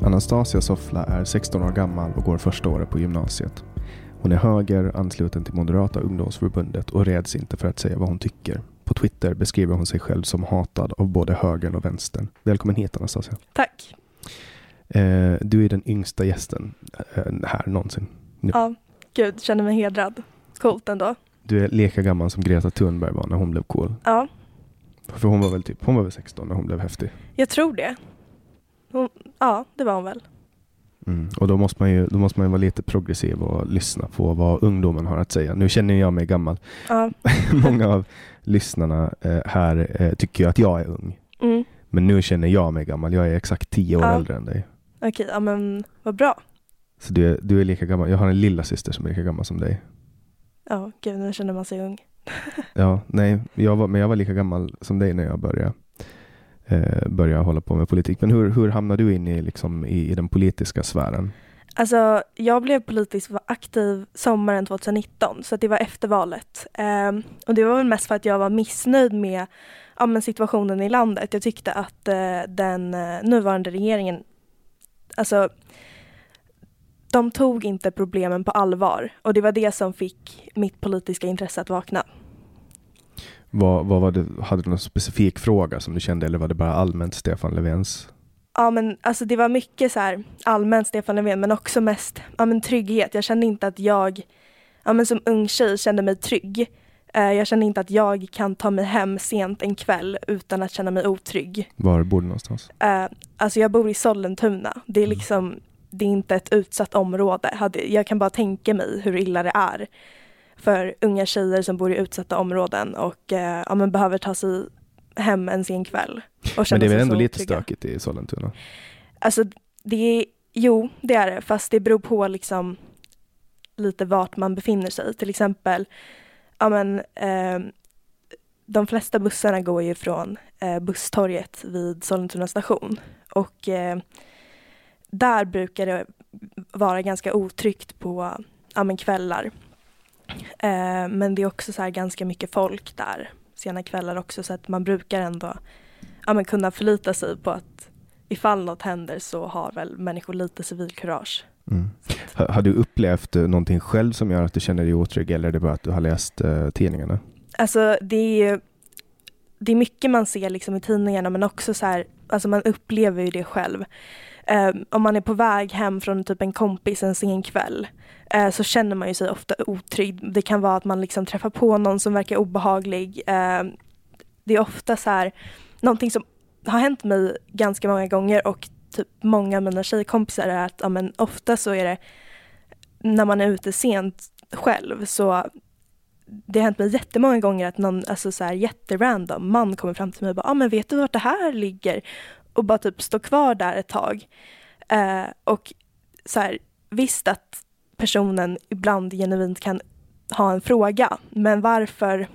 Anastasia Soffla är 16 år gammal och går första året på gymnasiet. Hon är höger, ansluten till Moderata ungdomsförbundet och räds inte för att säga vad hon tycker. På Twitter beskriver hon sig själv som hatad av både högern och vänstern. Välkommen hit Anastasia. Tack. Eh, du är den yngsta gästen eh, här någonsin. Nu. Ja, gud, känner mig hedrad. Coolt ändå. Du är lika gammal som Greta Thunberg var när hon blev cool. Ja, För hon var väl typ, hon var väl 16 när hon blev häftig. jag tror det. Hon, ja, det var hon väl. Mm. Och då måste, man ju, då måste man ju vara lite progressiv och lyssna på vad ungdomen har att säga. Nu känner jag mig gammal. Ja, Många av lyssnarna eh, här eh, tycker ju att jag är ung. mm. Men nu känner jag mig gammal. Jag är exakt tio år Ja. äldre än dig. okej, ja men vad bra. Så du är, du är lika gammal. Jag har en lilla syster som är lika gammal som dig. Ja, gud, nu känner man sig ung. Ja, nej, jag var, men jag var lika gammal som dig när jag började, eh, börja hålla på med politik. Men hur, hur hamnade du in i, liksom, i, i den politiska sfären? Alltså, jag blev politiskt aktiv sommaren 2019, så att det var efter valet. Ehm, och det var väl mest för att jag var missnöjd med ja, men situationen i landet. Jag tyckte att eh, den eh, nuvarande regeringen, alltså, de tog inte problemen på allvar. Och det var det som fick mitt politiska intresse att vakna. Vad, vad var det, hade du någon specifik fråga som du kände eller var det bara allmänt Stefan Löfvens? Ja men alltså det var mycket så här allmänt Stefan Löfven men också mest ja, men trygghet. Jag kände inte att jag ja, men som ung tjej kände mig trygg. Eh, jag kände inte att jag kan ta mig hem sent en kväll utan att känna mig otrygg. Var bor du någonstans? Eh, alltså jag bor i Sollentuna. Det är liksom det är inte ett utsatt område. Jag kan bara tänka mig hur illa det är för unga tjejer som bor i utsatta områden och eh, ja, men behöver ta sig hem en sen kväll. Och Men det är väl ändå lite otrygga. stökigt i Sollentuna? Alltså det är, jo det är det, fast det beror på liksom lite vart man befinner sig. Till exempel, ja men, eh, de flesta bussarna går ju från eh, busstorget vid Sollentuna station och eh, där brukar det vara ganska otryggt på ja, men kvällar. Eh, men det är också så ganska mycket folk där sena kvällar också så att man brukar ändå ja, men kunna förlita sig på att ifall något händer så har väl människor lite civilkurage. Mm. Har, har, du upplevt någonting själv som gör att du känner dig otrygg eller är det bara att du har läst uh, tidningarna? Alltså det är, det är mycket man ser liksom i tidningarna men också så här, alltså man upplever ju det själv. Uh, om man är på väg hem från typ en kompis en sen kväll uh, så känner man ju sig ofta otrygg. Det kan vara att man liksom träffar på någon som verkar obehaglig. Uh, det är ofta så här, någonting som har hänt mig ganska många gånger och typ många av mina tjejkompisar är att ja, men ofta så är det när man är ute sent själv så det har hänt mig jättemånga gånger att någon alltså så här jätterandom man kommer fram till mig och bara ah, men vet du vart det här ligger? Och bara typ står kvar där ett tag. Eh, och så här, visst att personen ibland genuint kan ha en fråga, men varför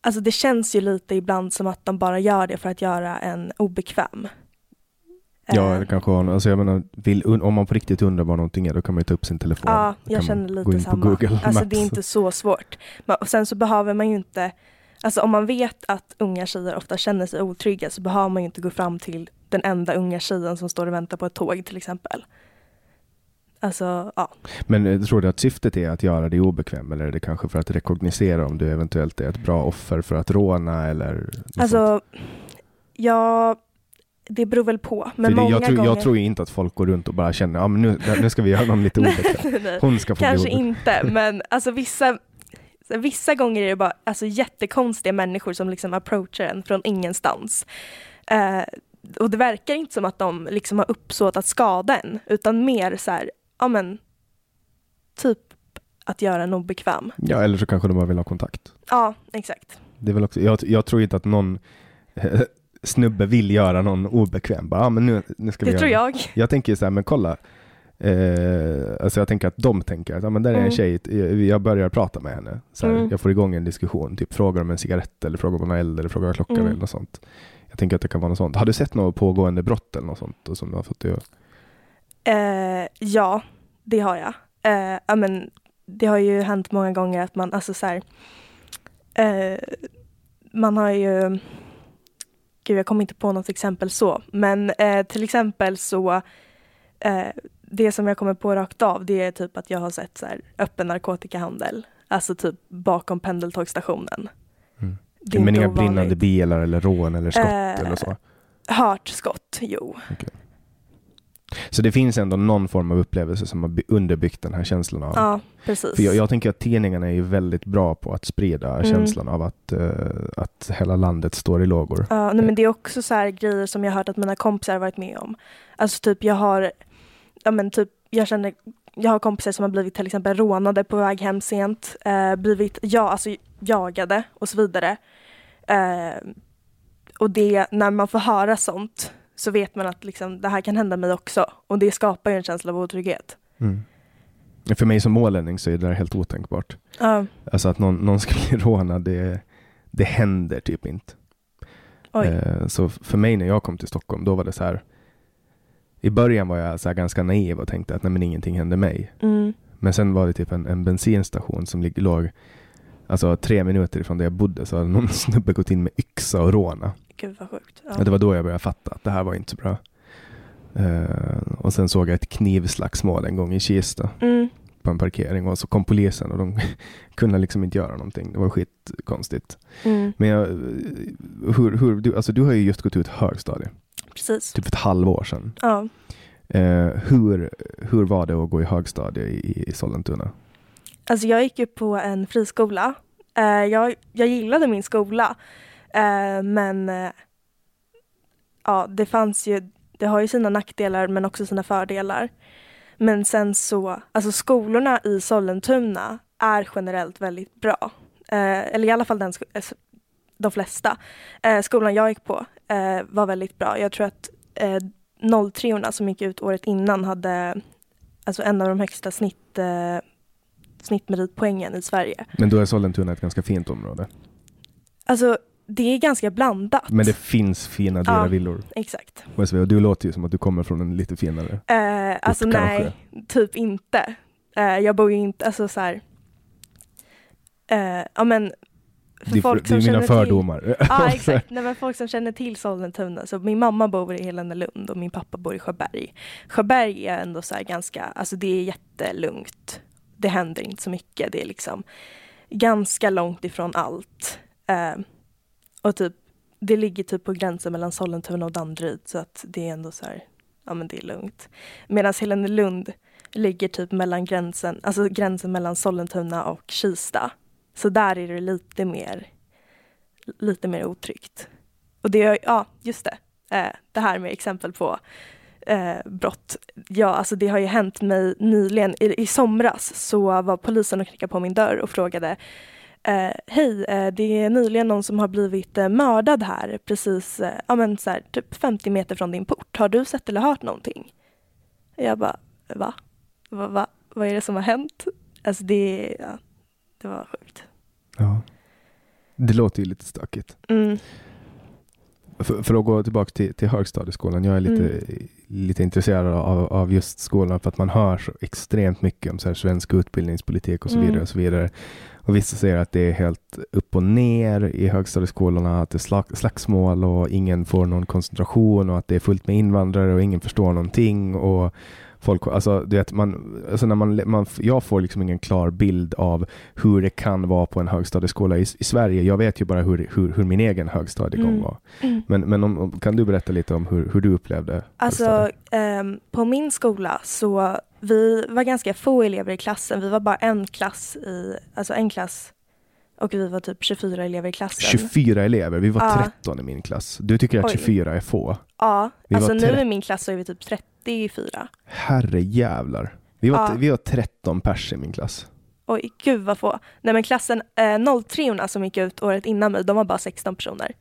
Alltså det känns ju lite ibland som att de bara gör det för att göra en obekväm. Ja, eller kanske alltså jag menar, vill, om man på riktigt undrar vad någonting är, då kan man ju ta upp sin telefon. Ja, jag känner lite samma. Alltså det är inte så svårt. Och sen så behöver man ju inte, alltså om man vet att unga tjejer ofta känner sig otrygga så behöver man ju inte gå fram till den enda unga tjejen som står och väntar på ett tåg till exempel. Alltså, ja. Men eh, tror du att syftet är att göra dig obekväm eller är det kanske för att rekognosera om du eventuellt är ett bra offer för att råna eller? Alltså, ja, det beror väl på. Men det, många jag, tror, gånger... jag tror inte att folk går runt och bara känner, ja ah, men nu, nu ska vi göra någon lite obekväm. Hon ska få Kanske bli inte, men alltså vissa Vissa gånger är det bara alltså, jättekonstiga människor som liksom approachar en från ingenstans. Uh, och det verkar inte som att de liksom har uppsåt att skada en, utan mer så här, ja men, typ att göra en obekväm. Ja, eller så kanske de bara vill ha kontakt. Ja, exakt. Det är väl också, jag, jag tror inte att någon snubbe vill göra någon obekväm. Bara, ah, men nu, nu ska det vi tror göra. jag. Jag tänker så här, men kolla. Eh, alltså jag tänker att de tänker att ah, men där är en mm. tjej, jag börjar prata med henne. Så här, mm. Jag får igång en diskussion, typ frågar om en cigarett eller frågar om hon har eld eller frågar klockan mm. eller något sånt. Jag tänker att det kan vara något sånt. Har du sett något pågående brott eller något sånt som du har fått göra? Eh, ja, det har jag. Eh, ja, men, det har ju hänt många gånger att man, alltså så här, eh, man har ju, gud jag kommer inte på något exempel så, men eh, till exempel så, eh, det som jag kommer på rakt av det är typ att jag har sett så här, öppen narkotikahandel, alltså typ bakom pendeltågstationen. Mm. Men inga brinnande bilar eller rån eller skott eh, eller så? Hört skott, jo. Okay. Så det finns ändå någon form av upplevelse som har underbyggt den här känslan av... Ja, precis. För jag, jag tänker att tidningarna är ju väldigt bra på att sprida mm. känslan av att, uh, att hela landet står i lågor. Ja, nej, men det är också så här grejer som jag har hört att mina kompisar har varit med om. Alltså typ jag har, ja men typ, jag känner jag har kompisar som har blivit till exempel rånade på väg hem sent, eh, blivit ja, alltså, jagade och så vidare. Eh, och det, när man får höra sånt så vet man att liksom, det här kan hända mig också. Och det skapar ju en känsla av otrygghet. Mm. För mig som målänning så är det där helt otänkbart. Uh. Alltså att någon, någon ska bli rånad, det, det händer typ inte. Eh, så för mig när jag kom till Stockholm, då var det så här. I början var jag så ganska naiv och tänkte att nej, men ingenting hände mig. Mm. Men sen var det typ en, en bensinstation som låg alltså, tre minuter ifrån där jag bodde så hade någon snubbe gått in med yxa och råna. Gud vad sjukt. Ja. Det var då jag började fatta att det här var inte så bra. Uh, och sen såg jag ett knivslagsmål en gång i Kista mm. på en parkering och så kom polisen och de kunde liksom inte göra någonting. Det var skitkonstigt. Mm. Men jag, hur, hur, du, alltså du har ju just gått ut högstadiet. Precis. Typ ett halvår sedan. Ja. Uh, hur, hur var det att gå i högstadiet i, i Sollentuna? Alltså jag gick ju på en friskola. Uh, jag, jag gillade min skola. Eh, men eh, ja, det fanns ju, det har ju sina nackdelar men också sina fördelar. Men sen så, alltså skolorna i Sollentuna är generellt väldigt bra. Eh, eller i alla fall den, eh, de flesta. Eh, skolan jag gick på eh, var väldigt bra. Jag tror att eh, 03 som gick ut året innan hade alltså en av de högsta snitt snittmeritpoängen i Sverige. Men då är Sollentuna ett ganska fint område. Alltså det är ganska blandat. Men det finns fina dyra Ja. villor. Exakt. Och du låter ju som att du kommer från en lite finare. Eh, alltså Ort, nej, typ inte. Eh, jag bor ju inte, alltså så här. Eh, ja men för Det folk det som är mina fördomar. Till, ja exakt, nej men folk som känner till Sollentuna, så min mamma bor i Helenelund och min pappa bor i Sjöberg. Sjöberg är ändå så ganska, alltså det är jättelugnt. Det händer inte så mycket, det är liksom ganska långt ifrån allt. Eh, och typ, det ligger typ på gränsen mellan Sollentuna och Danderyd så att det är ändå så här, ja men det är lugnt. Medan Helenelund ligger typ mellan gränsen, alltså gränsen mellan Sollentuna och Kista. Så där är det lite mer, lite mer otryggt. Och det, ja just det, eh, det här med exempel på eh, brott. Ja, alltså det har ju hänt mig nyligen. I, I somras så var polisen och knackade på min dörr och frågade eh, Hej, eh, det är nyligen någon som har blivit eh, mördad här precis, eh, ja men så här, typ 50 meter från din port. Har du sett eller hört någonting? Jag bara, va? Va, va? Vad är det som har hänt? Alltså det, ja, det var sjukt. Ja. Det låter ju lite stökigt. Mm, För, för att gå tillbaka till, till högstadieskolan. Jag är lite, Mm. lite intresserad av, av just skolan för att man hör så extremt mycket om så här svensk utbildningspolitik och så Mm. vidare. Och så vidare. Och vissa säger att det är helt upp och ner i högstadieskolorna, att det är slag, slagsmål och ingen får någon koncentration och att det är fullt med invandrare och ingen förstår någonting. Och folk, alltså, du vet, man, alltså när man, man, jag får liksom ingen klar bild av hur det kan vara på en högstadieskola i, i Sverige. Jag vet ju bara hur, hur, hur min egen högstadiegång Mm. var. mm. Men, men om, kan du berätta lite om hur, hur du upplevde Alltså ehm, på min skola så vi var ganska få elever i klassen. Vi var bara en klass i, alltså en klass och vi var typ 24 elever i klassen. 24 elever, vi var Ja. 13 i min klass. Du tycker att Oj. 24 är få? Ja, Vi alltså nu i min klass så är vi typ 34. Herre jävlar. Vi var, Ja. vi var 13 pers i min klass. Oj, gud vad få. Nej men klassen eh, 03 som gick ut året innan mig, de var bara 16 personer.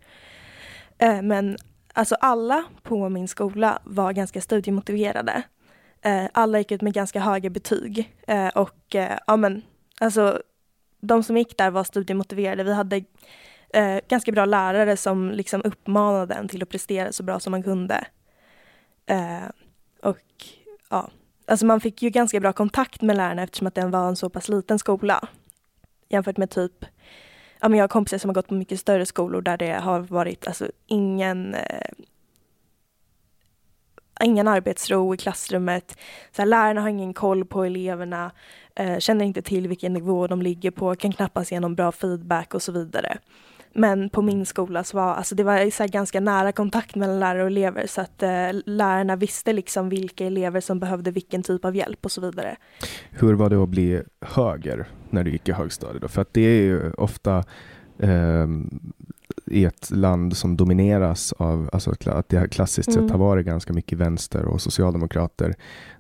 Eh, men alltså alla på min skola var ganska studiemotiverade. Eh, alla gick ut med ganska höga betyg. Eh, och eh, ja men, alltså de som gick där var studiemotiverade. Vi hade eh, ganska bra lärare som liksom uppmanade en till att prestera så bra som man kunde. Eh, och ja, alltså man fick ju ganska bra kontakt med lärarna eftersom att den var en så pass liten skola. Jämfört med typ, ja men jag har kompisar som har gått på mycket större skolor där det har varit alltså ingen eh, ingen arbetsro i klassrummet. Så här, lärarna har ingen koll på eleverna, känner inte till vilken nivå de ligger på, kan knappast ge någon bra feedback och så vidare. Men på min skola så var alltså det var så ganska nära kontakt mellan lärare och elever så att eh, lärarna visste liksom vilka elever som behövde vilken typ av hjälp och så vidare. Hur var det att bli höger när du gick i högstadiet? Då? För att det är ju ofta ehm, i ett land som domineras av, alltså att det klassiskt Mm. sett har varit ganska mycket vänster och socialdemokrater,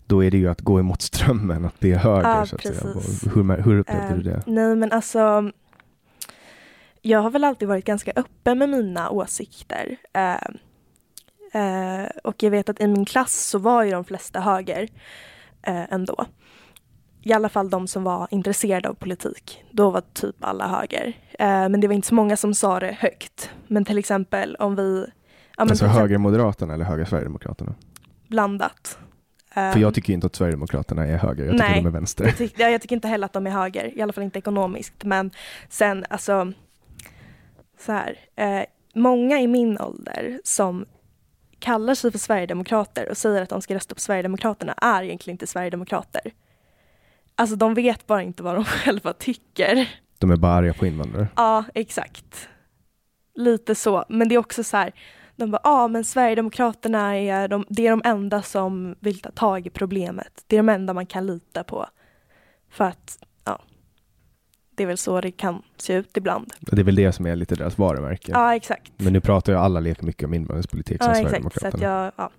då är det ju att gå emot strömmen, att bli höger. Ja, så att säga. precis. Hur, hur upplevde du Eh, det? Nej men alltså jag har väl alltid varit ganska öppen med mina åsikter. Eh, eh, och jag vet att i min klass så var ju de flesta höger ändå. I alla fall de som var intresserade av politik. Då var typ alla höger. Men det var inte så många som sa det högt. Men till exempel om vi... Ja, Alltså till exempel höger Moderaterna eller höger Sverigedemokraterna? Blandat. För jag tycker ju inte att Sverigedemokraterna är höger, jag tycker Nej. de är vänster. Jag, tyck, ja, jag tycker inte heller att de är höger, i alla fall inte ekonomiskt. Men sen, alltså, så här. Eh, många i min ålder som kallar sig för Sverigedemokrater och säger att de ska rösta på Sverigedemokraterna är egentligen inte Sverigedemokrater. Alltså de vet bara inte vad de själva tycker. De är bara arga på invandrare. Ja, exakt. Lite så. Men det är också så här, de bara, ja men Sverigedemokraterna är de, det är de enda som vill ta tag i problemet. Det är de enda man kan lita på. För att, ja, det är väl så det kan se ut ibland. Det är väl det som är lite deras varumärke. Ja, exakt. Men nu pratar ju alla lika mycket om invandringspolitik som Ja, exakt. Så Sverigedemokraterna. jag, ja.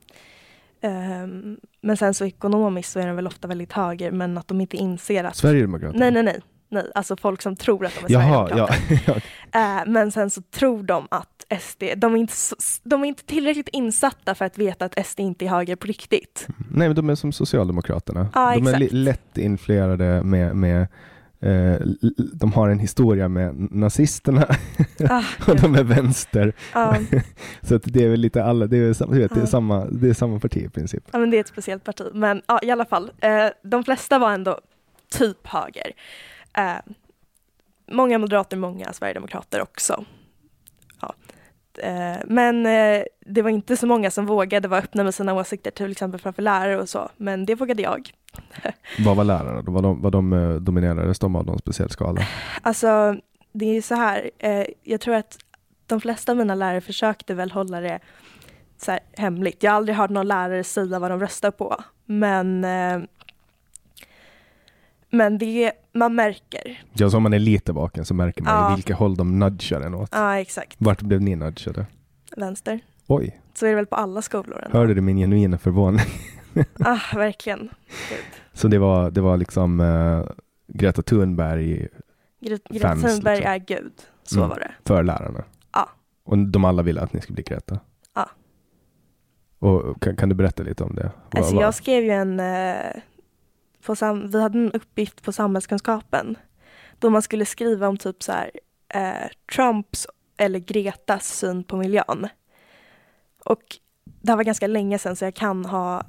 Ehm, men sen så ekonomiskt så är de väl ofta väldigt höger, men att de inte inser att... Sverigedemokraterna? Nej, nej, nej. Nej, alltså folk som tror att de är Jaha, Sverigedemokrater. ja. Eh, men sen så tror de att SD, de är, inte de är inte tillräckligt insatta för att veta att SD inte är höger på riktigt. Nej, men de är som Socialdemokraterna. Ja, de är exakt. lätt influerade med, med Eh, de har en historia med nazisterna Ah, och de är vänster. ja, Så att det är väl lite alla, det är, vet, det är samma, det är samma parti i princip. ja, men det är ett speciellt parti. Men ja, i alla fall, eh, de flesta var ändå typ höger. Eh, många moderater, många sverigedemokrater också. Eh, men eh, det var inte så många som vågade vara öppna med sina åsikter, till exempel framför lärare och så. Men det vågade jag. Vad var lärarna då? Var de, var de eh, dominerades de av någon speciell skala? Alltså, det är så här. Jag tror att de flesta av mina lärare försökte väl hålla det så här hemligt. Jag har aldrig hört någon lärare säga vad de röstar på. Men, men det, man märker. Ja, så om man är lite vaken så märker man Ja. i vilka håll de nudgar en åt. Ja, exakt. Vart blev ni nudgade? Vänster. Oj, Så är det väl på alla skolor. ändå. hörde du min genuina förvåning? Ah, verkligen. Gud. Så det var, det var liksom eh, Greta Thunberg Gre- Greta Fans, Thunberg liksom. är gud. Så Mm. var det. för lärarna? Ja. Och de alla ville att ni skulle bli Greta? Ja. Och kan, kan du berätta lite om det? Alltså vad- jag skrev ju en, eh, på sam- vi hade en uppgift på samhällskunskapen då man skulle skriva om typ så här, eh, Trumps eller Gretas syn på miljön. Och det här var ganska länge sedan så jag kan ha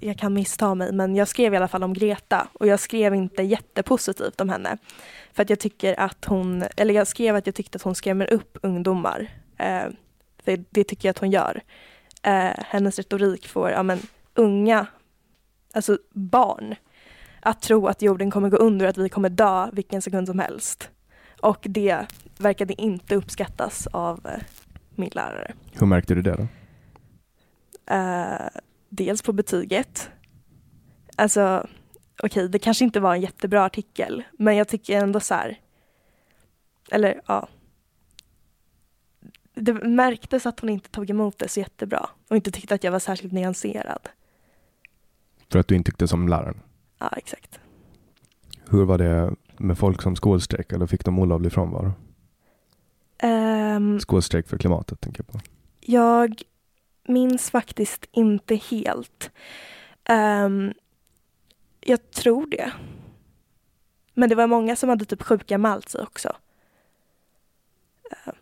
jag kan missta mig, men jag skrev i alla fall om Greta och jag skrev inte jättepositivt om henne. För att jag tycker att hon, eller jag skrev att jag tyckte att hon skrämmer upp ungdomar. Eh, för det tycker jag att hon gör. Eh, hennes retorik får, ja men unga, alltså barn, att tro att jorden kommer gå under och att vi kommer dö vilken sekund som helst. Och det verkade inte uppskattas av eh, min lärare. Hur märkte du det då? Eh, dels på betyget. Alltså, okej, det kanske inte var en jättebra artikel, men jag tycker ändå så här, eller ja. Det märktes att hon inte tog emot det så jättebra och inte tyckte att jag var särskilt nyanserad. För att du inte tyckte som läraren? Ja, exakt. Hur var det med folk som skolstrejkade fick de olovlig frånvaro? Ehm, Skolstrejk för klimatet tänker jag på. Jag minns faktiskt inte helt. Ehm, jag tror det. Men det var många som hade typ sjukanmält sig också. Ehm,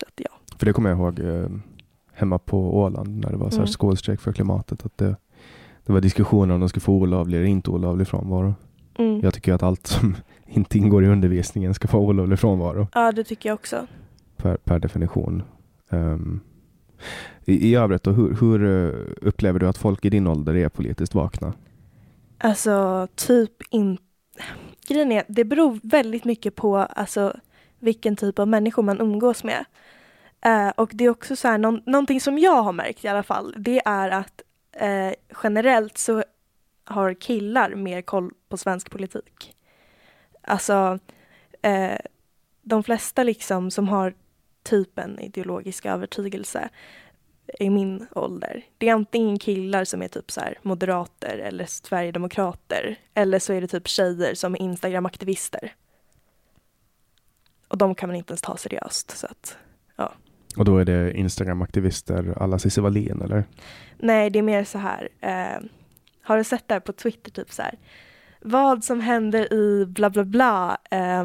så att ja. För det kommer jag ihåg eh, hemma på Åland när det var så här Mm. skolstrejk för klimatet. Att det, det var diskussioner om de skulle få olovlig eller inte olovlig frånvaro. Mm. Jag tycker att allt som inte ingår i undervisningen ska få olovlig frånvaro Ja, det tycker jag också. per, per definition. Ehm, i, I övrigt, då, hur, hur eh, upplever du att folk i din ålder är politiskt vakna? Alltså, typ inte... Grejen är, det beror väldigt mycket på alltså, vilken typ av människor man umgås med. Eh, och det är också så här, någon, någonting som jag har märkt i alla fall, det är att eh, generellt så har killar mer koll på svensk politik. Alltså, eh, de flesta liksom som har typ en ideologisk övertygelse i min ålder. Det är antingen killar som är typ så här moderater eller sverigedemokrater. Eller så är det typ tjejer som är Instagram-aktivister. Och de kan man inte ens ta seriöst. Så att, och då är det Instagram-aktivister alla Cissi Wallin eller? nej, det är mer så här. Eh, har du sett det här på Twitter? Typ så här. Vad som händer i bla bla bla. Eh,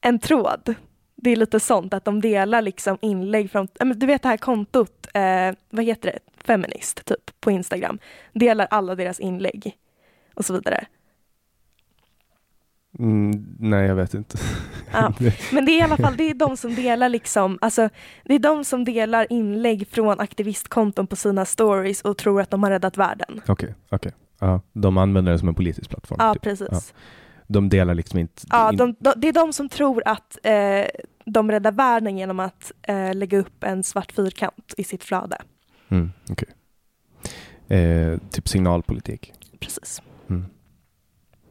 en tråd. Det är lite sånt att de delar liksom inlägg från, men du vet det här kontot, eh, vad heter det, Feminist typ på Instagram. Delar alla deras inlägg och så vidare. Mm, nej, jag vet inte. Ja. Men det är i alla fall det är de som delar liksom, alltså, det är de som delar inlägg från aktivistkonton på sina stories och tror att de har räddat världen. Okej, okej. Ja, de använder det som en politisk plattform. Ja, typ. precis. De delar liksom inte... Ja, de, de, det är de som tror att eh, de räddar världen genom att eh, lägga upp en svart fyrkant i sitt flöde. Mm, okej. eh, typ signalpolitik. Precis. Mm.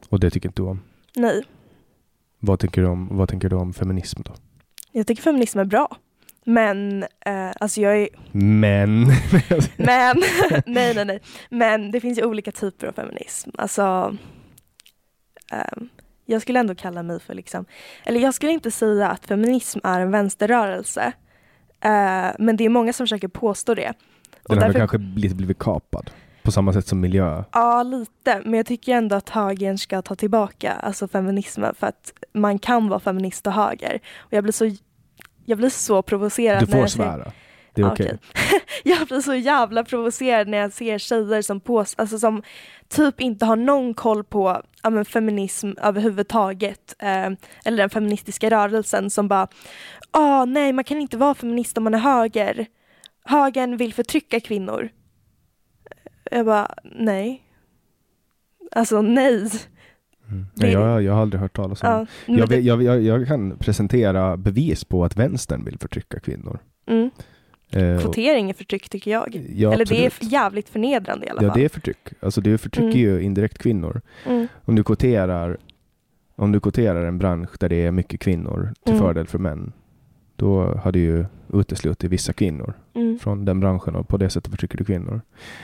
Och det tycker inte du om. Nej, Vad tänker du om, vad tänker du om feminism då? jag tycker feminism är bra. Men, eh, alltså jag är, Men... men, nej nej nej. Men det finns ju olika typer av feminism. Alltså, ehm, jag skulle ändå kalla mig för liksom, eller jag skulle inte säga att feminism är en vänsterrörelse. Eh, men det är många som försöker påstå det. Och Den har därför- kanske lite blivit kapad. På samma sätt som miljö. Ja, lite. Men jag tycker ändå att högern ska ta tillbaka alltså feminismen för att man kan vara feminist och höger. Och jag blir så, jag blir så provocerad. Du när får ser- svära. Det är okej. jag blir så jävla provocerad när jag ser tjejer som, på, alltså som typ inte har någon koll på ja, men feminism överhuvudtaget. Eh, eller den feministiska rörelsen som bara, ah nej man kan inte vara feminist om man är höger. Högern vill förtrycka kvinnor. Jag bara, nej. Alltså nej. Mm. Nej, jag, jag har aldrig hört talas om Ja, det. Jag, det- jag, jag, jag kan presentera bevis på att vänstern vill förtrycka kvinnor. mm. Eh, Kvotering är förtryck tycker jag. ja, Eller det är absolut. jävligt förnedrande i alla Ja, fall. det är förtryck. Alltså det förtrycker Mm. ju indirekt kvinnor. Mm. Om du kvoterar, om du kvoterar en bransch där det är mycket kvinnor till Mm. fördel för män, då har du ju uteslutit vissa kvinnor Mm. från den branschen och på det sättet förtrycker du kvinnor.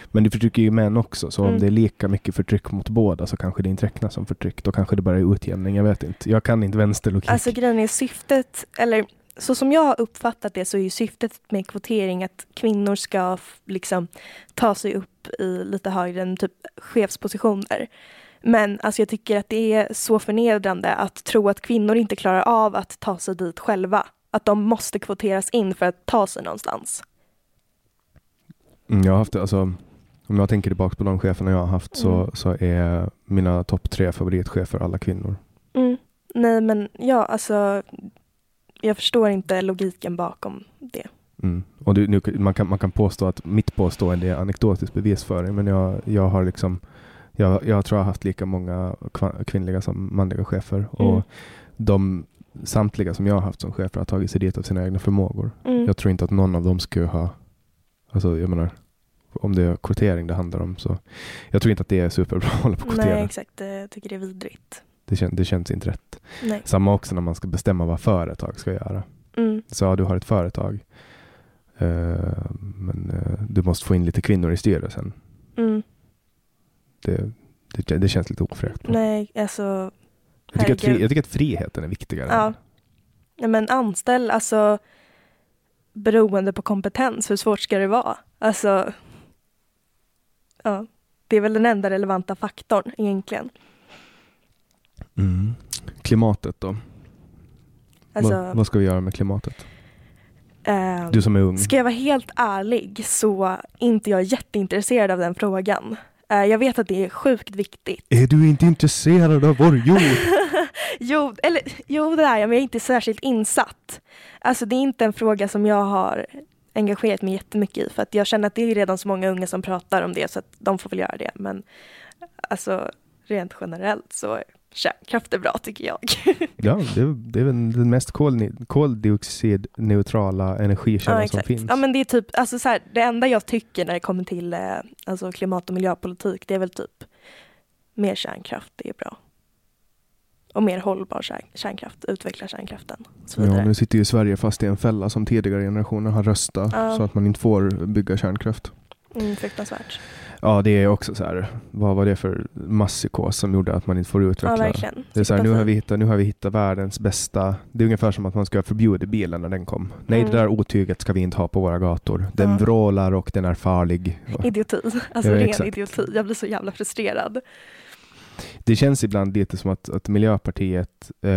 Men du förtrycker ju män också, så om Mm. det är lika mycket förtryck mot båda så kanske det inte räknas som förtryck. Då kanske det bara är utjämning, jag vet inte. Jag kan inte vänsterlogik. Alltså grejen är syftet, eller så som jag har uppfattat det så är ju syftet med kvotering att kvinnor ska liksom ta sig upp i lite högre än typ chefspositioner. Men alltså jag tycker att det är så förnedrande att tro att kvinnor inte klarar av att ta sig dit själva. Att de måste kvoteras in för att ta sig någonstans. Mm, jag har haft, alltså, om jag tänker tillbaka på de cheferna jag har haft så, Mm. så är mina topp tre favoritchefer alla kvinnor. Mm. Nej men ja, alltså jag förstår inte logiken bakom det. Mm. Och du, nu, man, kan, man kan påstå att mitt påstående är anekdotisk bevisföring, men jag, jag har liksom jag, jag tror jag har haft lika många kvinnliga som manliga chefer och Mm. de samtliga som jag har haft som chefer har tagit sig dit av sina egna förmågor. Mm. Jag tror inte att någon av dem skulle ha, alltså jag menar, om det är kvotering det handlar om så, jag tror inte att det är superbra att hålla på och kvotera. Nej exakt, jag tycker det är vidrigt. Det, kän, det känns inte rätt. Nej. Samma också när man ska bestämma vad företag ska göra. Mm. Så ja, du har ett företag. eh, men eh, du måste få in lite kvinnor i styrelsen. Mm. Det, det, det känns lite ofräckt. Nej, alltså Jag tycker, att fri, jag tycker att friheten är viktigare. Ja. Nej, men anställ, alltså beroende på kompetens, hur svårt ska det vara? Alltså, ja, det är väl den enda relevanta faktorn egentligen. Mm. Klimatet då? Alltså, vad, vad ska vi göra med klimatet? ehm, Du som är ung. Ska jag vara helt ärlig så är inte jag jätteintresserad av den frågan. Eh, jag vet att det är sjukt viktigt. Är du inte intresserad av vår jord? Jo, eller, jo, det är jag, men jag är inte särskilt insatt. Alltså det är inte en fråga som jag har engagerat mig jättemycket i för att jag känner att det är redan så många unga som pratar om det så att de får väl göra det. Men alltså rent generellt så kärnkraft är bra tycker jag. ja, det, är- det är väl den mest koldioxidneutrala energikällan ja, som finns. Ja, men det är typ, alltså så här, det enda jag tycker när det kommer till eh, alltså klimat och miljöpolitik det är väl typ mer kärnkraft, det är bra. Och mer hållbar kärn- kärnkraft, utveckla kärnkraften. Så vidare. Ja, nu sitter ju Sverige fast i en fälla som tidigare generationer har röstat Ja. så att man inte får bygga kärnkraft. Mm, fruktansvärt. Ja, det är också så här. Vad var det för masspsykos som gjorde att man inte får utveckla? Ja, verkligen. Det är så här, nu, har vi hittat, nu har vi hittat världens bästa. Det är ungefär som att man ska förbjuda bilen när den kom. Nej, Mm. det där otyget ska vi inte ha på våra gator. Den Ja. vrålar och den är farlig. Idioti. Alltså Ja, ren exakt. idioti. Jag blir så jävla frustrerad. Det känns ibland lite som att, att Miljöpartiet eh,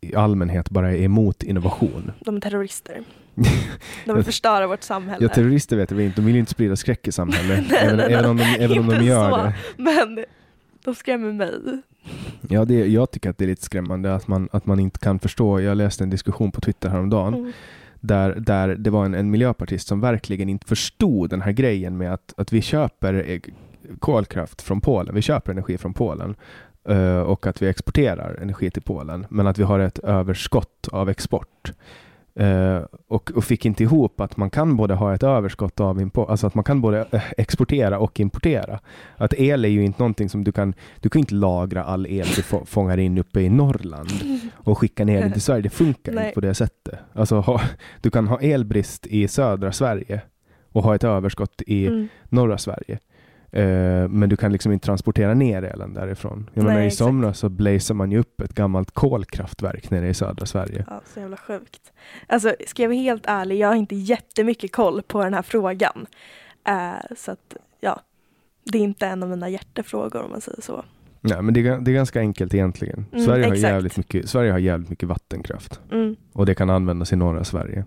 i allmänhet bara är emot innovation. De är terrorister. De vill förstöra vårt samhälle. Ja, terrorister vet vi inte. De vill ju inte sprida skräck i samhället. Nej, även, nej, även om de, även om de gör så. det. Men de skrämmer mig. Ja, det, jag tycker att det är lite skrämmande att man, att man inte kan förstå. Jag läste en diskussion på Twitter häromdagen Mm. där, där det var en, en miljöpartist som verkligen inte förstod den här grejen med att, att vi köper eh, kolkraft från Polen, vi köper energi från Polen eh, och att vi exporterar energi till Polen, men att vi har ett överskott av export. Eh, och, och fick inte ihop att man kan både ha ett överskott av import, alltså att man kan både eh, exportera och importera. Att el är ju inte någonting som du kan, du kan inte lagra all el du få, fångar in uppe i Norrland och skicka ner den till Sverige. Det funkar Nej. inte på det sättet. Alltså, ha, du kan ha elbrist i södra Sverige och ha ett överskott i Mm. norra Sverige. Eh, men du kan liksom inte transportera ner elen därifrån. Jag Nej, menar, I exakt. somras så blazar man ju upp ett gammalt kolkraftverk nere i södra Sverige. Ja, så jävla sjukt. Alltså, ska jag vara helt ärlig, jag har inte jättemycket koll på den här frågan. Eh, så att, ja. det är inte en av mina hjärtefrågor om man säger så. Nej, men det är, det är ganska enkelt egentligen. Mm, Sverige, har jävligt mycket, Sverige har jävligt mycket vattenkraft Mm. och det kan användas i norra Sverige.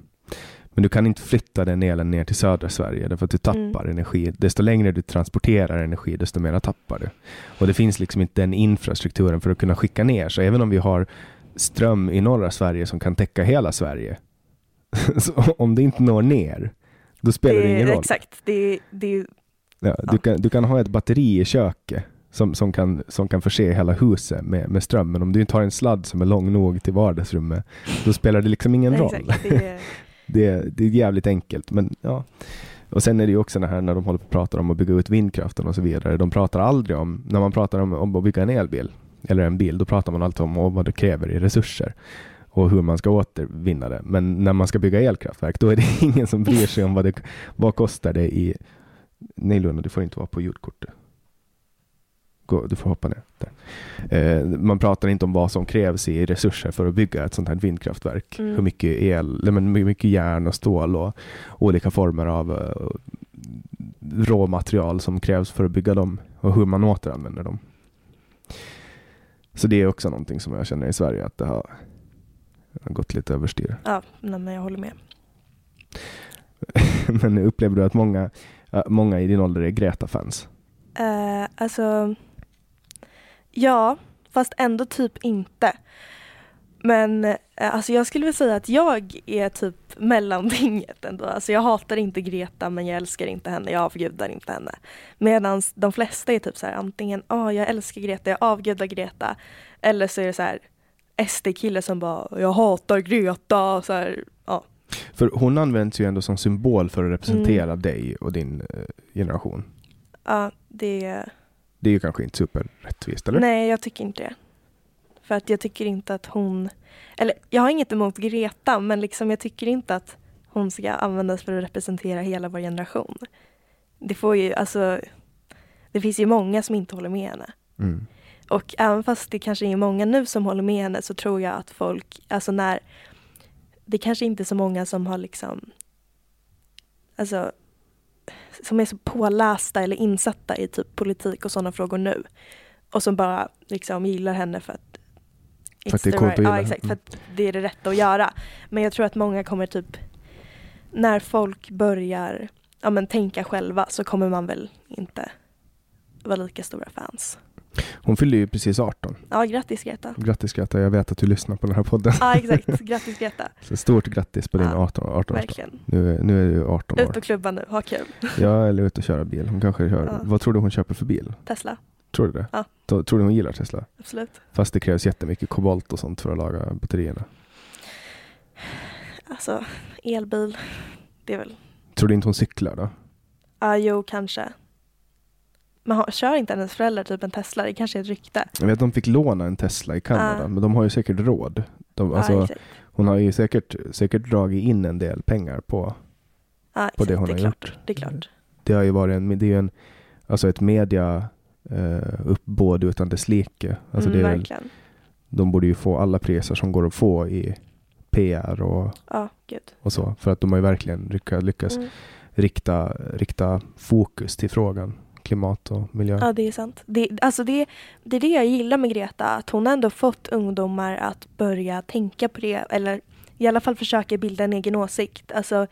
Men du kan inte flytta den elen ner till södra Sverige därför att du tappar Mm. energi. Desto längre du transporterar energi, desto mer tappar du. Och det finns liksom inte den infrastrukturen för att kunna skicka ner. Så även om vi har ström i norra Sverige som kan täcka hela Sverige, om det inte når ner, då spelar det, ingen roll. Exakt, det, det, Ja, Ja. du, kan, du kan ha ett batteri i köket som, som, kan, som kan förse hela huset med, med ström, men om du inte har en sladd som är lång nog till vardagsrummet, då spelar det liksom ingen roll. exakt, det, Det, det är jävligt enkelt, men ja. Och sen är det ju också det här när de håller på och pratar om att bygga ut vindkraften och så vidare. De pratar aldrig om, när man pratar om, om att bygga en elbil, eller en bil, då pratar man alltid om vad det kräver i resurser och hur man ska återvinna det. Men när man ska bygga elkraftverk, då är det ingen som bryr sig om vad det vad kostar det i... Nej Luna, du får inte vara på ljudkortet. Gå, du får hoppa ner. Eh, man pratar inte om vad som krävs i resurser för att bygga ett sånt här vindkraftverk. Mm. Hur mycket el, men hur mycket järn och stål och olika former av uh, råmaterial som krävs för att bygga dem och hur man återanvänder dem. Så det är också någonting som jag känner i Sverige att det har, har gått lite överstyr. ja, nej, men jag håller med. Men upplever du att många, äh, många i din ålder är Greta-fans? Eh, alltså, ja, fast ändå typ inte. Men eh, alltså jag skulle vilja säga att jag är typ mellantinget ändå. Alltså jag hatar inte Greta men jag älskar inte henne, jag avgudar inte henne. Medan de flesta är typ så här antingen, ah, jag älskar Greta, jag avgudar Greta. Eller så är det så här SD-kille som bara, jag hatar Greta. Så här, ja. För hon används ju ändå som symbol för att representera Mm. dig och din eh, generation. ja, det Det är ju kanske inte superrättvist, eller? Nej, jag tycker inte det. För att jag tycker inte att hon... Eller jag har inget emot Greta, men liksom jag tycker inte att hon ska användas för att representera hela vår generation. Det får ju, alltså... Det finns ju många som inte håller med henne. Mm. Och även fast det kanske är många nu som håller med henne så tror jag att folk, alltså när... Det kanske inte är så många som har liksom... Alltså... Som är så pålästa eller insatta i typ politik och sådana frågor nu. Och som bara liksom gillar henne för att... För att det är coolt att gilla Ja, exakt. För att det är det rätta att göra. Men jag tror att många kommer typ... När folk börjar ja, men tänka själva så kommer man väl inte vara lika stora fans. Hon fyllde ju precis 18. Ja, grattis Greta. Grattis Greta, jag vet att du lyssnar på den här podden. Ja, exakt. Grattis Greta. Så stort grattis på din Ja, 18, 18 årsdag. Verkligen. Nu, är- nu är du 18 Ut år. och klubba nu, ha kul. Ja, eller ut och köra bil. Hon kanske kör. Ja. Vad tror du hon köper för bil? Tesla, Tror du det? Ja. Tror du hon gillar Tesla? absolut. Fast det krävs jättemycket kobolt och sånt för att laga batterierna. Alltså, elbil, det är väl... Tror du inte hon cyklar då? Ja, jo, kanske. Men har, kör inte hennes föräldrar typ en Tesla? Det kanske är ett rykte. Jag vet att de fick låna en Tesla i Kanada, Ja. men de har ju säkert råd. De, ja, alltså, hon har ju säkert, säkert dragit in en del pengar på, Ja, på det hon det har klart. gjort. Det är klart. det har ju varit en, det är en, alltså ett media eh, uppbåd utan dess like. Alltså mm, det är, verkligen. de borde ju få alla priser som går att få i PR och, gud. och så. För att de har ju verkligen lyckats, lyckats Mm. rikta, rikta fokus till frågan klimat och miljö. Ja, det är sant. Det, alltså det, det är det jag gillar med Greta, att hon ändå fått ungdomar att börja tänka på det, eller i alla fall försöka bilda en egen åsikt. Alltså,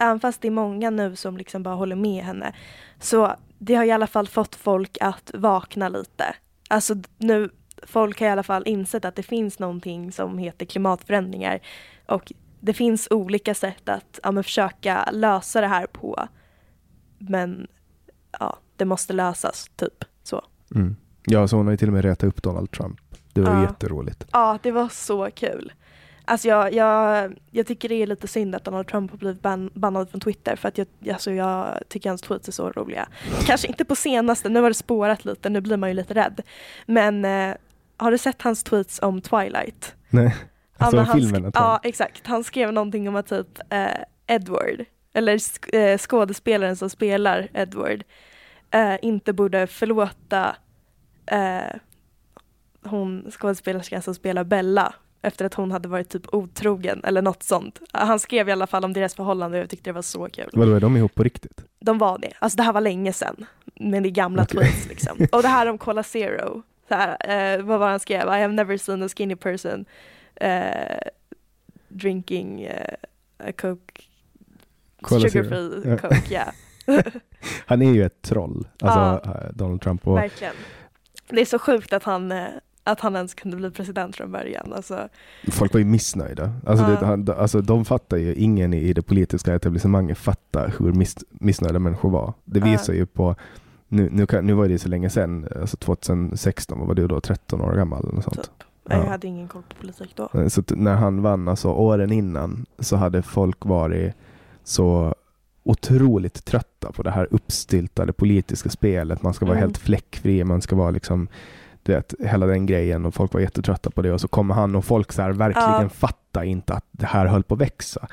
även fast det är många nu som liksom bara håller med henne, så det har i alla fall fått folk att vakna lite. Alltså nu, folk har i alla fall insett att det finns någonting som heter klimatförändringar och det finns olika sätt att ja, men försöka lösa det här på. Men ja, det måste lösas, typ så. Mm. Ja, så hon har ju till och med retat upp Donald Trump. Det var Ja. jätteroligt. Ja, det var så kul. Alltså jag, jag, jag tycker det är lite synd att Donald Trump har blivit ban bannad från Twitter för att jag, alltså jag tycker hans tweets är så roliga. Kanske inte på senaste, nu har det spårat lite, nu blir man ju lite rädd. Men eh, har du sett hans tweets om Twilight? Nej, alltså han filmen. han- Ja, exakt. Han skrev någonting om att typ eh, Edward, eller sk- eh, skådespelaren som spelar Edward, eh, inte borde förlåta eh, hon skådespelerskan som spelar Bella efter att hon hade varit typ otrogen eller något sånt. Han skrev i alla fall om deras förhållande och jag tyckte det var så kul. Vadå, är de ihop på riktigt? De var det. Alltså det här var länge sedan. men det är gamla Okej. tweets liksom. Och det här om Cola Zero, så här, eh, vad var han skrev? I have never seen a skinny person eh, drinking eh, a coke, Cola sugar-free Ja. coke, yeah. Han är ju ett troll, alltså eh, Donald Trump. Och, Verkligen. Det är så sjukt att han, eh, att han ens kunde bli president från början. Alltså, Folk var ju missnöjda. Alltså, Ja. det, han, alltså, de fattar ju, ingen i det politiska etablissemanget fattar hur miss, missnöjda människor var. Det Ja. visar ju på, nu, nu, kan, nu var det så länge sedan, alltså 2016, vad var du då, 13 år gammal eller sånt. typ. Jag Ja. hade ingen koll på politik då. Eh, Så när han vann, alltså åren innan, så hade folk varit så otroligt trötta på det här uppstyltade politiska spelet. Man ska vara Mm. helt fläckfri, man ska vara liksom, du vet, hela den grejen och folk var jättetrötta på det och så kommer han och folk så här verkligen Ja. fattar inte att det här höll på att växa.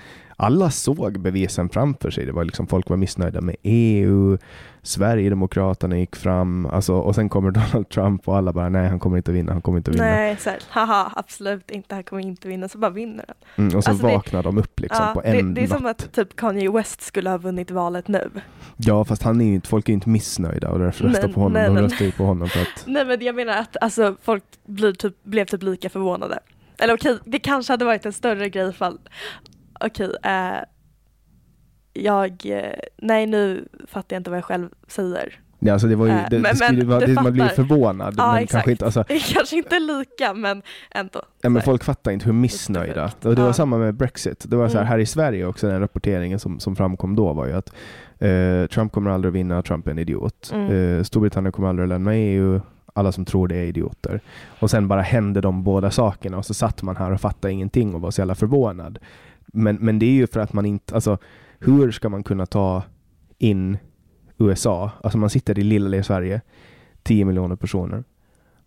Alla såg bevisen framför sig. Det var liksom folk var missnöjda med EU, Sverigedemokraterna gick fram, alltså, och sen kommer Donald Trump och alla bara nej, han kommer inte att vinna, han kommer inte att vinna. Nej, så här, haha, absolut inte, han kommer inte vinna, så bara vinner han. Mm, och så Alltså, det- vaknar de upp liksom Ja, på det, en det är natt. som att typ Kanye West skulle ha vunnit valet nu. Ja, fast han är ju inte, folk är ju inte missnöjda och därför röstar på honom. nej, De röstar ju på honom för att... Nej men jag menar att alltså, folk blir typ, blev typ lika förvånade. Eller okej, det kanske hade varit en större grej ifall, okej, eh, jag, eh, nej nu fattar jag inte vad jag själv säger. Ja, alltså det var ju, Äh, det, men- det skulle men vara, du det, man blir förvånad. Ja, men exakt. kanske inte, alltså, kanske inte lika men ändå. ja, men folk fattar inte hur missnöjda. Och det var Ja. samma med Brexit. Det var så här, Mm. här i Sverige också, den rapporteringen som, som framkom då var ju att eh, Trump kommer aldrig att vinna, Trump är en idiot. Mm. Eh, Storbritannien kommer aldrig att lämna EU, alla som tror det är idioter. Och sen bara hände de båda sakerna och så satt man här och fattade ingenting och var så jävla förvånad. Men, men det är ju för att man inte, alltså hur ska man kunna ta in USA? Alltså man sitter i lilla, Sverige, 10 miljoner personer.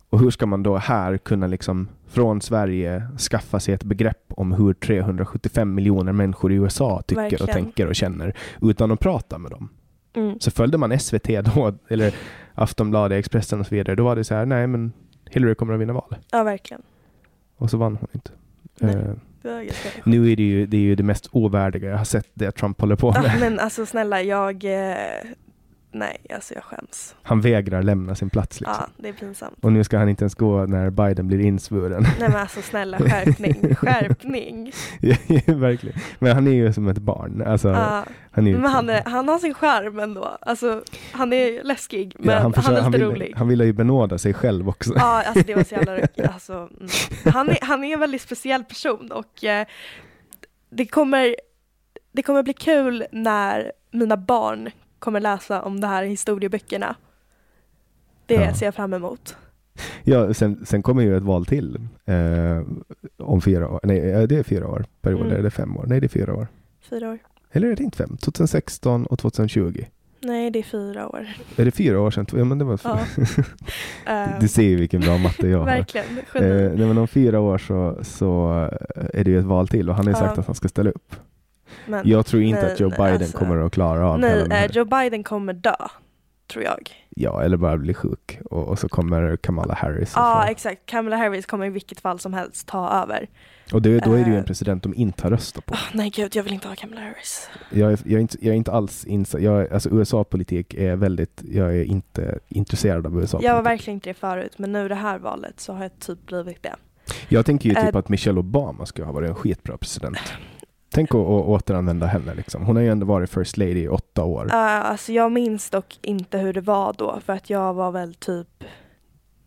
Och hur ska man då här kunna liksom från Sverige skaffa sig ett begrepp om hur 375 miljoner människor i USA tycker och Verkligen. tänker och känner utan att prata med dem? Mm. Så följde man SVT då, eller Aftonbladet, Expressen och så vidare, då var det så här, nej men Hillary kommer att vinna valet. Ja verkligen. Och så vann hon inte. Nej. Nu är det, ju, det är ju det mest ovärdiga jag har sett det Trump håller på Ja, med. men alltså snälla, jag, eh, nej alltså jag skäms. Han vägrar lämna sin plats liksom. Ja, det är pinsamt. Och nu ska han inte ens gå när Biden blir insvuren. Nej men alltså snälla, skärpning, skärpning. Verkligen. Men han är ju som ett barn. Alltså, Ja. han är Men han, är, han har sin charm ändå. Alltså, han är läskig, men ja, han, försöker- är lite vill, rolig. Han vill ju benåda sig själv också. Ja, alltså det var så jävla alltså, mm. han, är, han är en väldigt speciell person och eh, det, kommer, det kommer bli kul när mina barn kommer läsa om det här i historieböckerna. Det Ja. ser jag fram emot. Ja, sen, sen kommer ju ett val till eh, om fyra år. Nej, ja, det är fyra år per år. Mm. Eller är det fem år? Nej, det är fyra år. Fyra år. Eller är det inte fem? 2016 och 2020. Nej, det är fyra år. Är det fyra år sedan? Ja, men det var Ja. Eh, Du ser ju vilken bra matte jag har. verkligen, Eh, nej, men om fyra år så, så eh, är det ju ett val till och han har ju Ja. sagt att han ska ställa upp. Men, Jag tror inte nej, att Joe Biden alltså- kommer att klara av hela nej, eh, här. Joe Biden kommer dö, tror jag. Ja, eller bara bli sjuk. Och, och så kommer Kamala Harris. Ja, få- exakt. Kamala Harris kommer i vilket fall som helst ta över. och det, då är det ju en eh, president de inte har röstat på. Ah, nej gud, jag vill inte ha Kamala Harris. Jag är, jag är, inte, jag är inte alls insatt. Alltså USA-politik är väldigt, jag är inte intresserad av USA-politik. Jag var verkligen inte det förut, men nu det här valet så har jag typ blivit det. Jag tänker ju typ Eh, att Michelle Obama skulle ha varit en skitbra president. Tänk att att återanvända henne liksom. Hon har ju ändå varit first lady i åtta år. Uh, alltså jag minns dock inte hur det var då, för att jag var väl typ,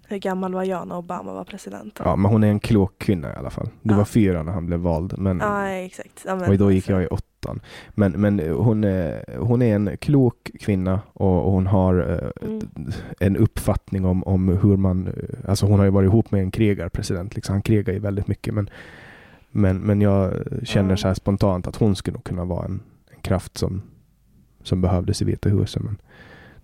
hur gammal var jag när Obama var president? Ja, men hon är en klok kvinna i alla fall. Det Ja. var fyra när han blev vald. Men, Ja, exakt. Ja, men och då gick jag i åttan. Men, men hon, är, hon är en klok kvinna och, och hon har eh, Mm. en uppfattning om, om hur man... eh, Alltså hon har ju varit ihop med en krigarpresident. Liksom. Han krigar ju väldigt mycket. Men, men, men jag känner så här spontant att hon skulle nog kunna vara en, en kraft som, som behövdes i Vita huset. Men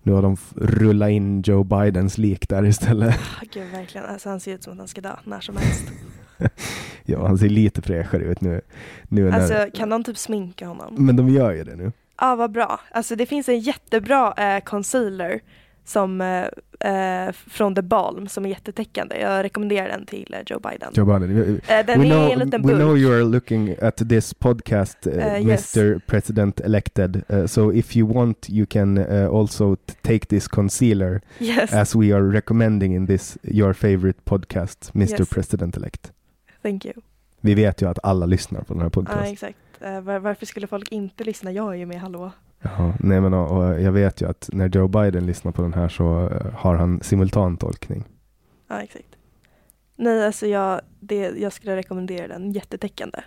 nu har de rullat in Joe Bidens lik där istället. ah, Gud, verkligen. Alltså, han ser ut som att han ska dö när som helst. ja, han ser lite fräschare ut nu. nu när, Alltså, kan de typ sminka honom? Men de gör ju det nu. Ja, vad bra. Alltså det finns en jättebra eh, concealer som eh, eh, från The Balm som är jättetäckande. Jag rekommenderar den till eh, Joe Biden. Joe Biden. Eh, den we är know, en liten we burk. know you are looking at this podcast, uh, Uh, yes. Mr. President elected. Uh, so if you want, you can uh, also take this concealer Yes, as we are recommending in this your favorite podcast, Mr. Yes. President elect. thank you. Vi vet ju att alla lyssnar på den här podcasten. exakt. Eh, var, varför skulle folk inte lyssna? Jag är ju med, hallå. Jaha, nej men och, och jag vet ju att när Joe Biden lyssnar på den här så uh, har han simultantolkning. Ja, exakt. Nej, alltså jag, det, jag skulle rekommendera den. Jättetäckande.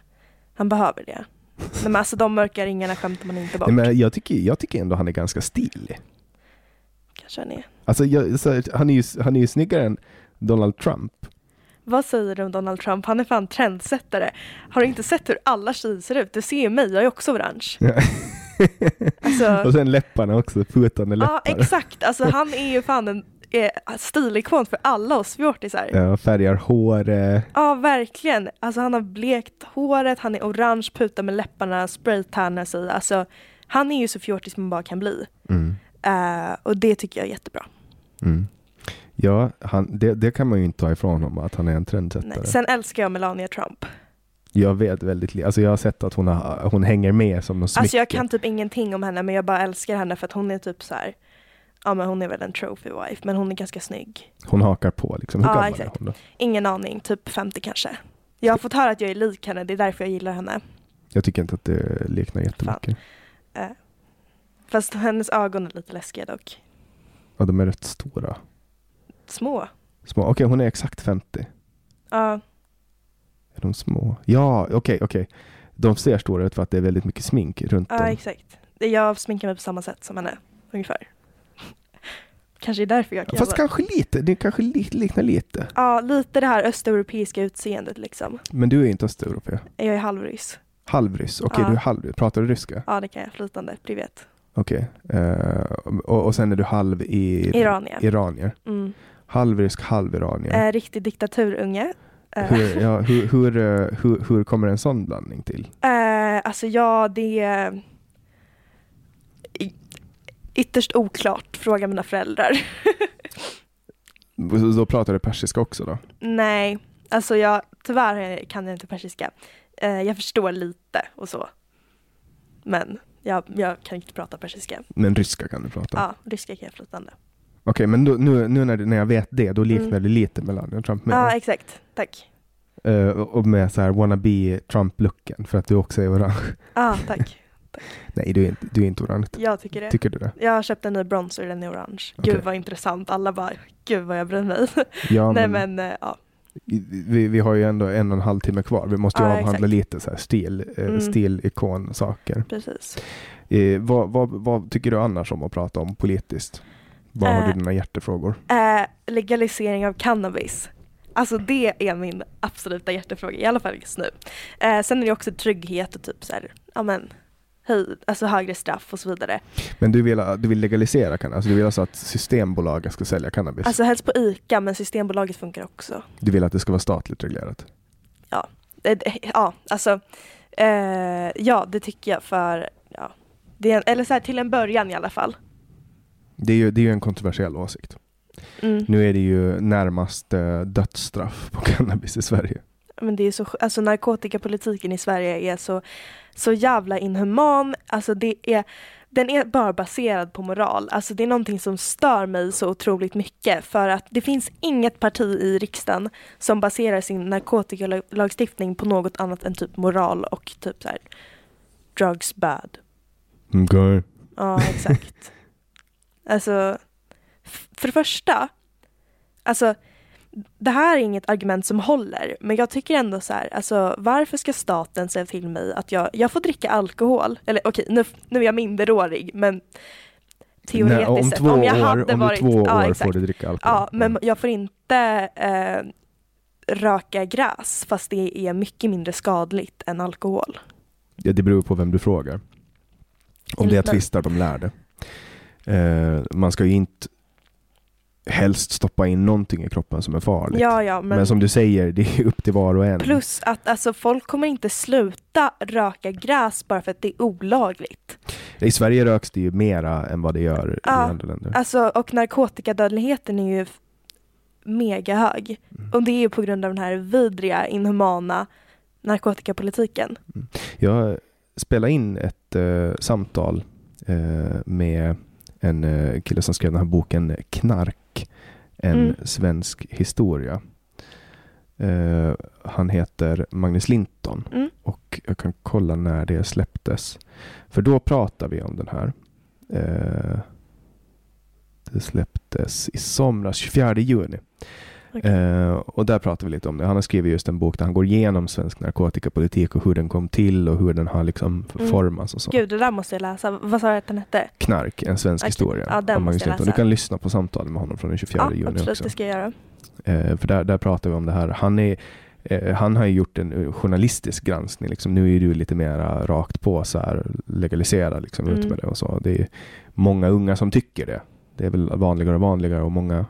Han behöver det. Nej, men alltså de mörka ringarna skämtar man inte bort. Nej, men jag, tycker, jag tycker ändå han är ganska stilig. Kanske han är. Alltså, jag, så, han, är ju, han är ju snyggare än Donald Trump. Vad säger du om Donald Trump? Han är fan trendsättare. Har du inte sett hur alla tjejer ser ut? Du ser ju mig, jag är också orange. Alltså- och sen läpparna också, putande läppar. Ja, exakt. Alltså han är ju fan en eh, stilikon för alla oss fjortisar. Ja. Ja, färgar hår. Eh, verkligen. Alltså han har blekt håret, han är orange, putar med läpparna, spraytannar sig. Alltså han är ju så fjortis man bara kan bli. mm, Eh, och det tycker jag är jättebra. mm. Ja, han, det, det kan man ju inte ta ifrån honom, att han är en trendsättare. Nej. Sen älskar jag Melania Trump. Jag vet väldigt li- Alltså jag har sett att hon, har, hon hänger med som något smycke. Alltså jag kan typ ingenting om henne men jag bara älskar henne för att hon är typ så här. Ja men hon är väl en trophy wife men hon är ganska snygg. Hon hakar på liksom. Hur Ja, gammal exakt. är hon då? Ingen aning, typ 50 kanske. Jag har fått höra att jag är lik henne, det är därför jag gillar henne. Jag tycker inte att det liknar jättemycket. Fast hennes ögon är lite läskiga dock. Ja, de är rätt stora. Små. Små. Okej, hon är exakt 50. Ja, Är de små? Ja, okej, okej. De ser stora ut för att det är väldigt mycket smink runt ja dem. exakt. Jag sminkar mig på samma sätt som henne, ungefär. Kanske är därför jag kan Fast jobba. kanske lite. Det kanske li- liknar lite. Ja, lite det här östeuropeiska utseendet liksom. Men du är inte östeuropé. Jag är halvryss. Halvryss. Okej, Ja. du är halvryss. Pratar du ryska? Ja, det kan jag flytande, privet. Okej. Eh, och, och sen är du halv i... Iranier. Iranier. Mm. Halvrysk, halv iranier. Eh, riktig diktaturunge. Eh, Hur, ja, hur, hur, eh, hur, hur kommer en sån blandning till? Eh, alltså ja, det är ytterst oklart. Fråga mina föräldrar. Då pratar du persiska också då? Nej, alltså jag, tyvärr kan jag inte persiska. Eh, jag förstår lite och så. Men jag, jag kan inte prata persiska. Men ryska kan du prata? Ja, ryska kan jag flytande. Okej, men då, nu, nu när, när jag vet det, då liknar Mm. det lite Melania Trump med. Ja, exakt. Tack. Eh, och med så här wannabe Trump-looken för att du också är orange. Ja, tack. Nej, du är inte, du är inte orange. Jag tycker det. Tycker du det? Jag har köpt en ny bronzer, den är orange. Okej. Gud vad intressant. Alla bara, gud vad jag bryr mig. Ja, Nej men, men, eh, ja. vi, vi har ju ändå en och en halv timme kvar. Vi måste ju Ja, avhandla exakt. lite så här stil, eh, Mm. stilikon-saker. Precis. Eh, vad, vad, vad tycker du annars om att prata om politiskt? Vad har Eh. du dina hjärtefrågor? Eh, legalisering av cannabis. Alltså det är min absoluta hjärtefråga, i alla fall just nu. Eh, sen är det också trygghet och typ så här, ja men, höj, alltså högre straff och så vidare. Men du vill, du vill legalisera cannabis? Alltså du vill alltså att Systembolaget ska sälja cannabis? Alltså helst på ICA, men Systembolaget funkar också. Du vill att det ska vara statligt reglerat? Det- ja, alltså, eh, ja det tycker jag för, ja, det en, eller så här, till en början i alla fall. Det är ju, det är ju en kontroversiell åsikt. Mm. Nu är det ju närmast eh, dödsstraff på cannabis i Sverige. Men det är så, alltså narkotikapolitiken i Sverige är så, så jävla inhuman. Alltså det är, den är bara baserad på moral. Alltså det är någonting som stör mig så otroligt mycket för att det finns inget parti i riksdagen som baserar sin narkotikalagstiftning på något annat än typ moral och typ så här drugs bad. Okej. Ja, exakt. alltså, för det första, alltså det här är inget argument som håller, men jag tycker ändå så här, alltså varför ska staten säga till mig att jag, jag får dricka alkohol? Eller okej, nu, nu är jag minderårig, men teoretiskt Nej, om sett, om jag år, hade om varit... du två ja, år exakt. får du dricka alkohol. Ja, men jag får inte eh, röka gräs fast det är mycket mindre skadligt än alkohol. Ja, det beror på vem du frågar. Om det är tvistar de lärde. Eh, man ska ju inte helst stoppa in någonting i kroppen som är farligt. Ja, ja, men... men, som du säger, det är upp till var och en. plus att alltså, folk kommer inte sluta röka gräs bara för att det är olagligt. I Sverige röks det ju mera än vad det gör Ja, i andra länder. Alltså, och narkotikadödligheten är ju mega hög. Mm. Och det är ju på grund av den här vidriga, inhumana narkotikapolitiken. Jag spelade in ett eh, samtal eh, med en eh, kille som skrev den här boken Knark, en Mm. svensk historia. Eh, han heter Magnus Linton Mm. och jag kan kolla när det släpptes. För då pratar vi om den här. Eh, det släpptes i somras, 24 juni. Eh, och där pratar vi lite om det. Han har skrivit just en bok där han går igenom svensk narkotikapolitik och hur den kom till och hur den har liksom Mm. formats och så. Gud, det där måste jag läsa. Vad sa du att den hette? Knark, en svensk Okej. historia. Ja, den måste jag läsa. Du kan lyssna på samtalet med honom från den 24 Ja, juni absolut, också. det ska jag göra. Eh, för där, där pratar vi om det här. Han, är, eh, han har ju gjort en eh, journalistisk granskning. Liksom. Nu är du lite mer rakt på så här, legalisera liksom, ut Mm. med det och så. Det är många unga som tycker det. Det är väl vanligare och vanligare och många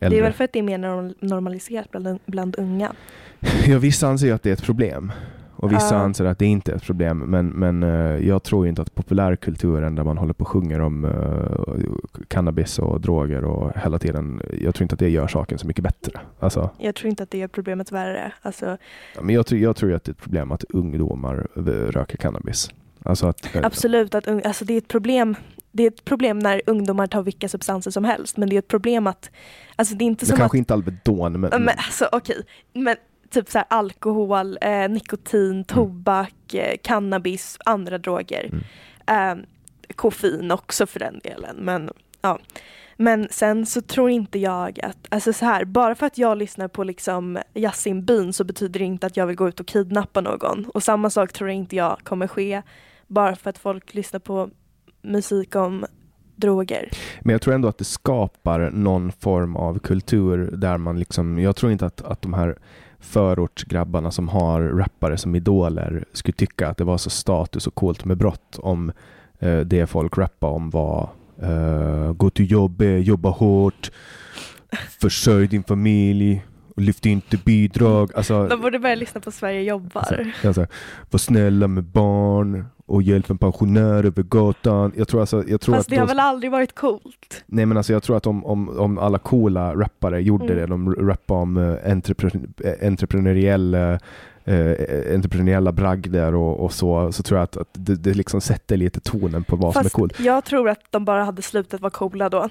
äldre. Det är väl för att det är mer norm- normaliserat bland, bland unga. Ja, vissa anser ju att det är ett problem. Och vissa Ja. anser att det inte är ett problem. Men, men eh, jag tror inte att populärkulturen där man håller på och sjunger om eh, cannabis och droger och hela tiden. Jag tror inte att det gör saken så mycket bättre. Alltså, Jag tror inte att det gör problemet värre. Alltså, men jag, tror, jag tror att det är ett problem att ungdomar eh, röker cannabis. Alltså att, absolut, att alltså, det är ett problem. Det är ett problem när ungdomar tar vilka substanser som helst. Men det är ett problem att, alltså det är inte Men som kanske att, inte Alvedon, men, men alltså okej, men typ så här alkohol, eh, nikotin, tobak, eh, cannabis, andra droger. Eh, koffein också för den delen. Men, ja. men sen så tror inte jag att, alltså så här, bara för att jag lyssnar på liksom Yasin Byn så betyder det inte att jag vill gå ut och kidnappa någon. Och samma sak tror jag inte jag kommer ske bara för att folk lyssnar på musik om droger. Men jag tror ändå att det skapar någon form av kultur där man liksom, jag tror inte att, att de här förortsgrabbarna som har rappare som idoler skulle tycka att det var så status och coolt med brott om eh, det folk rappar om var eh, gå till jobbet, jobba hårt, försörj din familj, lyft inte bidrag. Alltså, De borde börja lyssna på Sverige jobbar. Alltså, var snälla med barn och hjälp en pensionär över gatan. Jag tror alltså, jag tror Fast att det har då- väl aldrig varit coolt? Nej men alltså jag tror att om, om, om alla coola rappare gjorde Mm. det, de rappade om uh, entreprenör, entreprenöriella eh, entreprenöriella bragder och, och så, så tror jag att, att det, det liksom sätter lite tonen på vad som är Fast coolt. jag tror att de bara hade slutat vara coola då.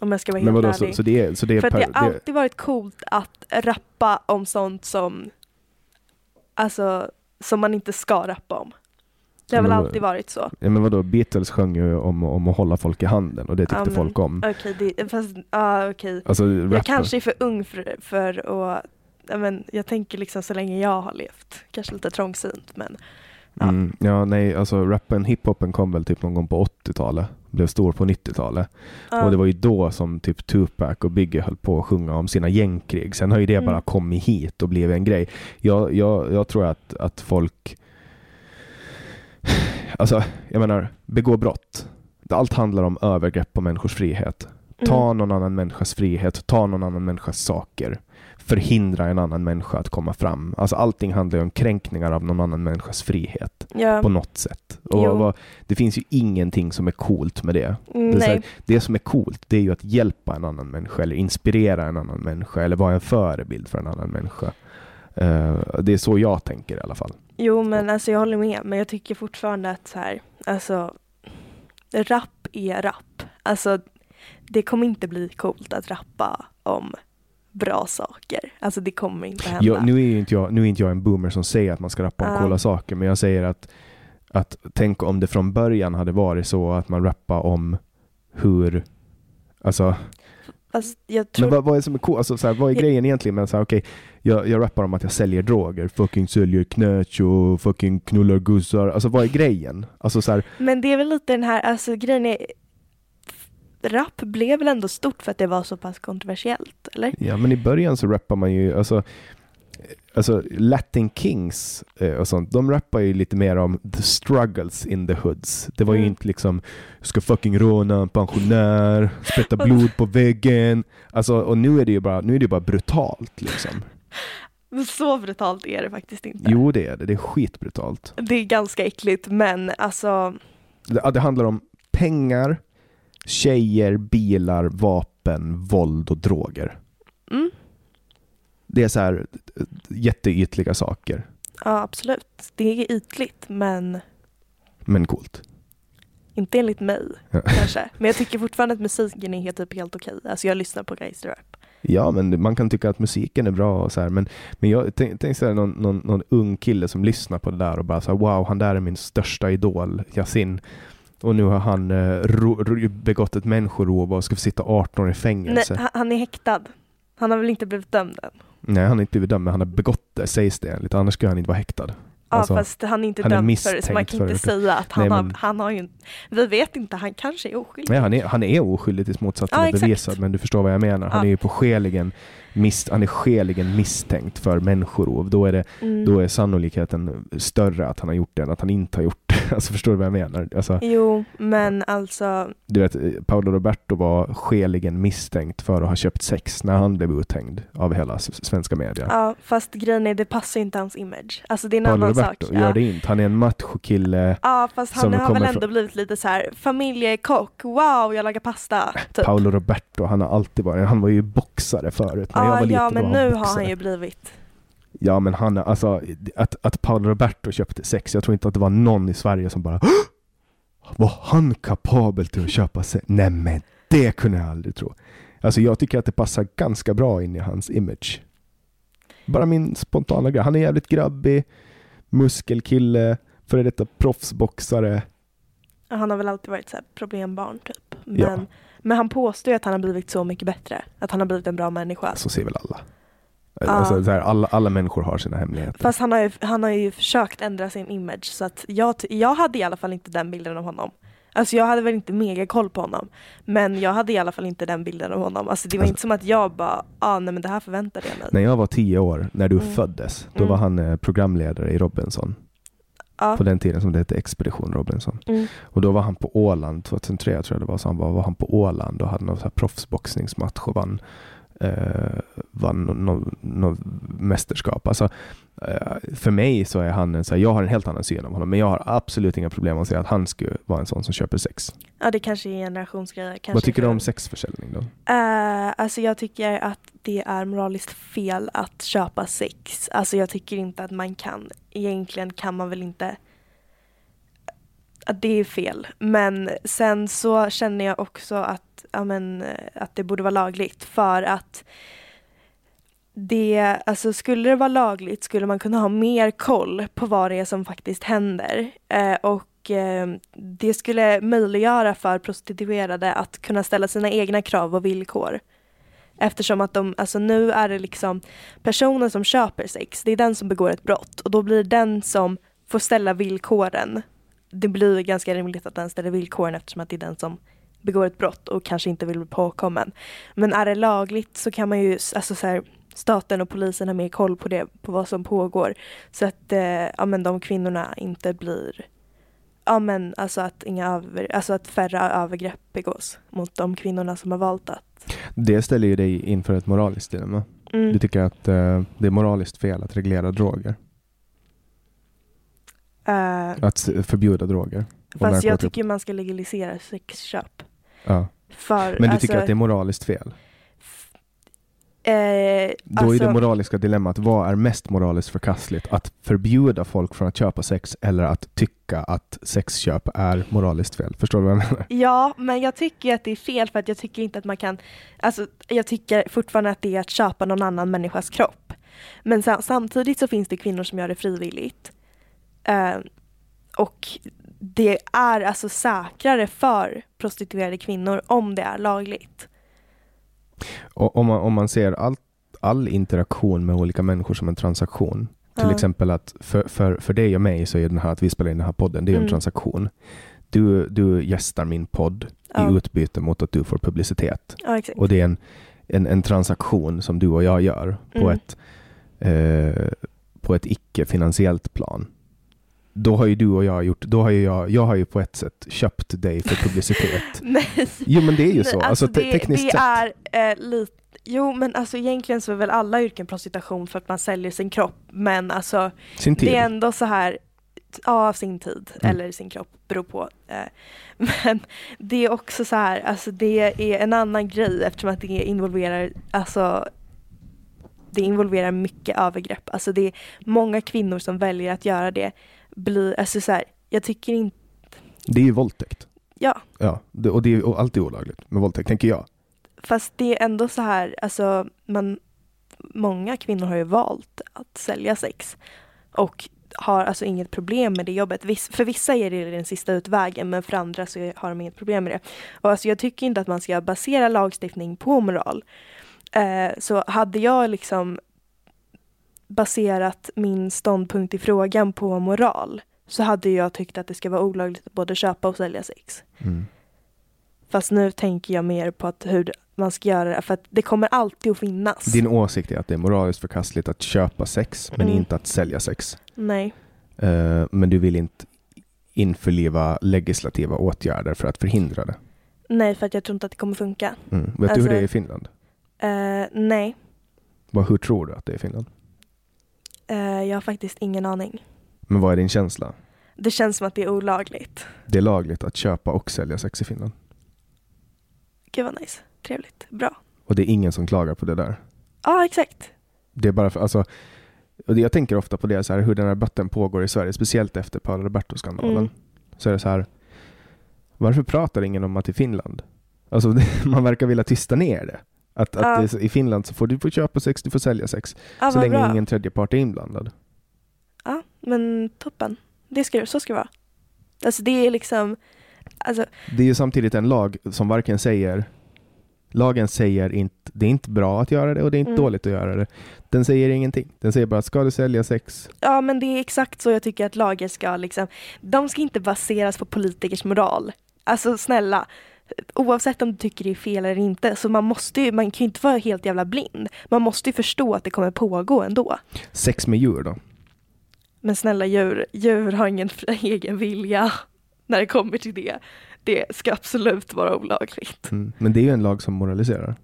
Om jag ska vara Men helt vadå, så, ärlig. så det är, så det är För att det per- har alltid varit coolt att rappa om sånt som Alltså som man inte ska rappa om. Det har väl alltid varit så. ja, men vadå, Beatles sjöng ju om, om att hålla folk i handen och det tyckte men- folk om. Okej, det, fast, ja okej. Alltså, Jag kanske är för ung för, för att, ja, men jag tänker liksom så länge jag har levt. Kanske lite trångsynt men ja. Mm, ja, nej, alltså rappen, hiphopen kom väl typ någon gång på 80-talet. Blev stor på 90-talet. ja. Och det var ju då som typ Tupac och Biggie höll på att sjunga om sina gängkrig. Sen har ju det Mm. bara kommit hit och blivit en grej. Jag, jag, jag tror att, att folk... Alltså, jag menar, begå brott. Allt handlar om övergrepp på människors frihet. Ta Mm. någon annan människas frihet, ta någon annan människas saker. Förhindra en annan människa att komma fram. Alltså allting handlar ju om kränkningar av någon annan människas frihet ja. på något sätt. Och vad, det finns ju ingenting som är coolt med det. Mm, Det, här, det som är coolt, det är ju att hjälpa en annan människa eller inspirera en annan människa eller vara en förebild för en annan människa. Eh, det är så jag tänker i alla fall. Jo men alltså jag håller med men jag tycker fortfarande att så här, alltså rap är rap. Alltså det kommer inte bli coolt att rappa om bra saker. Alltså det kommer inte hända. Jag, nu, är inte jag, nu är inte jag en boomer som säger att man ska rappa om Ja. coola saker, men jag säger att, att tänk om det från början hade varit så att man rappar om hur Alltså, alltså, jag tror, men vad, vad är som är coolt? Alltså, så här, vad är grejen egentligen med så här, okej, jag, jag rappar om att jag säljer droger, fucking säljer knäch och fucking knullar gussar. Alltså vad är grejen? Alltså så här, men det är väl lite den här, alltså grejen är Rap blev väl ändå stort för att det var så pass kontroversiellt, eller? Ja, men i början så rappar man ju, alltså, alltså Latin Kings eh, och sånt, de rappar ju lite mer om the struggles in the hoods. Det var ju Mm. inte liksom, ska fucking råna en pensionär, sprätta blod på väggen. Alltså, och nu är det ju bara, nu är det bara brutalt liksom. Men så brutalt är det faktiskt inte. Jo, det är det. Det är skitbrutalt. Det är ganska äckligt men alltså Det, det handlar om pengar, tjejer, bilar, vapen, våld och droger. Mm. Det är så här jätteytliga saker, Ja, absolut. Det är ytligt, men men coolt. inte enligt mig Ja. kanske. Men jag tycker fortfarande att musiken är helt, typ helt okej. Alltså jag lyssnar på gangsterrap. Ja, men man kan tycka att musiken är bra och så här, men, men jag tänk, så här, någon, någon, någon ung kille som lyssnar på det där och bara så här, wow, han där är min största idol, Yasin. Och nu har han eh, ro, ro, begått ett människorov och ska få sitta 18 år i fängelse. Nej, han- han är häktad. Han har väl inte blivit dömd än? Han har inte blivit dömd, men han har begått det, sägs det enligt. Annars skulle han inte vara häktad. Ja, Alltså, fast han är inte han är dömd för det, så man kan inte det. säga att han, Nej, har, men- han har ju. Vi vet inte, han kanske är oskyldig. Nej, han, är, han är oskyldig tills motsatsen Ja, är bevisad, men du förstår vad jag menar. Han Ja. är ju på skäligen, mis, han är skäligen misstänkt för människorov. Då är det Mm. då är sannolikheten större att han har gjort det än att han inte har gjort. Alltså förstår du vad jag menar? Alltså, Jo, men alltså... du vet, Paolo Roberto var skäligen misstänkt för att ha köpt sex när han blev uthängd av hela svenska media. Ja, fast grejen är, det passar inte hans image. Alltså det är en Paolo annan Roberto sak. gör ja. det inte. Han är en machokille. Ja, fast han har väl ändå från- blivit lite så här familjekock, wow, jag lagar pasta. Typ. Paolo Roberto, han har alltid varit, han var ju boxare förut. När jag Ja, var liten ja, var men han nu har boxare. han ju blivit... Ja men han, alltså att, att Paolo Roberto köpte sex, jag tror inte att det var någon i Sverige som bara "Hå! Var han kapabel till att köpa sex? Nej men det kunde jag aldrig tro. Alltså jag tycker att det passar ganska bra in i hans image. Bara min spontana grej. Han är jävligt grabbig, muskelkille, före detta proffsboxare. Han har väl alltid varit så problembarn typ. Men, Ja. men han påstår ju att han har blivit så mycket bättre. Att han har blivit en bra människa. Så ser väl alla. Ja. Alltså, så här, alla, alla människor har sina hemligheter. Fast han har, ju, han har ju försökt ändra sin image så att jag, jag hade i alla fall inte den bilden av honom. Alltså jag hade väl inte mega koll på honom. Men jag hade i alla fall inte den bilden av honom. Alltså det var Alltså- inte som att jag bara, ah nej men det här förväntade jag mig. När jag var tio år, när du Mm. föddes, då Mm. var han eh, programledare i Robinson. Ja. På den tiden som det hette Expedition Robinson. Mm. Och då var han på Åland, 2003 tror jag det var, så han var, var han på Åland och hade någon så här proffsboxningsmatch och vann, eh, vann något no, no mästerskap. Alltså, eh, för mig så är han en, så här, jag har en helt annan syn av honom, men jag har absolut inga problem att säga att han skulle vara en sån som köper sex. ja det kanske är generationsgrejer. Kanske Vad tycker du om sexförsäljning då? Eh, alltså jag tycker att det är moraliskt fel att köpa sex. Alltså jag tycker inte att man kan, egentligen kan man väl inte att det är fel. Men sen så känner jag också att, ja, men, eh, att det borde vara lagligt för att det, alltså skulle det vara lagligt skulle man kunna ha mer koll på vad det är som faktiskt händer. Eh, och eh, det skulle möjliggöra för prostituerade att kunna ställa sina egna krav och villkor. Eftersom att de, alltså nu är det liksom personen som köper sex, det är den som begår ett brott och då blir det den som får ställa villkoren. Det blir ganska rimligt att den ställer villkoren eftersom att det är den som begår ett brott och kanske inte vill bli påkommen. Men är det lagligt så kan man ju, alltså så här, staten och polisen har mer koll på det, på vad som pågår. Så att eh, ja, men de kvinnorna inte blir, ja men alltså att, inga över, alltså att färre övergrepp begås mot de kvinnorna som har valt att Det ställer ju dig inför ett moraliskt dilemma. Mm. Du tycker att eh, det är moraliskt fel att reglera droger? Eh, Att förbjuda droger? fast jag tycker man ska legalisera sexköp. Ja. För, Men du alltså, tycker att det är moraliskt fel? eh, Då är alltså, det moraliska dilemmat, vad är mest moraliskt förkastligt? Att förbjuda folk från att köpa sex eller att tycka att sexköp är moraliskt fel? Förstår du vad jag menar? Ja, men jag tycker att det är fel för att jag tycker inte att man kan, alltså jag tycker fortfarande att det är att köpa någon annan människas kropp. Men sa- samtidigt så finns det kvinnor som gör det frivilligt. Eh, och det är alltså säkrare för prostituerade kvinnor om det är lagligt. Och om, man, om man ser all, all interaktion med olika människor som en transaktion. Till Ja. exempel att för, för, för dig och mig så är den här att vi spelar in den här podden, det är ju en Mm. transaktion. Du, du gästar min podd Ja. i utbyte mot att du får publicitet. Ja. Och det är en, en, en transaktion som du och jag gör på Mm. ett, eh, på ett icke-finansiellt plan. Då har ju du och jag gjort, då har ju jag, jag har ju på ett sätt köpt dig för publicitet. Nej. Jo men det är ju Nej, så, alltså, te- det, tekniskt det sett. är eh, lite Jo men alltså egentligen så är väl alla yrken prostitution för att man säljer sin kropp men alltså Sin tid. det är ändå så här av sin tid Mm. eller sin kropp, beror på. Eh, Men det är också så här, alltså det är en annan grej eftersom att det involverar, alltså det involverar mycket övergrepp. Alltså det är många kvinnor som väljer att göra det. Blir, alltså så här, jag tycker inte, Det är ju våldtäkt. ja, Ja, och det är alltid olagligt med våldtäkt, tänker jag. fast det är ändå så här, alltså man, många kvinnor har ju valt att sälja sex och har alltså inget problem med det jobbet. För vissa är det den sista utvägen men för andra så har de inget problem med det. Och alltså jag tycker inte att man ska basera lagstiftning på moral. Eh, så hade jag liksom baserat min ståndpunkt i frågan på moral så hade jag tyckt att det ska vara olagligt att både köpa och sälja sex. Mm. Fast nu tänker jag mer på att hur man ska göra det för att det kommer alltid att finnas. Din åsikt är att det är moraliskt förkastligt att köpa sex, men Mm. inte att sälja sex. Nej. Eh, men du vill inte införliva legislativa åtgärder för att förhindra det. Nej, för att jag tror inte att det kommer funka. Mm. Vet du Alltså- hur det är i Finland? Eh, nej, Vad, hur tror du att det är i Finland? Eh, jag har faktiskt ingen aning. Men vad är din känsla? Det känns som att det är olagligt. Det är lagligt att köpa och sälja sex i Finland. Gud vad nice. Trevligt. Bra. Och det är ingen som klagar på det där. Ja, exakt. Det är bara för, alltså, och det, jag tänker ofta på det, så här, hur den här debatten pågår i Sverige, speciellt efter Paolo Roberto-skandalen. Mm. Så är det så här, varför pratar ingen om att i Finland? Alltså, man verkar vilja tysta ner det. Att, Ja. i Finland så får du får köpa sex, du får sälja sex. Ja, så länge bra. ingen tredje part är inblandad. Ja, men toppen. Det ska, så ska det vara. Alltså det är liksom, alltså, Det är ju samtidigt en lag som varken säger Lagen säger inte, det är inte bra att göra det och det är inte Mm. dåligt att göra det. Den säger ingenting. Den säger bara, ska du sälja sex? ja men det är exakt så jag tycker att lagar ska liksom, de ska inte baseras på politikers moral. Alltså snälla, oavsett om du tycker det är fel eller inte, så man måste ju, man kan ju inte vara helt jävla blind. Man måste ju förstå att det kommer pågå ändå. Sex med djur då? Men snälla djur, djur har ingen egen vilja när det kommer till det. Det ska absolut vara olagligt. Mm. Men det är ju en lag som moraliserar.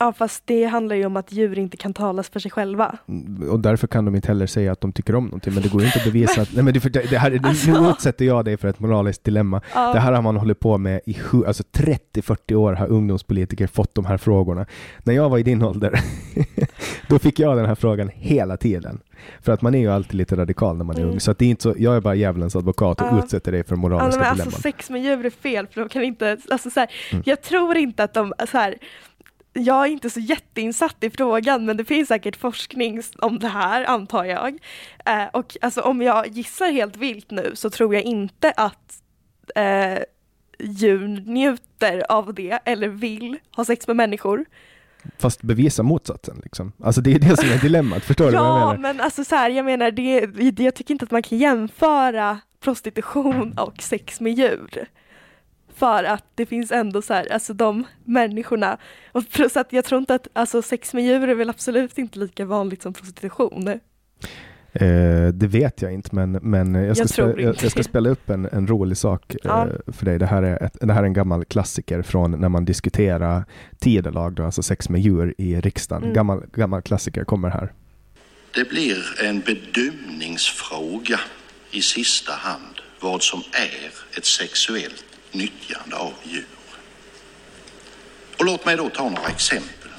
Ja fast det handlar ju om att djur inte kan talas för sig själva. Mm, Och därför kan de inte heller säga att de tycker om någonting. Men det går ju inte att bevisa att... Nej, men det, det, det här, Alltså- Nu utsätter jag dig för ett moraliskt dilemma. Ja. Det här har man hållit på med i alltså 30-40 år har ungdomspolitiker fått de här frågorna. När jag var i din ålder, då fick jag den här frågan hela tiden. För att man är ju alltid lite radikal när man är Mm. ung. Så det är inte så, jag är bara djävulens advokat och Ja. utsätter dig för Ja, moraliska men dilemman. alltså sex med djur är fel för de kan inte, alltså så här, Mm. jag tror inte att de, så här, jag är inte så jätteinsatt i frågan men det finns säkert forskning om det här antar jag. Eh, och alltså om jag gissar helt vilt nu så tror jag inte att eh, djur njuter av det eller vill ha sex med människor. Fast bevisa motsatsen liksom. Alltså det är det som är dilemmat, förstår du vad jag Ja menar? men alltså så här, jag menar det, det- jag tycker inte att man kan jämföra prostitution och sex med djur. För att det finns ändå så här, alltså de människorna, och plus att jag tror inte att, alltså sex med djur är väl absolut inte lika vanligt som prostitution. Eh, det vet jag inte, men, men jag, ska Jag tror spe, jag, jag ska spela upp en, en rolig sak Ja. eh, för dig. Det här, är ett, det här är en gammal klassiker från när man diskuterar tidelag, då, alltså sex med djur i riksdagen. Mm. Gammal, gammal klassiker kommer här. Det blir en bedömningsfråga i sista hand vad som är ett sexuellt nyttjande av djur. Och låt mig då ta några exempel.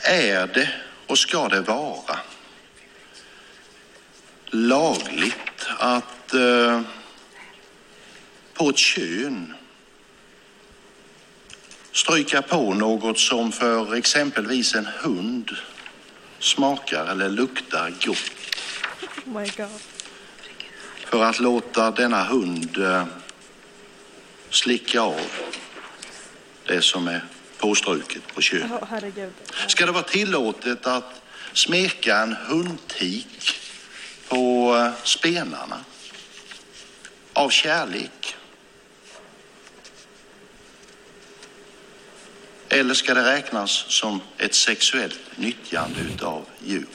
Är det och ska det vara lagligt att eh, på ett kön stryka på något som för exempelvis en hund smakar eller luktar gott Oh för att låta denna hund eh, slicka av det som är påstruket på könet. Ska det vara tillåtet att smeka en hundtik på eh, spenarna av kärlek? Eller ska det räknas som ett sexuellt nyttjande utav djur?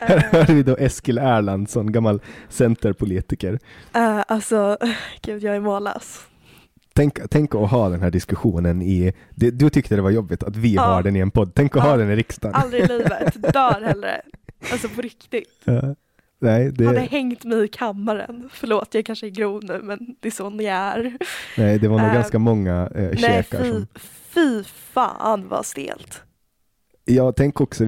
Här hör vi då Eskil Erlandsson, gammal centerpolitiker. Eh, alltså, gud jag är mållös. Tänk, tänk att ha den här diskussionen i... det- Du tyckte det var jobbigt att vi Ja. har den i en podd. Tänk att Ja. ha den i riksdagen. Aldrig i livet, dör hellre. Alltså på riktigt. Ja. Nej, det, Hade hängt mig i kammaren. Förlåt, jag kanske är grov nu men det är så ni är. nej, det var nog Äh, ganska många eh, Nej, käkar fy, som... fy fan vad stelt. Jag tänker också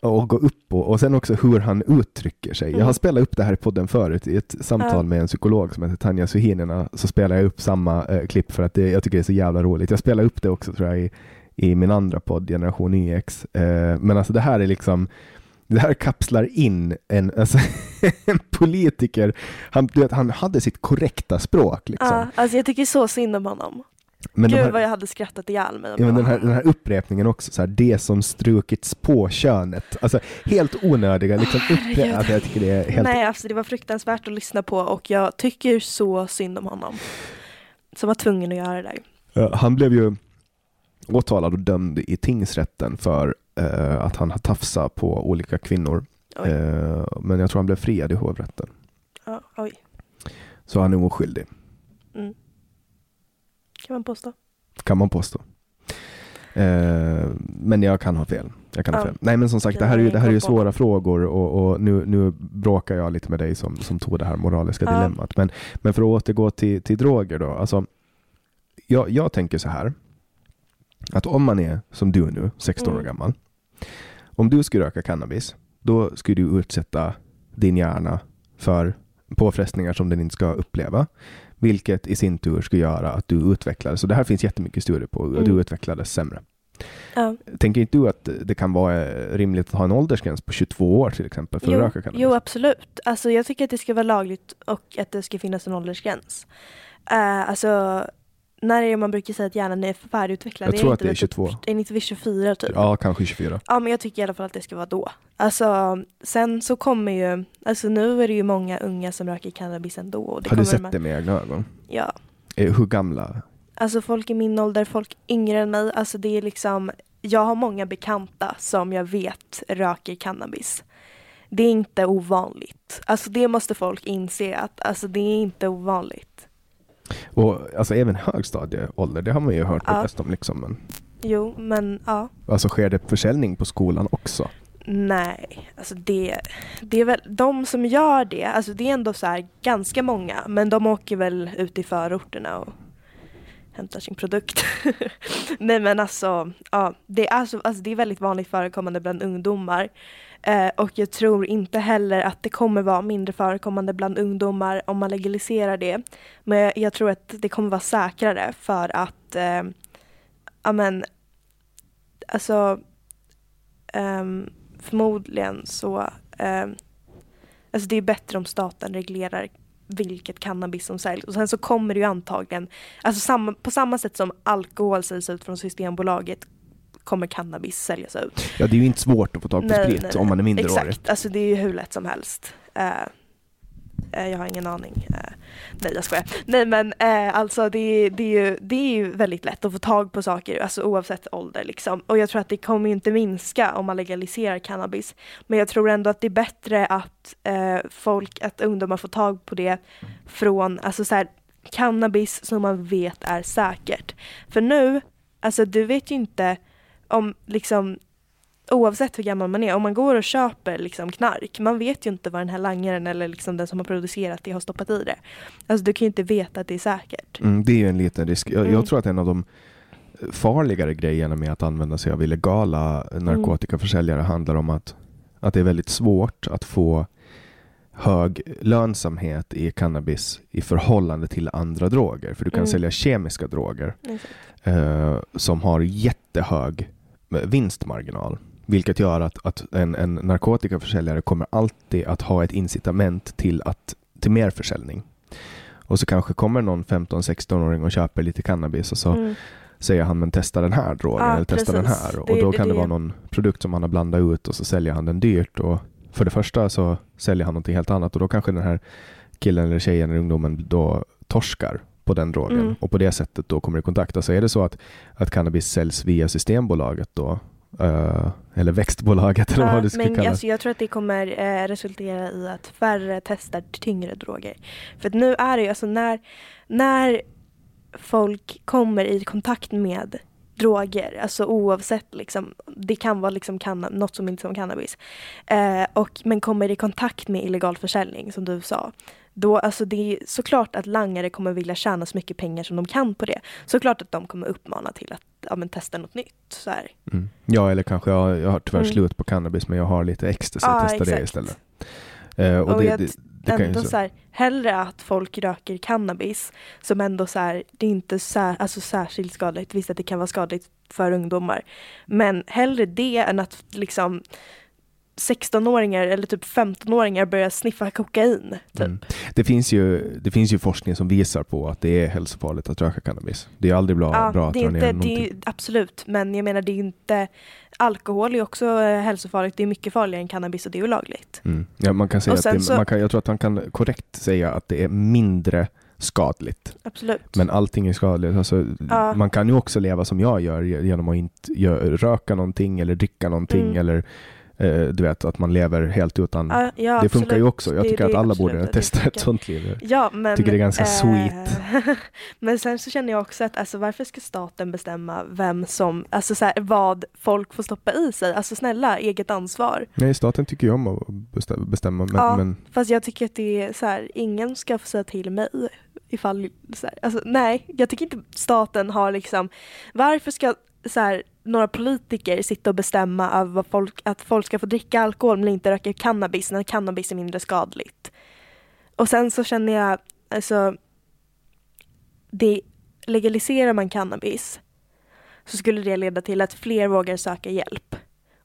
att gå upp och, och sen också hur han uttrycker sig. Jag har Mm. spelat upp det här i podden förut i ett samtal med en psykolog som heter Tanja Suhinina. Så spelar jag upp samma eh, klipp för att det, jag tycker det är så jävla roligt. Jag spelar upp det också tror jag i, i min andra podd, Generation YX. Eh, men alltså det här är liksom det här kapslar in en, alltså, en politiker. Han, vet, han hade sitt korrekta språk. Liksom. Ja, alltså jag tycker så synd om honom. Men Gud här, vad jag hade skrattat ihjäl mig. Ja, men den, här, den här upprepningen också, så här, det som strukits på könet. Alltså helt onödiga liksom, herregud. upprep- alltså, Jag tycker det är helt... Nej, alltså det var fruktansvärt att lyssna på och jag tycker så synd om honom. Som var tvungen att göra det där. Han blev ju åtalad och dömd i tingsrätten för eh, att han har tafsat på olika kvinnor. Eh, men jag tror han blev friad i hovrätten. Ja, oj, Så han är oskyldig, mm. Kan man påstå. kan man påstå. Eh, men jag kan ha fel. Jag kan ha Ja. fel. Nej men som sagt, det här är ju, det här är svåra frågor och, och nu, nu bråkar jag lite med dig som, som tog det här moraliska Ja. dilemmat. Men, men för att återgå till, till droger då. Alltså, jag, jag tänker så här. Att om man är som du nu, 16 år Mm. gammal. Om du skulle röka cannabis, då skulle du utsätta din hjärna för påfrestningar som den inte ska uppleva. Vilket i sin tur skulle göra att du utvecklades, och det här finns jättemycket studier på, att du Mm. utvecklades sämre. Ja. Tänker inte du att det kan vara rimligt att ha en åldersgräns på 22 år till exempel för att Jo, röka cannabis? jo, absolut. Alltså, jag tycker att det ska vara lagligt och att det ska finnas en åldersgräns. Uh, alltså, när är det man brukar säga att hjärnan är färdigutvecklad? Jag tror att inte det är vid 22. Typ, är det inte vid 24 typ? Ja, kanske 24. Ja men jag tycker i alla fall att det ska vara då. Alltså sen så kommer ju, alltså nu är det ju många unga som röker cannabis ändå. Och det Har du sett de- det med egna ögon? Ja. Eh, Hur gamla? Alltså folk i min ålder, folk yngre än mig. Alltså det är liksom, jag har många bekanta som jag vet röker cannabis. Det är inte ovanligt. Alltså det måste folk inse att alltså det är inte ovanligt. Och alltså även högstadieålder, det har man ju hört Ja. bäst om liksom. Men, Jo, men ja. alltså sker det försäljning på skolan också? Nej, alltså det, det är väl de som gör det, alltså det är ändå så här ganska många, men de åker väl ut i förorterna och hämtar sin produkt. Nej men alltså, ja, det är, alltså, alltså det är väldigt vanligt förekommande bland ungdomar. Eh, och jag tror inte heller att det kommer vara mindre förekommande bland ungdomar om man legaliserar det. Men jag, jag tror att det kommer vara säkrare för att, eh, men, alltså eh, förmodligen så, ehm, alltså det är bättre om staten reglerar vilket cannabis som säljs. Och sen så kommer det ju antagligen, alltså samma, på samma sätt som alkohol säljs ut från Systembolaget kommer cannabis säljas ut. Ja, det är ju inte svårt att få tag på Nej, sprit nej, om man är minderårig. Exakt, alltså det är ju hur lätt som helst. Eh, jag har ingen aning. Eh, nej jag skojar. Nej men eh, alltså det, är- det, är ju, det är ju väldigt lätt att få tag på saker, alltså oavsett ålder liksom. Och jag tror att det kommer ju inte minska om man legaliserar cannabis. Men jag tror ändå att det är bättre att folk, att ungdomar får tag på det från, alltså så här, cannabis som man vet är säkert. För nu, alltså du vet ju inte om liksom oavsett hur gammal man är, om man går och köper liksom knark, man vet ju inte vad den här langaren eller liksom den som har producerat det har stoppat i det. Alltså du kan ju inte veta att det är säkert. Mm, det är ju en liten risk. Jag, Mm. jag tror att en av de farligare grejerna med att använda sig av illegala narkotikaförsäljare handlar om att, att det är väldigt svårt att få hög lönsamhet i cannabis i förhållande till andra droger. För du kan Mm. sälja kemiska droger eh, som har jättehög eh, vinstmarginal. Vilket gör att, att en, en narkotikaförsäljare kommer alltid att ha ett incitament till, att, till mer försäljning. Och så kanske kommer någon 15-16-åring och köper lite cannabis och så Mm. säger han men testa den här drogen Ja, eller testa den här. Och då det- kan det, det- vara någon produkt som han har blandat ut och så säljer han den dyrt. Och för det första så säljer han någonting helt annat och då kanske den här killen eller tjejen eller ungdomen då torskar på den drogen Mm. och på det sättet då kommer i kontakt. Alltså är det så att, att cannabis säljs via Systembolaget då eh, eller växtbolaget eller Ja, vad det ska men kallas. alltså, jag tror att det kommer eh, resultera i att färre testar tyngre droger. För nu är det ju, alltså när, när folk kommer i kontakt med droger, alltså oavsett liksom, det kan vara liksom canna, något som inte är som cannabis. Eh, och, men kommer i kontakt med illegal försäljning som du sa, då, alltså det är såklart att langare kommer vilja tjäna så mycket pengar som de kan på det. Såklart att de kommer uppmana till att ja, men testa något nytt. Så här. Mm. Ja, eller kanske jag, jag har tyvärr Mm. slut på cannabis men jag har lite ecstasy, Ja, testa det exakt. istället. Eh, och Och det, jag det, det ändå så. så här, hellre att folk röker cannabis som ändå så här, det är inte sär, alltså särskilt skadligt. Visst att det kan vara skadligt för ungdomar. Men hellre det än att liksom 16-åringar eller typ 15-åringar börjar sniffa kokain. Typ. Mm. Det, finns ju, det finns ju forskning som visar på att det är hälsofarligt att röka cannabis. Det är aldrig bra, Ja, bra att det är dra inte, ner det är, någonting. ju- absolut, men jag menar det är inte Alkohol är också eh, hälsofarligt, det är mycket farligare än cannabis och det är ju lagligt. Mm. Ja, man kan säga att det, så- man kan, jag tror att man kan korrekt säga att det är mindre skadligt. Absolut. Men allting är skadligt. Alltså, Ja. Man kan ju också leva som jag gör ge- genom att inte röka någonting eller dricka någonting Mm. eller du vet att man lever helt utan. Ja, ja, det funkar ju absolut. också. Jag Det- tycker det att alla absolut borde testa ett sånt liv. Ja, men, Tycker det är ganska eh, sweet. men sen så känner jag också att alltså, varför ska staten bestämma vem som, alltså så här, vad folk får stoppa i sig? Alltså snälla, eget ansvar. Nej, staten tycker ju om att bestämma, bestämma men, Ja. men Fast jag tycker att det är så här, ingen ska få säga till mig ifall, så här, alltså nej, jag tycker inte staten har liksom, varför ska så här, några politiker sitta och bestämma över vad folk, att folk ska få dricka alkohol men inte röka cannabis när cannabis är mindre skadligt. Och sen så känner jag, alltså, det, legaliserar man cannabis så skulle det leda till att fler vågar söka hjälp.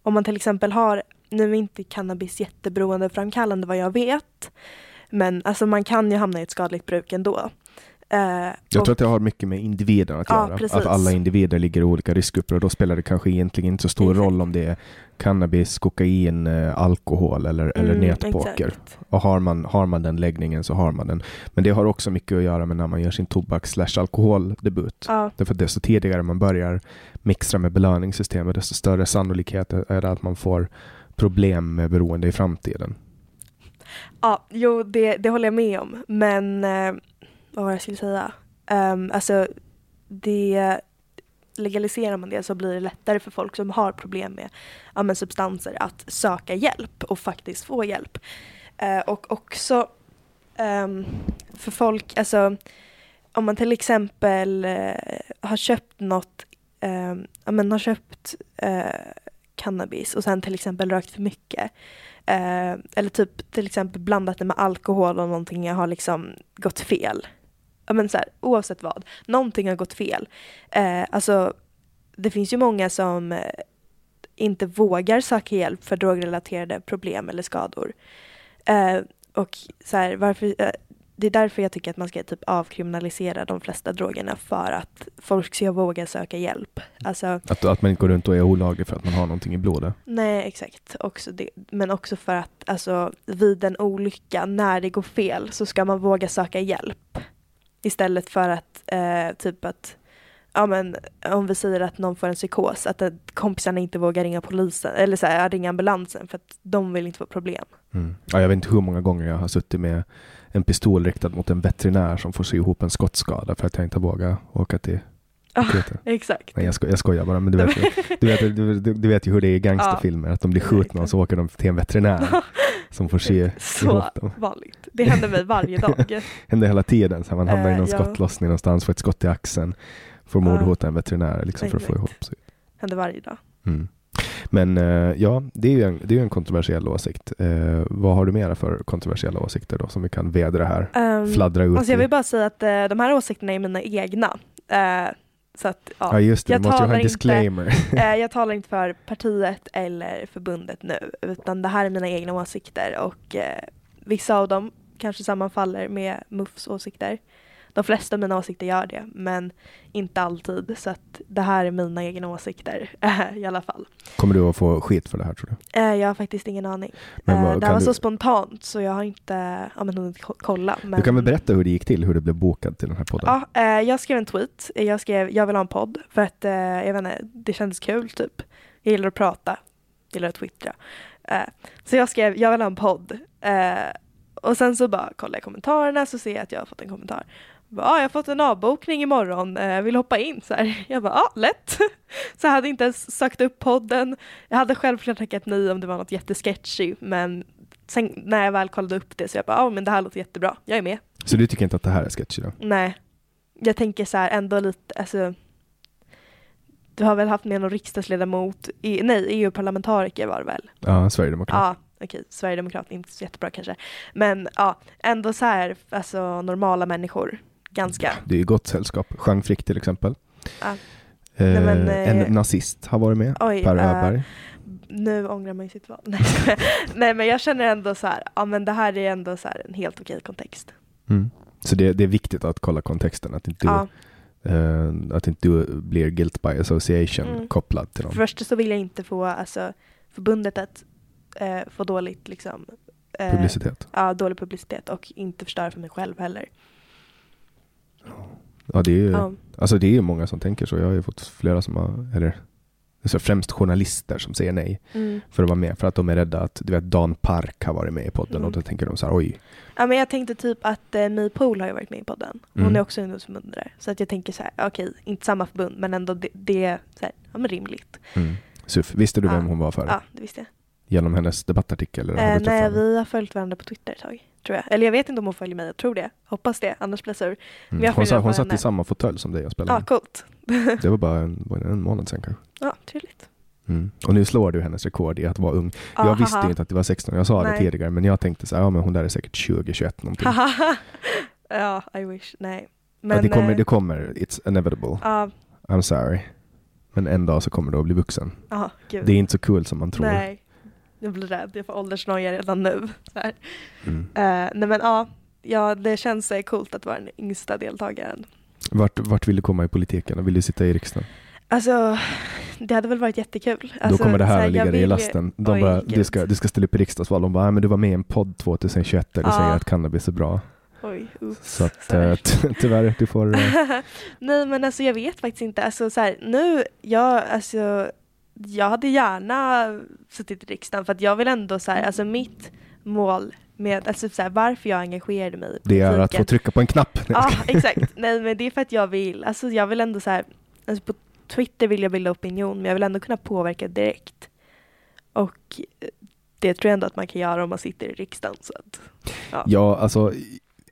Om man till exempel har, nu är inte cannabis jätteberoendeframkallande vad jag vet, men alltså man kan ju hamna i ett skadligt bruk ändå. Eh, jag tror att det har mycket med individen att Ja, göra. precis. Att alla individer ligger i olika riskgrupper och då spelar det kanske egentligen inte så stor Exakt. roll om det är cannabis, kokain, eh, alkohol eller, eller Mm, nätpoker. exakt. Och har man, har man den läggningen så har man den. Men det har också mycket att göra med när man gör sin tobaks slash alkoholdebut. Ja, Därför att desto tidigare man börjar mixtra med belöningssystemet desto större sannolikhet är det att man får problem med beroende i framtiden. ja jo det, det håller jag med om, men eh, vad var det jag skulle säga? Um, alltså, det, legaliserar man det så blir det lättare för folk som har problem med ja, men substanser att söka hjälp och faktiskt få hjälp. Uh, och också um, för folk, alltså om man till exempel uh, har köpt något, uh, ja men har köpt eh, cannabis och sen till exempel rökt för mycket. Eh, eller typ till exempel blandat det med alkohol och någonting har liksom gått fel. Men så här, oavsett vad, någonting har gått fel. Eh, alltså det finns ju många som eh, inte vågar söka hjälp för drogrelaterade problem eller skador. Eh, och så här, varför, eh, det är därför jag tycker att man ska typ avkriminalisera de flesta drogerna för att folk ska våga söka hjälp. Alltså, Att, att man inte går runt och är olaglig för att man har någonting i blodet. nej exakt. Också det, men också för att alltså, vid en olycka, när det går fel, så ska man våga söka hjälp. Istället för att eh, typ att Ja men om vi säger att någon får en psykos, att eh, kompisarna inte vågar ringa polisen eller så här, ringa ambulansen för att de vill inte få problem. Mm. Ja, jag vet inte hur många gånger jag har suttit med en pistol riktad mot en veterinär som får sy ihop en skottskada för att jag inte vågar åka till Ja, exakt. Nej jag, sko jag skojar bara, men du vet, du, vet, du, du, du vet ju hur det är i gangsterfilmer, att de blir skjutna och så åker de till en veterinär som får sy Så ihop dem. vanligt. Det händer mig varje dag. händer hela tiden, så här, man hamnar i Eh, någon ja. skottlossning någonstans, får ett skott i axeln, får mordhota en veterinär liksom, för att få ihop sig. händer varje dag. Mm. Men eh, ja, det är ju en, det är en kontroversiell åsikt. Eh, vad har du mera för kontroversiella åsikter då som vi kan vädra här? Um, Fladdra ut alltså jag vill bara säga att eh, de här åsikterna är mina egna. Eh, så att, ja. Ja just det, Jag måste ha en inte- disclaimer. Eh, jag talar inte för partiet eller förbundet nu, utan det här är mina egna åsikter och eh, vissa av dem kanske sammanfaller med MUFs åsikter. De flesta av mina åsikter gör det, men inte alltid. Så att det här är mina egna åsikter eh, i alla fall. Kommer du att få skit för det här tror du? Eh, jag har faktiskt ingen aning. Men Eh, vad- det här var du- så spontant så jag har inte ja, men hunnit ko- kolla. Men... Du kan väl berätta hur det gick till, hur du blev bokad till den här podden? Ja, eh, jag skrev en tweet. Jag skrev jag vill ha en podd för att eh, jag vet inte, det kändes kul typ. Jag gillar att prata, gillar att twittra. Eh, så jag skrev jag vill ha en podd. Eh, och sen så bara kollade jag kommentarerna så ser jag att jag har fått en kommentar. Bara, ah, jag har fått en avbokning imorgon, eh, vill hoppa in? Så här. Jag bara, ja, ah, lätt. Så jag hade inte ens sagt upp podden. Jag hade självklart tackat nej om det var något jättesketchy, men sen när jag väl kollade upp det så jag bara, ja ah, men det här låter jättebra, jag är med. Så du tycker inte att det här är sketchy då? Nej. Jag tänker så här ändå lite, alltså du har väl haft med någon riksdagsledamot, i, nej EU-parlamentariker var det väl? Ja, Sverigedemokrat. Ja, okej, Sverigedemokrat, inte så jättebra kanske. Men ja, ändå så här, alltså normala människor, ganska. Det är ju gott sällskap. Jean Frick till exempel. Ja. Eh, Nej, men, en eh, nazist har varit med, oj, Per eh, Öberg. Nu ångrar man ju sitt val. Nej, men jag känner ändå så här, ja men det här är ändå så här en helt okej kontext. Mm. Så det, det är viktigt att kolla kontexten, att inte, Ja, du, eh, att inte du blir guilt by association Mm. kopplad till dem. för först så vill jag inte få alltså, förbundet att eh, få dåligt liksom Publicitet. Ja, dålig publicitet och inte förstöra för mig själv heller. Ja, det är ju Ja. alltså det är många som tänker så. Jag har ju fått flera som har, eller så främst journalister som säger nej Mm. för att vara med för att de är rädda att du vet Dan Park har varit med i podden Mm. och då tänker de så här oj. Ja men jag tänkte typ att eh, My Pool har ju varit med i podden. Hon Mm. är också ungdomsförbundare. Så att jag tänker så här, okej, inte samma förbund men ändå det, det är så här, ja, men rimligt. Mm. Suf, visste du Ja. vem hon var för? Ja, det visste jag. Genom hennes debattartikel? Eller Eh, nej, vi har följt varandra på Twitter ett tag, tror jag. Eller jag vet inte om hon följer mig, jag tror det. Hoppas det, annars blir jag sur. Mm. Hon, sa, hon satt i samma fåtölj som dig och spelade. Ja, coolt. Det var bara en, var det en månad sedan kanske. Ja, trevligt. Mm. Och nu slår du hennes rekord i att vara ung. Ja, jag visste haha. ju inte att du var 16, jag sa det Nej. tidigare, men jag tänkte så här, ja men hon där är säkert 20, 21 någonting. Ja, I wish. Nej. Men, ja, det, kommer, eh, det kommer, it's inevitable. Ja, I'm sorry. Men en dag så kommer du att bli vuxen. gud. Det är inte så kul som man tror. Nej. Jag blir rädd, jag får åldersnoja redan nu. Här. Mm. Eh, nej men ja, ja, det känns eh, coolt att vara den yngsta deltagaren. Vart, vart vill du komma i politiken? Vill du sitta i riksdagen? Alltså, det hade väl varit jättekul. Alltså, Då kommer det så här att ligga dig i lasten. De Oj, bara, du, ska, du ska ställa upp i riksdagsval. De bara, "Nej, men du var med i en podd 2021 där du Ja. säger att cannabis är bra. Oj, ups, Så att här. eh, ty- tyvärr, du får... eh, Nej men alltså jag vet faktiskt inte. Alltså så här, nu, jag, alltså, jag hade gärna suttit i riksdagen för att jag vill ändå så här, alltså mitt mål med, alltså så här, varför jag engagerade mig i Det är att få politiken. trycka på en knapp. Ja, exakt. Nej men det är för att jag vill, alltså jag vill ändå så här, alltså på Twitter vill jag bilda opinion men jag vill ändå kunna påverka direkt. Och eh, det tror jag ändå att man kan göra om man sitter i riksdagen. Så att, ja. Ja, alltså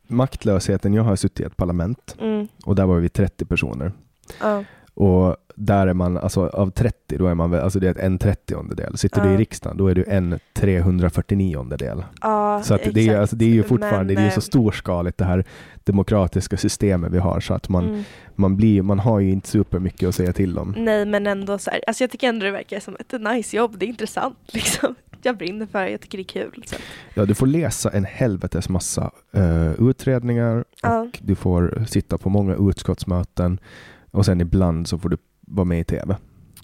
maktlösheten. Jag har suttit i ett parlament Mm, och där var vi 30 personer. ja. Och där är man, alltså av 30, då är man väl, alltså det är en 30 del. Sitter du Ja. i riksdagen, då är du en 349 del. ja Så det, är, alltså det är ju fortfarande, Men, det är ju så eh, storskaligt det här demokratiska systemet vi har så att man, mm. man blir, man har ju inte super mycket att säga till om. Nej men ändå så här, alltså jag tycker ändå det verkar som ett nice jobb, det är intressant liksom. Jag brinner för det, jag tycker det är kul. Så. Ja, du får läsa en helvetes massa eh, utredningar Ja. och du får sitta på många utskottsmöten och sen ibland så får du vara med i tv.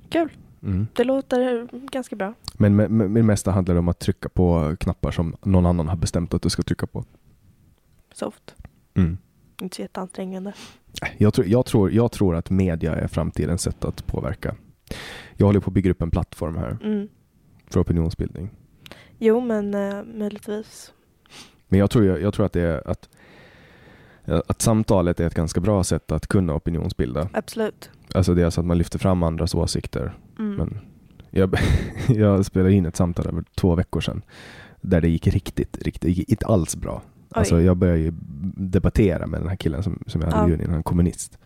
Kul, Mm. det låter ganska bra. Men med, med, med det mesta handlar det om att trycka på knappar som någon annan har bestämt att du ska trycka på. Soft, Mm. inte så jätteansträngande. Jag, tror, jag, tror, jag tror att media är framtidens sätt att påverka. Jag håller på att bygga upp en plattform här Mm. för opinionsbildning. Jo men uh, möjligtvis. Men jag tror, jag, jag tror att det är att, att samtalet är ett ganska bra sätt att kunna opinionsbilda. Absolut. Alltså det är alltså att man lyfter fram andras åsikter. Mm. Men jag, jag spelade in ett samtal över två veckor sedan där det gick riktigt, riktigt, inte alls bra. Alltså jag började ju debattera med den här killen som, som jag hade Ja. bjudit in, han är kommunist.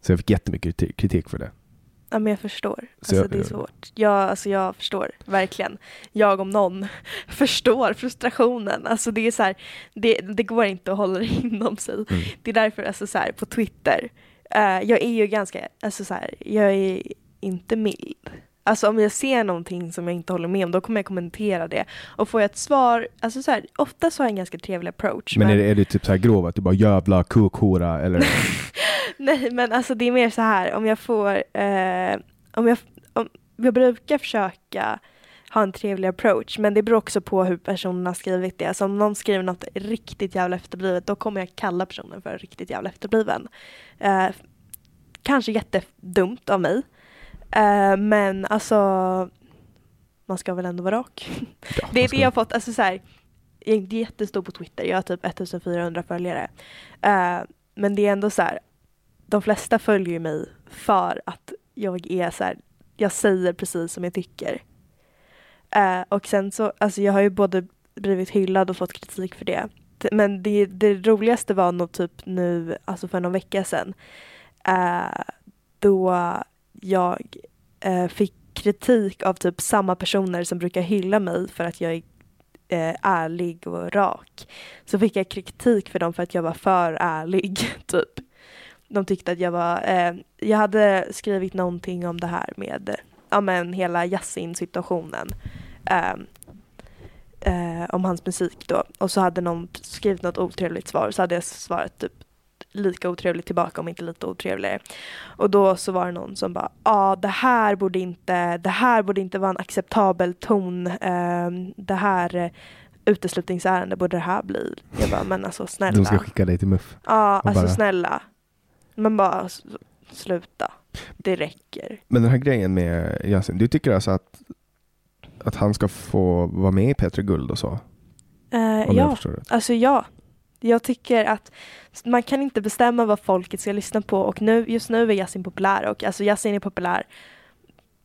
Så jag fick jättemycket kritik för det. Ja men jag förstår. Så Alltså jag- det är svårt. Jag, alltså, jag förstår verkligen. Jag om någon förstår frustrationen. Alltså det är så här, det, det går inte att hålla det inom sig. Mm. Det är därför alltså så här, på Twitter, eh, jag är ju ganska, alltså så här, jag är inte mild. Alltså om jag ser någonting som jag inte håller med om, då kommer jag kommentera det. Och får jag ett svar, alltså så här, ofta så har jag en ganska trevlig approach. Men är det, är det typ så här grov att du bara jävla kukhora eller? Nej men alltså det är mer så här om jag får, eh, om jag, om, jag brukar försöka ha en trevlig approach men det beror också på hur personen har skrivit det. Alltså om någon skriver något riktigt jävla efterblivet då kommer jag kalla personen för riktigt jävla efterbliven. Eh, kanske jättedumt av mig. Eh, men alltså man ska väl ändå vara rak. Ja, Det är det jag har fått, alltså så här, jag är inte jättestor på Twitter, jag har typ 1400 följare. Eh, men det är ändå så här, de flesta följer ju mig för att jag är så här, jag säger precis som jag tycker. Uh, och sen så, alltså jag har ju både blivit hyllad och fått kritik för det. Men det, det roligaste var nog typ nu, alltså för någon vecka sedan, uh, då jag uh, fick kritik av typ samma personer som brukar hylla mig för att jag är ärlig och rak. Så fick jag kritik för dem för att jag var för ärlig, typ. De tyckte att jag var, eh, jag hade skrivit någonting om det här med, ja men hela Yasin-situationen. Eh, eh, om hans musik då. Och så hade någon skrivit något otrevligt svar, så hade jag svarat typ lika otrevligt tillbaka om inte lite otrevligare. Och då så var det någon som bara, ja ah, det här borde inte, det här borde inte vara en acceptabel ton. Eh, det här eh, uteslutningsärende borde det här bli. Jag bara, men alltså snälla. De ska skicka dig till MUF. Ja, och alltså bara- snälla. Men bara sluta. Det räcker. Men den här grejen med Yasin, du tycker alltså att, att han ska få vara med i P3 Guld och så? Jag ja, alltså ja. Jag tycker att man kan inte bestämma vad folket ska lyssna på och nu, just nu är Yasin populär och alltså Yasin är populär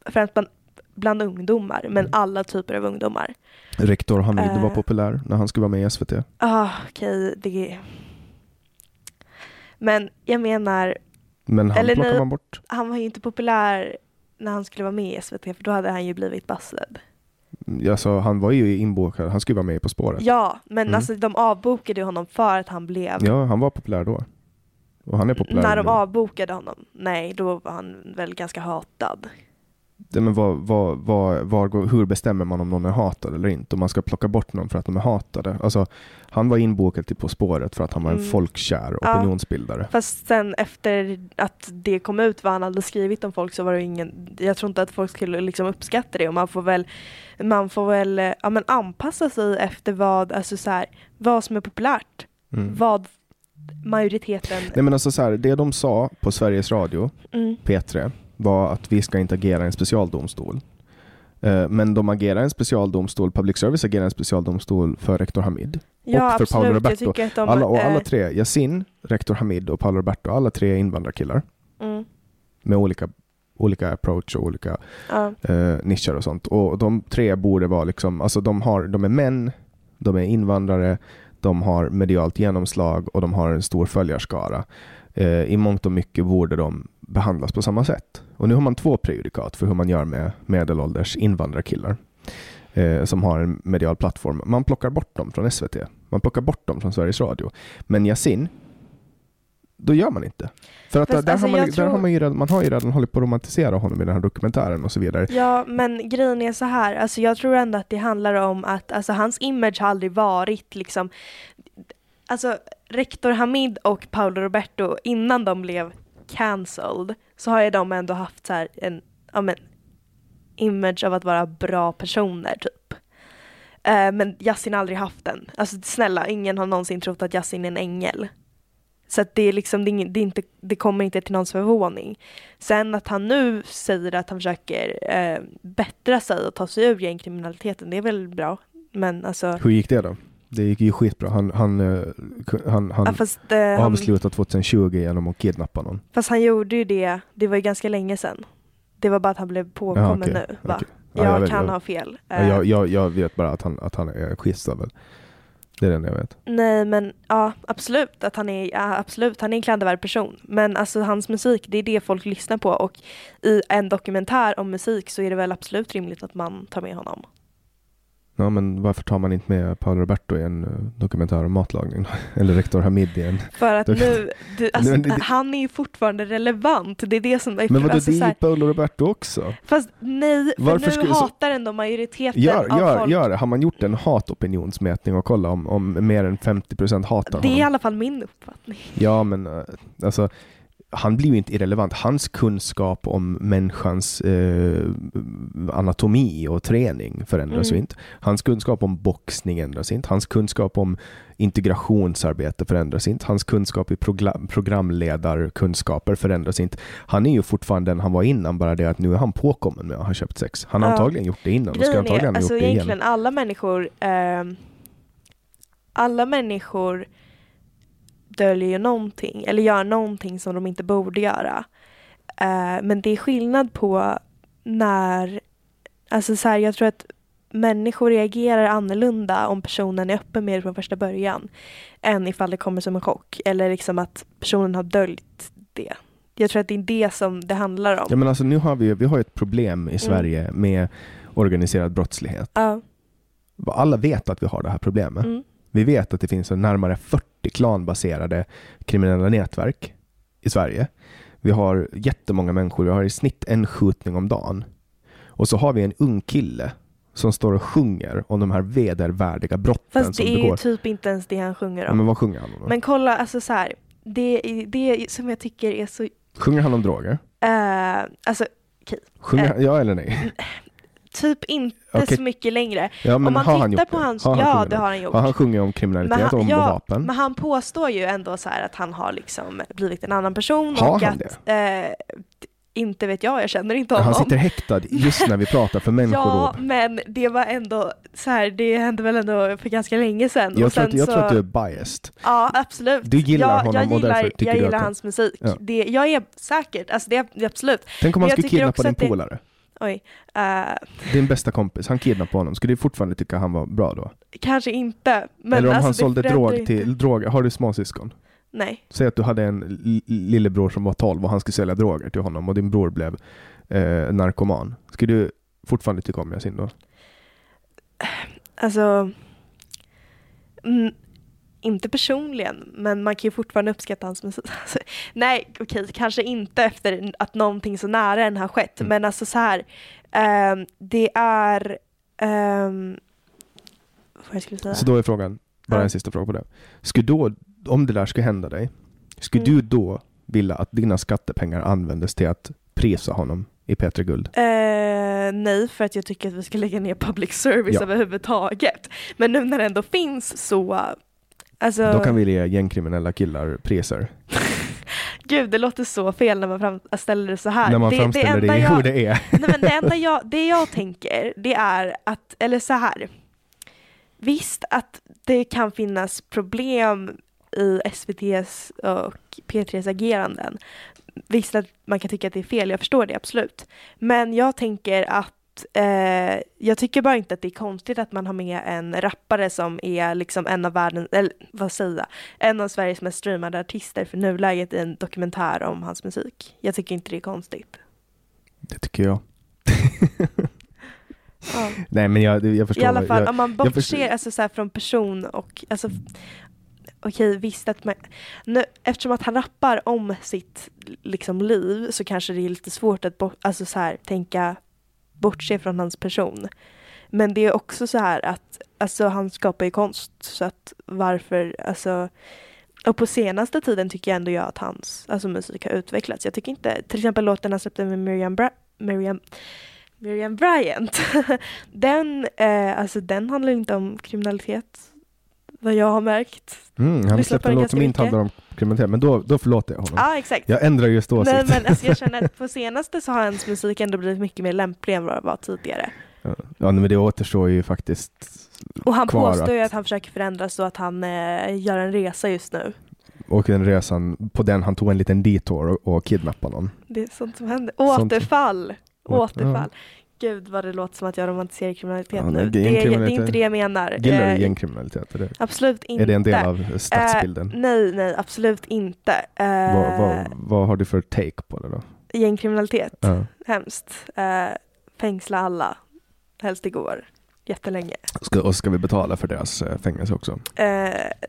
främst bland, bland ungdomar, men Mm. alla typer av ungdomar. Rektor Hamid Eh. var populär när han skulle vara med i SVT. Ah, okej, det... Men jag menar, Men han Eller plockar man bort. han var ju inte populär när han skulle vara med i SVT för då hade han ju blivit busted. Alltså, han var ju inbokad, han skulle vara med På spåret. Ja, men Mm. alltså de avbokade ju honom för att han blev Ja, han var populär då. Och han är populär När de nu. avbokade honom, nej då var han väl ganska hatad. Det, men vad, vad, vad, var, hur bestämmer man om någon är hatad eller inte? Om man ska plocka bort någon för att de är hatade? Alltså, han var inbokad till På spåret för att han var en Mm. folkkär Ja. opinionsbildare. Fast sen efter att det kom ut vad han hade skrivit om folk så var det ingen, jag tror inte att folk skulle liksom uppskatta det och man får väl, man får väl ja, men anpassa sig efter vad, alltså så här, vad som är populärt. Mm. Vad majoriteten, Nej men alltså så här, det de sa på Sveriges Radio, mm, P3, var att vi ska inte agera en specialdomstol. Eh, Men de agerar en specialdomstol, public service agerar en specialdomstol för rektor Hamid. ja för Paolo absolut, jag Roberto. de, Alla, och alla tre, Yasin, rektor Hamid och Paolo Roberto, alla tre är invandrarkillar mm, med olika, olika approach och olika ja, eh, nischer och sånt. Och de tre borde vara liksom, alltså de, har, de är män, de är invandrare, de har medialt genomslag och de har en stor följarskara. Eh, I mångt och mycket borde de behandlas på samma sätt. Och nu har man två prejudikat för hur man gör med medelålders invandrarkillar eh, som har en medial plattform. Man plockar bort dem från SVT. Man plockar bort dem från Sveriges Radio. Men Yasin, då gör man inte. För att Fast där, alltså, har man, där tror- har man, ju redan, man har ju redan hållit på att romantisera honom i den här dokumentären och så vidare. Ja, men grejen är så här, alltså jag tror ändå att det handlar om att alltså, hans image har aldrig varit liksom, alltså rektor Hamid och Paolo Roberto, innan de blev cancelled, så har ju de ändå haft så här en, ja men, image av att vara bra personer typ. Eh, men Yasin har aldrig haft den. Alltså snälla, ingen har någonsin trott att Yasin är en ängel. Så att det är liksom, det, är det, är inte, det kommer inte till någons förvåning. Sen att han nu säger att han försöker eh, bättra sig och ta sig ur gängkriminaliteten, det är väl bra. Men alltså, Hur gick det då? Det gick ju skitbra. Han, han, eh, han, han ja, fast, eh, avslutade 2020 genom att kidnappa någon. fast han gjorde ju det, det var ju ganska länge sedan. Det var bara att han blev påkommen okej, nu. Va? okej. Ja, jag, jag vet, kan jag- ha fel. Ja, Eh, Jag, jag, jag vet bara att han, att han är skitstövel. Det är det enda jag vet. Nej men ja absolut att han är, ja, absolut, han är en klandervärd person. Men alltså hans musik, det är det folk lyssnar på och i en dokumentär om musik så är det väl absolut rimligt att man tar med honom. Ja, men varför tar man inte med Paolo Roberto i en eh, dokumentär om matlagning? Eller rektor Hamid i en... För att nu, du, alltså, han är ju fortfarande relevant. Det är det som är Men vadå, alltså, det är här, Paolo Roberto också. Fast nej, för Varför nu skulle- så- hatar ändå majoriteten Gör, av gör, folk. gör det. Har man gjort en hatopinionsmätning och kolla om, om mer än 50% hatar Det är i honom? alla fall min uppfattning. Ja, men eh, alltså, han blir ju inte irrelevant. Hans kunskap om människans eh, anatomi och träning förändras Mm. ju inte. Hans kunskap om boxning ändras inte. Hans kunskap om integrationsarbete förändras inte. Hans kunskap i programledarkunskaper förändras inte. Han är ju fortfarande den han var innan, bara det att nu är han påkommen med att ha köpt sex. Han har Ja. antagligen gjort det innan och ska antagligen är, ha alltså gjort det igen. alla människor, ehm, alla människor döljer någonting eller gör någonting som de inte borde göra. Eh, men det är skillnad på när, alltså så här, jag tror att människor reagerar annorlunda om personen är öppen med det från första början än ifall det kommer som en chock eller liksom att personen har döljt det. Jag tror att det är det som det handlar om. Ja, men alltså, nu har vi, vi har ett problem i Sverige med organiserad brottslighet. Ja. Alla vet att vi har det här problemet. Mm. Vi vet att det finns närmare 40 klanbaserade kriminella nätverk i Sverige. Vi har jättemånga människor, vi har i snitt en skjutning om dagen. Och så har vi en ung kille som står och sjunger om de här vedervärdiga brotten Fast som det är ju typ inte ens det han sjunger om. men vad sjunger han om? då? Men kolla, alltså så här, det, det som jag tycker är så, Sjunger han om droger? eh, alltså Sjunger Eh. han, ja eller nej? Typ inte Okej. så mycket längre. Ja, men Om man har han tittar gjort på det? hans, Har han ja det har han gjort. Har han sjungit om kriminalitet, om ja, vapen? men han påstår ju ändå så här att han har liksom blivit en annan person Har och han att, eh, inte vet jag, jag känner inte han honom. sitter häktad just när vi pratar för människor. Ja, men det var ändå så här, det hände väl ändå för ganska länge sedan. Jag, och tror sen att, jag så, tror att du är biased. Ja, absolut. Du gillar jag, honom jag och gillar, därför tycker jag du gillar att- hans musik. Ja. Det, jag är säkert, alltså det, det absolut. Tänk om han skulle kidnappa din att det- polare. Oj. eh, Din bästa kompis, han kidnappade honom. Skulle du fortfarande tycka han var bra då? kanske inte. Men Eller om alltså, han sålde drog inte- till, droger. Har du småsyskon? Nej. Säg att du hade en li- lillebror som var 12 och han skulle sälja droger till honom och din bror blev eh, narkoman. Skulle du fortfarande tycka om Yasin då? Alltså, mm, inte personligen, men man kan ju fortfarande uppskatta hans musik. Alltså, nej, okej, kanske inte efter att någonting så nära än har skett, Mm. men alltså så här, ehm, det är, um, vad jag skulle säga? Så då är frågan, bara Ja. en sista fråga på det. Skulle då, om det där skulle hända dig, skulle Mm. du då vilja att dina skattepengar användes till att prisa honom i P3 Guld? Eh, nej, för att jag tycker att vi ska lägga ner public service Ja. överhuvudtaget. Men nu när det ändå finns så, alltså, Då kan vi ge gängkriminella killar priser. gud det låter så fel när man framställer det så här. När man det, framställer det, enda i jag- hur det är. Nej, men det enda jag, det jag tänker, det är att, eller så här. Visst att det kan finnas problem i SVTs och P3s ageranden. Visst att man kan tycka att det är fel, jag förstår det absolut. Men jag tänker att eh, jag tycker bara inte att det är konstigt att man har med en rappare som är liksom en av världens, eller vad säger jag, en av Sveriges mest streamade artister för nuläget i en dokumentär om hans musik. Jag tycker inte det är konstigt. Det tycker jag. Ja. Nej men jag, jag förstår. I alla fall jag, om man bortser alltså, så här, från person och alltså, okej visst att man, nu, eftersom att han rappar om sitt liksom, liv så kanske det är lite svårt att alltså, så här, tänka bortse från hans person. Men det är också så här att alltså, han skapar ju konst så att varför, alltså och på senaste tiden tycker jag ändå jag att hans alltså, musik har utvecklats. Jag tycker inte, till exempel låten han släppte med Miriam, Bra- Miriam Miriam Bryant. den, eh, alltså, den handlar inte om kriminalitet. Vad jag har märkt. Mm, han släppte en låt som inte handlar om kriminalitet, men då, då förlåter jag honom. Ja, ah, exakt. Jag ändrar just åsikt. Nej, men alltså, jag känner att på senaste så har hans musik ändå blivit mycket mer lämplig än vad det var tidigare. Ja, ja, men det återstår ju faktiskt Och han kvar påstår ju att- att han försöker förändras så att han eh, gör en resa just nu. Och den resan, på den han tog en liten detour och, och kidnappade någon. Det är sånt som händer. Sånt- Återfall! Åt- Återfall. Gud vad det låter som att jag romantiserar kriminalitet Ja, nu. Det är, det är gängkriminalitet- inte det jag menar. Gillar Eh, du gängkriminalitet? Är det, Absolut inte. är det en del av stadsbilden? Eh, nej, nej, absolut inte. Eh, vad, vad, vad har du för take på det då? Gängkriminalitet, Ja. hemskt. Eh, fängsla alla, helst igår. Jättelänge. Ska, och ska vi betala för deras eh, fängelse också? Eh,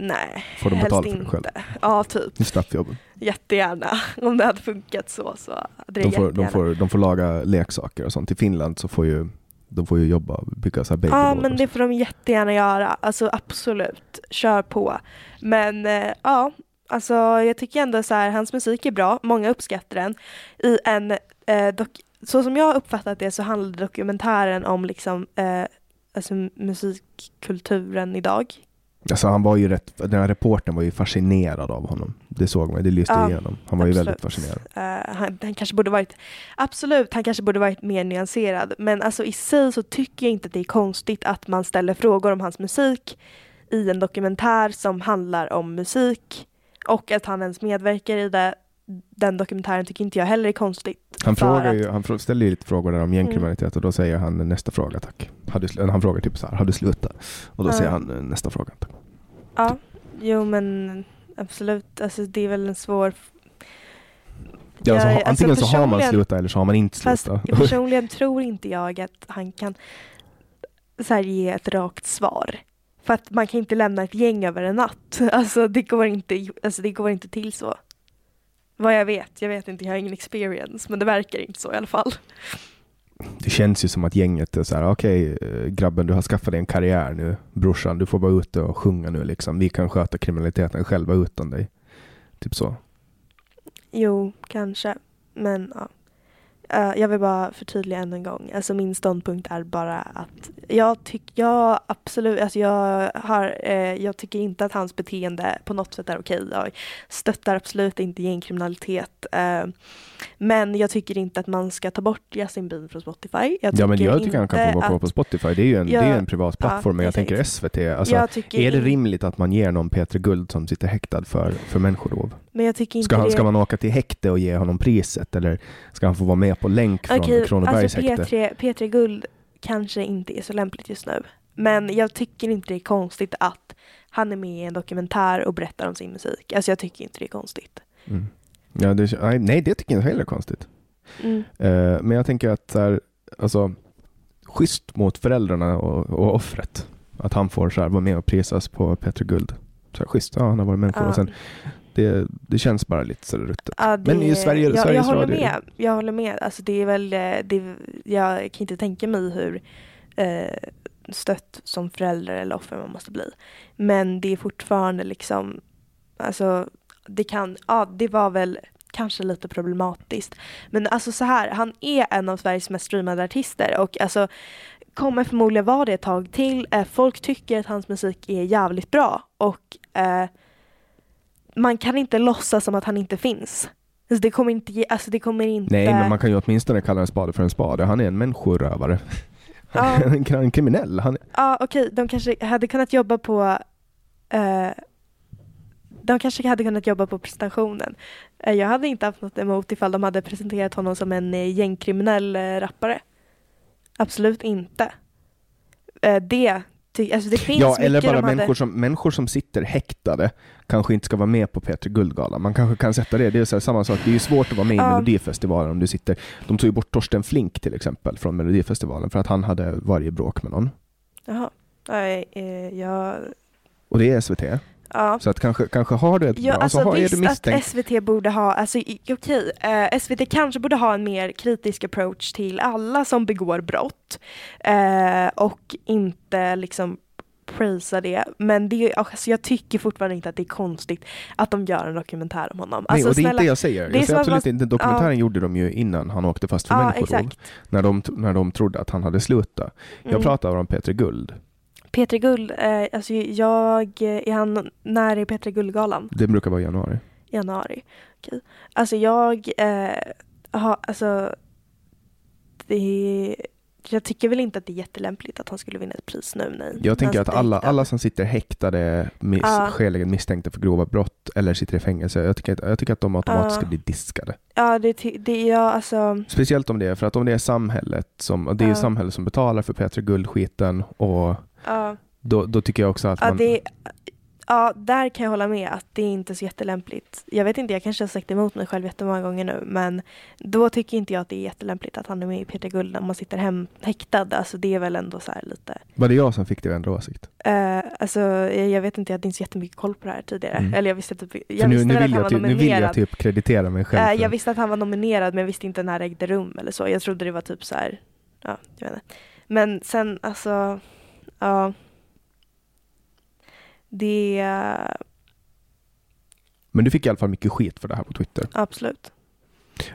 nej, Får de helst betala för det inte. själv? Ja, typ. Straffjobb? Jättegärna. Om det hade funkat så, så hade De får, de, får, de får laga leksaker och sånt. I Finland så får ju de får ju jobba och bygga så här Ja, men det får de jättegärna göra. Alltså absolut, kör på. Men eh, ja, alltså jag tycker ändå så här, hans musik är bra, många uppskattar den. I en, eh, dok- så som jag har uppfattat det så handlar dokumentären om liksom, eh, alltså musikkulturen idag. Alltså han var ju rätt, den här reporten var ju fascinerad av honom. Det såg man, det lyste Ja, igenom. Han var ju absolut. väldigt fascinerad. Eh, han, han kanske borde varit, absolut, han kanske borde varit mer nyanserad. Men alltså i sig så tycker jag inte att det är konstigt att man ställer frågor om hans musik i en dokumentär som handlar om musik Och att han ens medverkar i det, den dokumentären tycker inte jag heller är konstigt. Han, frågar ju, han ställer ju lite frågor där om gängkriminalitet och då säger han nästa fråga tack. Han frågar typ så här, har du slutat? Och då Ja. säger han nästa fråga. Tack. Ja, jo men absolut. Alltså det är väl en svår... Ja, alltså, ha, antingen så har man slutat eller så har man inte Fast slutat. personligen tror inte jag att han kan så här, ge ett rakt svar. För att man kan inte lämna ett gäng över en natt. Alltså det går inte, alltså, det går inte till så. Vad jag vet, jag vet inte, jag har ingen experience, men det verkar inte så i alla fall. Det känns ju som att gänget är så här, okej eh, grabben du har skaffat dig en karriär nu, brorsan du får vara ute och sjunga nu liksom. Vi kan sköta kriminaliteten själva utan dig. Typ så. Jo, kanske. Men ja. Eh, jag vill bara förtydliga än en gång. Alltså min ståndpunkt är bara att jag tycker, jag absolut, alltså jag har, eh, jag tycker inte att hans beteende på något sätt är okej. Jag stöttar absolut inte gängkriminalitet. Eh, men jag tycker inte att man ska ta bort Justin Bieber från Spotify. Jag Ja men jag tycker han kan få vara kvar på Spotify. Det är ju en, Ja, det är en privat ja, plattform. men jag tänker SVT, alltså, jag är det rimligt att man ger någon Peter Guld som sitter häktad för, för människorov? Men jag tycker inte Ska, han, ska man åka till häkte och ge honom priset eller ska han få vara med på länk från Okej, Kronobergs alltså häkte? P3, P3 Guld kanske inte är så lämpligt just nu. Men jag tycker inte det är konstigt att han är med i en dokumentär och berättar om sin musik. Alltså jag tycker inte det är konstigt. Mm. Ja, det, nej, det tycker jag inte heller är konstigt. Mm. Eh, men jag tänker att så här, alltså, schysst mot föräldrarna och, och offret. Att han får så här, vara med och prisas på Peter Guld. Så här, schysst, ja han har varit människa. Ja. Och sen, det, det känns bara lite så där ruttet. Ja, det, Men i Sverige- jag, jag Sveriges håller Radio- med. Jag håller med. Alltså det är väl, eh, det, jag kan inte tänka mig hur eh, stött som förälder eller offer man måste bli. Men det är fortfarande liksom, alltså det kan, ja det var väl kanske lite problematiskt. Men alltså så här, han är en av Sveriges mest streamade artister och alltså kommer förmodligen vara det ett tag till. Eh, folk tycker att hans musik är jävligt bra och eh, man kan inte låtsas som att han inte finns. Alltså det kommer inte, ge, alltså det kommer inte... Nej, men man kan ju åtminstone kalla en spade för en spade. Han är en människorövare. Han är en- kriminell. Han, Ja okej, de kanske hade kunnat jobba på eh, De kanske hade kunnat jobba på presentationen. Eh, jag hade inte haft något emot ifall de hade presenterat honom som en eh, gängkriminell eh, rappare. Absolut inte. Det, alltså det finns ja, eller bara hade... människor, som, människor som sitter häktade kanske inte ska vara med på Peter Guldgalan. Man kanske kan sätta det. Det är så här, samma sak. Det är ju svårt att vara med i Ja. Melodifestivalen om du sitter... De tog ju bort Torsten Flink till exempel från Melodifestivalen för att han hade varit i bråk med någon. Jaha. Nej, eh, jag... Och det är SVT. Ja. Så att kanske, kanske har du ett Ja, bra... alltså har, är visst du misstänkt? att SVT borde ha, alltså okej, eh, SVT kanske borde ha en mer kritisk approach till alla som begår brott eh, och inte liksom prisa det. Men det, alltså, jag tycker fortfarande inte att det är konstigt att de gör en dokumentär om honom. Nej, Alltså, och det är snälla, inte det jag säger. det Jag säger absolut inte. Dokumentären gjorde de ju innan han åkte fast för Ja, människorov. När de, när de trodde att han hade slutat. Jag Mm. pratar om Peter Guld. Peter Guld, eh, alltså jag, är han, när är Peter Guldgalan? Det brukar vara i januari. januari. Okej. Alltså jag eh, har, alltså det, jag tycker väl inte att det är jättelämpligt att han skulle vinna ett pris nu. Nej. Jag tänker Han att alla, häktad. alla som sitter häktade, mis, Ja. skäligen misstänkta för grova brott eller sitter i fängelse, jag tycker, att- jag tycker att de automatiskt Ja. ska bli diskade. Ja, det, ty- det är jag alltså. Speciellt om det är för att om det är samhället som, det är Ja. samhället som betalar för Peter Guld-skiten och Ja, då, då tycker jag också att ja, man... det, ja, där kan jag hålla med att det är inte så jättelämpligt. Jag vet inte, jag kanske har sagt emot mig själv jättemånga gånger nu, men då tycker inte jag att det är jättelämpligt att han är med i Peter Guld när man sitter hem häktad. Alltså det är väl ändå så här lite Var det jag som fick dig att ändra åsikt? Uh, alltså, jag jag vet inte, jag hade inte så jättemycket koll på det här tidigare. Mm. Eller jag visste typ, jag nu, visste nu, vill att han var typ, nu vill jag nominerad. typ kreditera mig själv. För- jag visste att han var nominerad men jag visste inte när det ägde rum eller så. Jag trodde det var typ så här, ja, jag vet inte. Men sen alltså, ja. Det, Men du fick i alla fall mycket skit för det här på Twitter. absolut.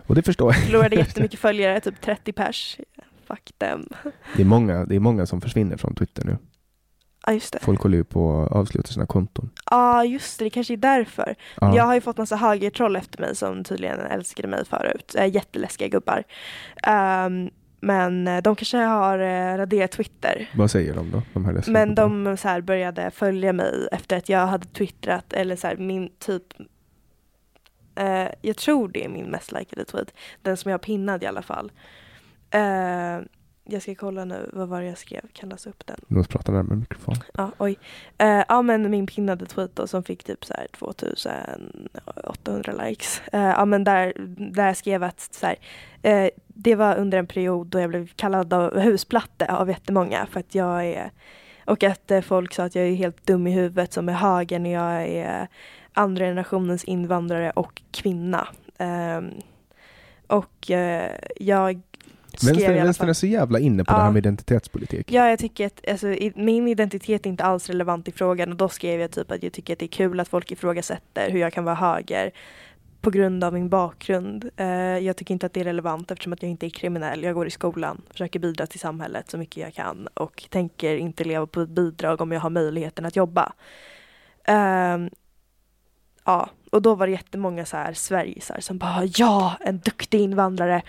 Och det förstår jag. Förlorade jättemycket följare, typ 30 pers. Fuck them. Det är många, det är många som försvinner från Twitter nu. Ja just det. Folk håller ju på att avsluta sina konton. Ja just det, det kanske är därför. Ja. Jag har ju fått massa högertroll efter mig som tydligen älskade mig förut. Äh, jätteläskiga gubbar. Ehm, men eh, de kanske har uh, raderat Twitter. Vad säger de då? De här Men de så här, började följa mig efter att jag hade twittrat eller så här, min typ Eh, jag tror det är min mest likade tweet. Den som jag har pinnad i alla fall. Eh, jag ska kolla nu, vad var det jag skrev? Kan läsa upp den. Du måste prata närmare mikrofon. Ja, oj. Eh, ja, men min pinnade tweet då som fick typ så här 2800 likes. Eh, ja, men där, där jag skrev att så här, eh, det var under en period då jag blev kallad av husplatte av jättemånga för att jag är och att eh, folk sa att jag är helt dum i huvudet som är höger när jag är andra generationens invandrare och kvinna. Ehm, och eh, jag skrev Vänstern, i alla vänstern fall- är så jävla inne på Ja. det här med identitetspolitik. Ja, jag tycker att alltså, min identitet är inte alls relevant i frågan och då skrev jag typ att jag tycker att det är kul att folk ifrågasätter hur jag kan vara höger på grund av min bakgrund. Eh, jag tycker inte att det är relevant eftersom att jag inte är kriminell. Jag går i skolan, försöker bidra till samhället så mycket jag kan och tänker inte leva på ett bidrag om jag har möjligheten att jobba. Ehm, ja, och då var det jättemånga så här Sverigesar som bara ja, en duktig invandrare.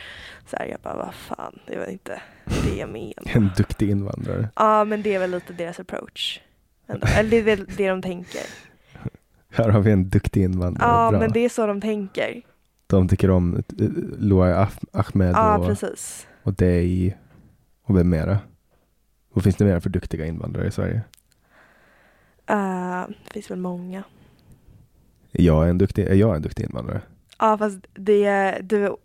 Så här, jag bara vad fan, det var inte det jag menar. En duktig invandrare. Ja, men det är väl lite deras approach. Ändå. Eller det är väl det de tänker. Här har vi en duktig invandrare. Ja, Bra. men det är så de tänker. De tycker om eh, Loai Ah- Ahmed Ja, och, precis. och dig och vem mera? Vad finns det mer för duktiga invandrare i Sverige? Uh, det finns väl många. Är jag en duktig, är jag en duktig invandrare? Ja, fast det är, du,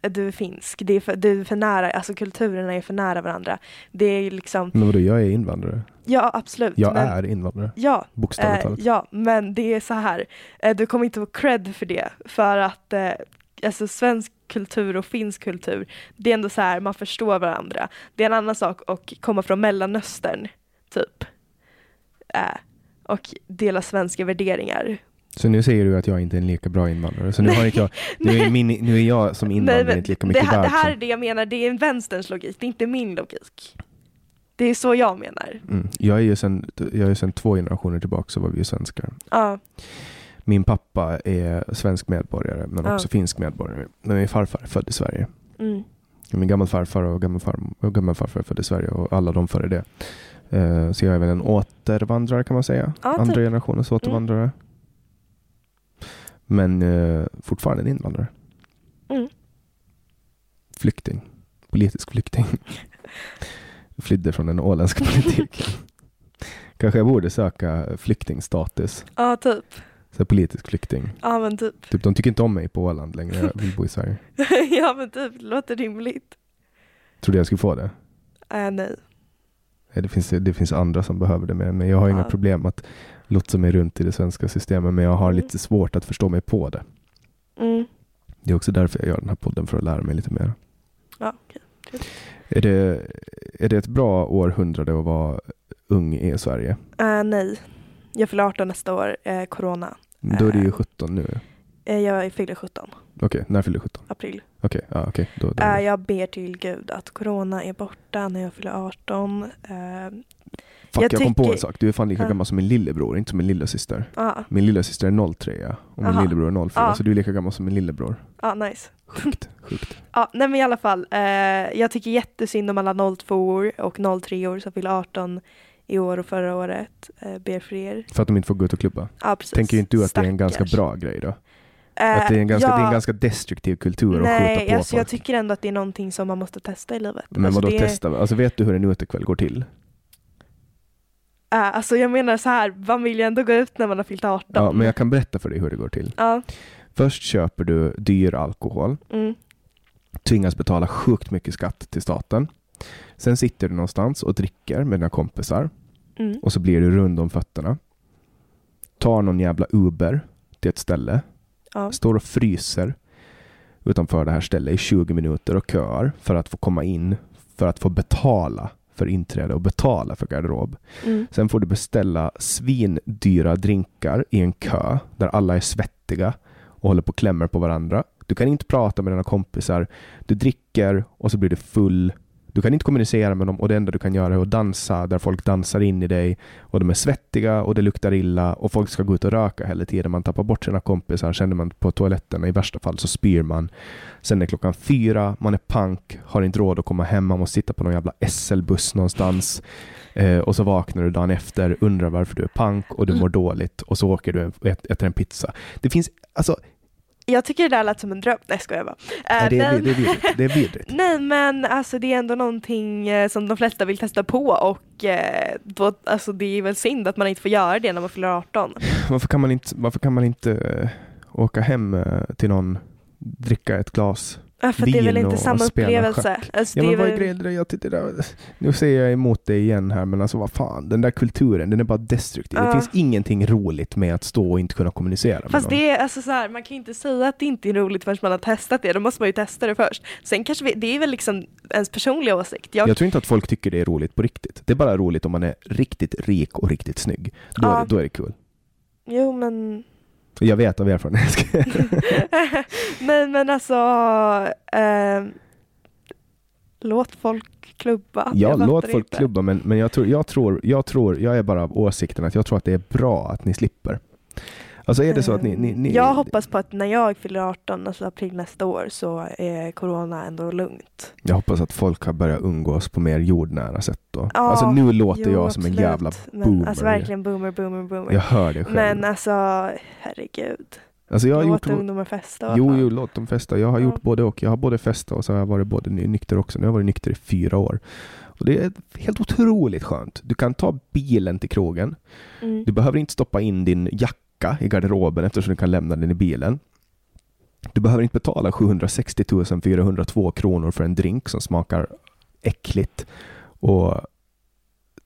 du är finsk. Det är för, du är för nära, alltså kulturerna är för nära varandra. Det är liksom, Men vadå, jag är invandrare. ja absolut. Jag men, är invandrare, Ja, bokstavligt Eh, talat. ja, men det är så här. Eh, du kommer inte få cred för det. För att eh, alltså, svensk kultur och finsk kultur, det är ändå så här, man förstår varandra. Det är en annan sak att komma från Mellanöstern, typ. Eh, och dela svenska värderingar. Så nu säger du att jag inte är en lika bra invandrare. Så nu, har jag, nu, är min, nu är jag som invandrare men inte lika det, mycket här, det värd här är det jag menar, det är en vänsterns logik, det är inte min logik. Det är så jag menar. Mm. Jag är ju sen, jag är sen två generationer tillbaka så var vi ju svenskar. Ja, Min pappa är svensk medborgare men Ja. också finsk medborgare. Men min farfar är född i Sverige. mm, Min gammelfarfar och gammelfarmor och gammelfarfar är född i Sverige och alla de före det. Eh, Så jag är väl en återvandrare kan man säga. Ja, Andra typ. generationens återvandrare. Men eh, fortfarande en invandrare. Mm. Flykting. Politisk flykting. Flydde från den åländska politiken. Kanske jag borde söka flyktingstatus. ja typ. Så politisk flykting. Ja men typ. Typ, de tycker inte om mig på Åland längre. Jag vill bo i Sverige. ja men typ, det låter rimligt. Trodde jag skulle få det. Äh, nej. Det finns, det finns andra som behöver det mer, men jag har inga Ja. problem att lotsa mig runt i det svenska systemet, men jag har Mm. lite svårt att förstå mig på det. Mm. Det är också därför jag gör den här podden, för att lära mig lite mer. Ja, okej. Är det, är det ett bra århundrade att vara ung i Sverige? Äh, nej. Jag fyller 18 nästa år, eh, corona. Då är det ju Äh. 17 nu. Eh, jag fyller 17 Okej, när fyller du 17? april. Okej, ja, okej. Då, då. Eh, jag ber till Gud att corona är borta när jag fyller 18. Eh, Fuck, jag, jag kom på en sak. Du är fan lika Ja. gammal som min lillebror, inte som min lillasyster. Ja, Min lillasyster är 03 och min Aha. lillebror är 04, Ja. så du är lika gammal som min lillebror. ja, nice. Sjukt, sjukt. Ja, nej men i alla fall. Eh, jag tycker jättesynd om alla 02 och 03 år som fyller 18 i år och förra året. Eh, ber för er. För att de inte får gå ut och klubba. Ja, precis. Tänker inte du att det är en ganska Stackars. bra grej då? Eh, Att det är en ganska, ja, det är en ganska destruktiv kultur att Nej, skjuta på alltså folk. jag tycker ändå att det är någonting som man måste testa i livet. Men alltså, vadå det, testa? Alltså vet du hur en utekväll går till? Eh, alltså jag menar så här, man vill ju ändå gå ut när man har fyllt 18. Ja, men jag kan berätta för dig hur det går till. Ja, Först köper du dyr alkohol, mm, tvingas betala sjukt mycket skatt till staten. Sen sitter du någonstans och dricker med dina kompisar mm, och så blir du rund om fötterna. Tar någon jävla Uber till ett ställe, ja, står och fryser utanför det här stället i 20 minuter och köar för att få komma in, för att få betala för inträde och betala för garderob. mm, Sen får du beställa svindyra drinkar i en kö där alla är svettiga och håller på och klämmer på varandra. Du kan inte prata med dina kompisar. Du dricker och så blir du full. Du kan inte kommunicera med dem och det enda du kan göra är att dansa där folk dansar in i dig och de är svettiga och det luktar illa och folk ska gå ut och röka hela tiden. Man tappar bort sina kompisar, känner man på toaletten i värsta fall så spyr man. Sen är klockan fyra, man är pank, har inte råd att komma hem, man måste sitta på någon jävla SL-buss någonstans. Eh, och så vaknar du dagen efter, undrar varför du är pank och du mår dåligt och så åker du och ät- äter en pizza. Det finns, alltså, Jag tycker det där lät som en dröm. Nej skojar bara. Nej, Eh, det, är, nej, det, är vidrigt. det är vidrigt. nej men alltså det är ändå någonting eh, som de flesta vill testa på och eh, då, alltså, det är väl synd att man inte får göra det när man fyller 18. Varför kan man inte, varför kan man inte åka hem till någon, dricka ett glas Ja, för det är väl inte samma upplevelse. Alltså, Ja det men är vad är väl- grejen? Det? Jag tyckte det där, nu säger jag emot dig igen här men alltså vad fan, den där kulturen den är bara destruktiv. Det Ja. finns ingenting roligt med att stå och inte kunna kommunicera Fast det är alltså så här, man kan ju inte säga att det inte är roligt förrän man har testat det, då måste man ju testa det först. Sen kanske vi, det är väl liksom ens personliga åsikt. Jag, Jag tror inte att folk tycker det är roligt på riktigt. Det är bara roligt om man är riktigt rik och riktigt snygg. Då, är, Ja. det, då är det kul. Jo men, Jag vet av erfarenhet. nej men alltså, eh, låt folk klubba. Ja, låt folk inte. klubba men, men jag, tror, jag, tror, jag tror, jag är bara av åsikten att jag tror att det är bra att ni slipper. Alltså är det så att ni... ni, ni Jag hoppas på att när jag fyller 18, alltså april nästa år, så är corona ändå lugnt. Jag hoppas att folk har börjat umgås på mer jordnära sätt då. Ja, alltså nu låter Jo, jag som en absolut. jävla men, boomer. Alltså verkligen boomer, boomer, boomer. Jag hör det själv. Men alltså, herregud. alltså jag har Låt gjort... ungdomar festa. Jo, jo, låt dem festa. Jag har Ja. gjort både och. Jag har både festa och så har jag varit både ny- nykter också. Nu har jag varit nykter i fyra år. Och det är helt otroligt skönt. Du kan ta bilen till krogen. Mm. Du behöver inte stoppa in din jacka i garderoben eftersom du kan lämna den i bilen. Du behöver inte betala 760 402 kronor för en drink som smakar äckligt och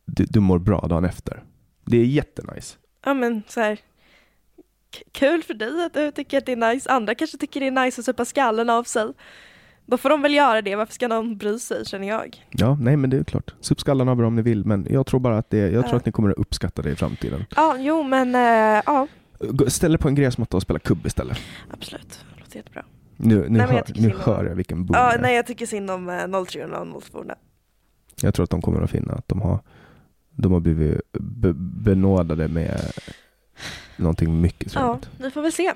du, du mår bra dagen efter. Det är jättenice. Ja men så här. Kul för dig att du tycker att det är nice. Andra kanske tycker det är nice att supa skallen av sig. Då får de väl göra det. Varför ska någon bry sig känner jag? Ja, nej men det är klart. Sup skallen av er om ni vill, men jag tror bara att det, jag tror att ni kommer att uppskatta det i framtiden. Ja, jo men eh, ja, Ställ er på en gräsmatta och spela kubb istället. absolut. Det låter jättebra. Nu, nu, jag hör, tycker nu hör jag vilken boom Ja, jag är. nej jag tycker synd om eh, 03 och 02 Jag tror att de kommer att finna att de har, de har blivit be, benådade med någonting mycket Ja, trevligt. vi får väl se.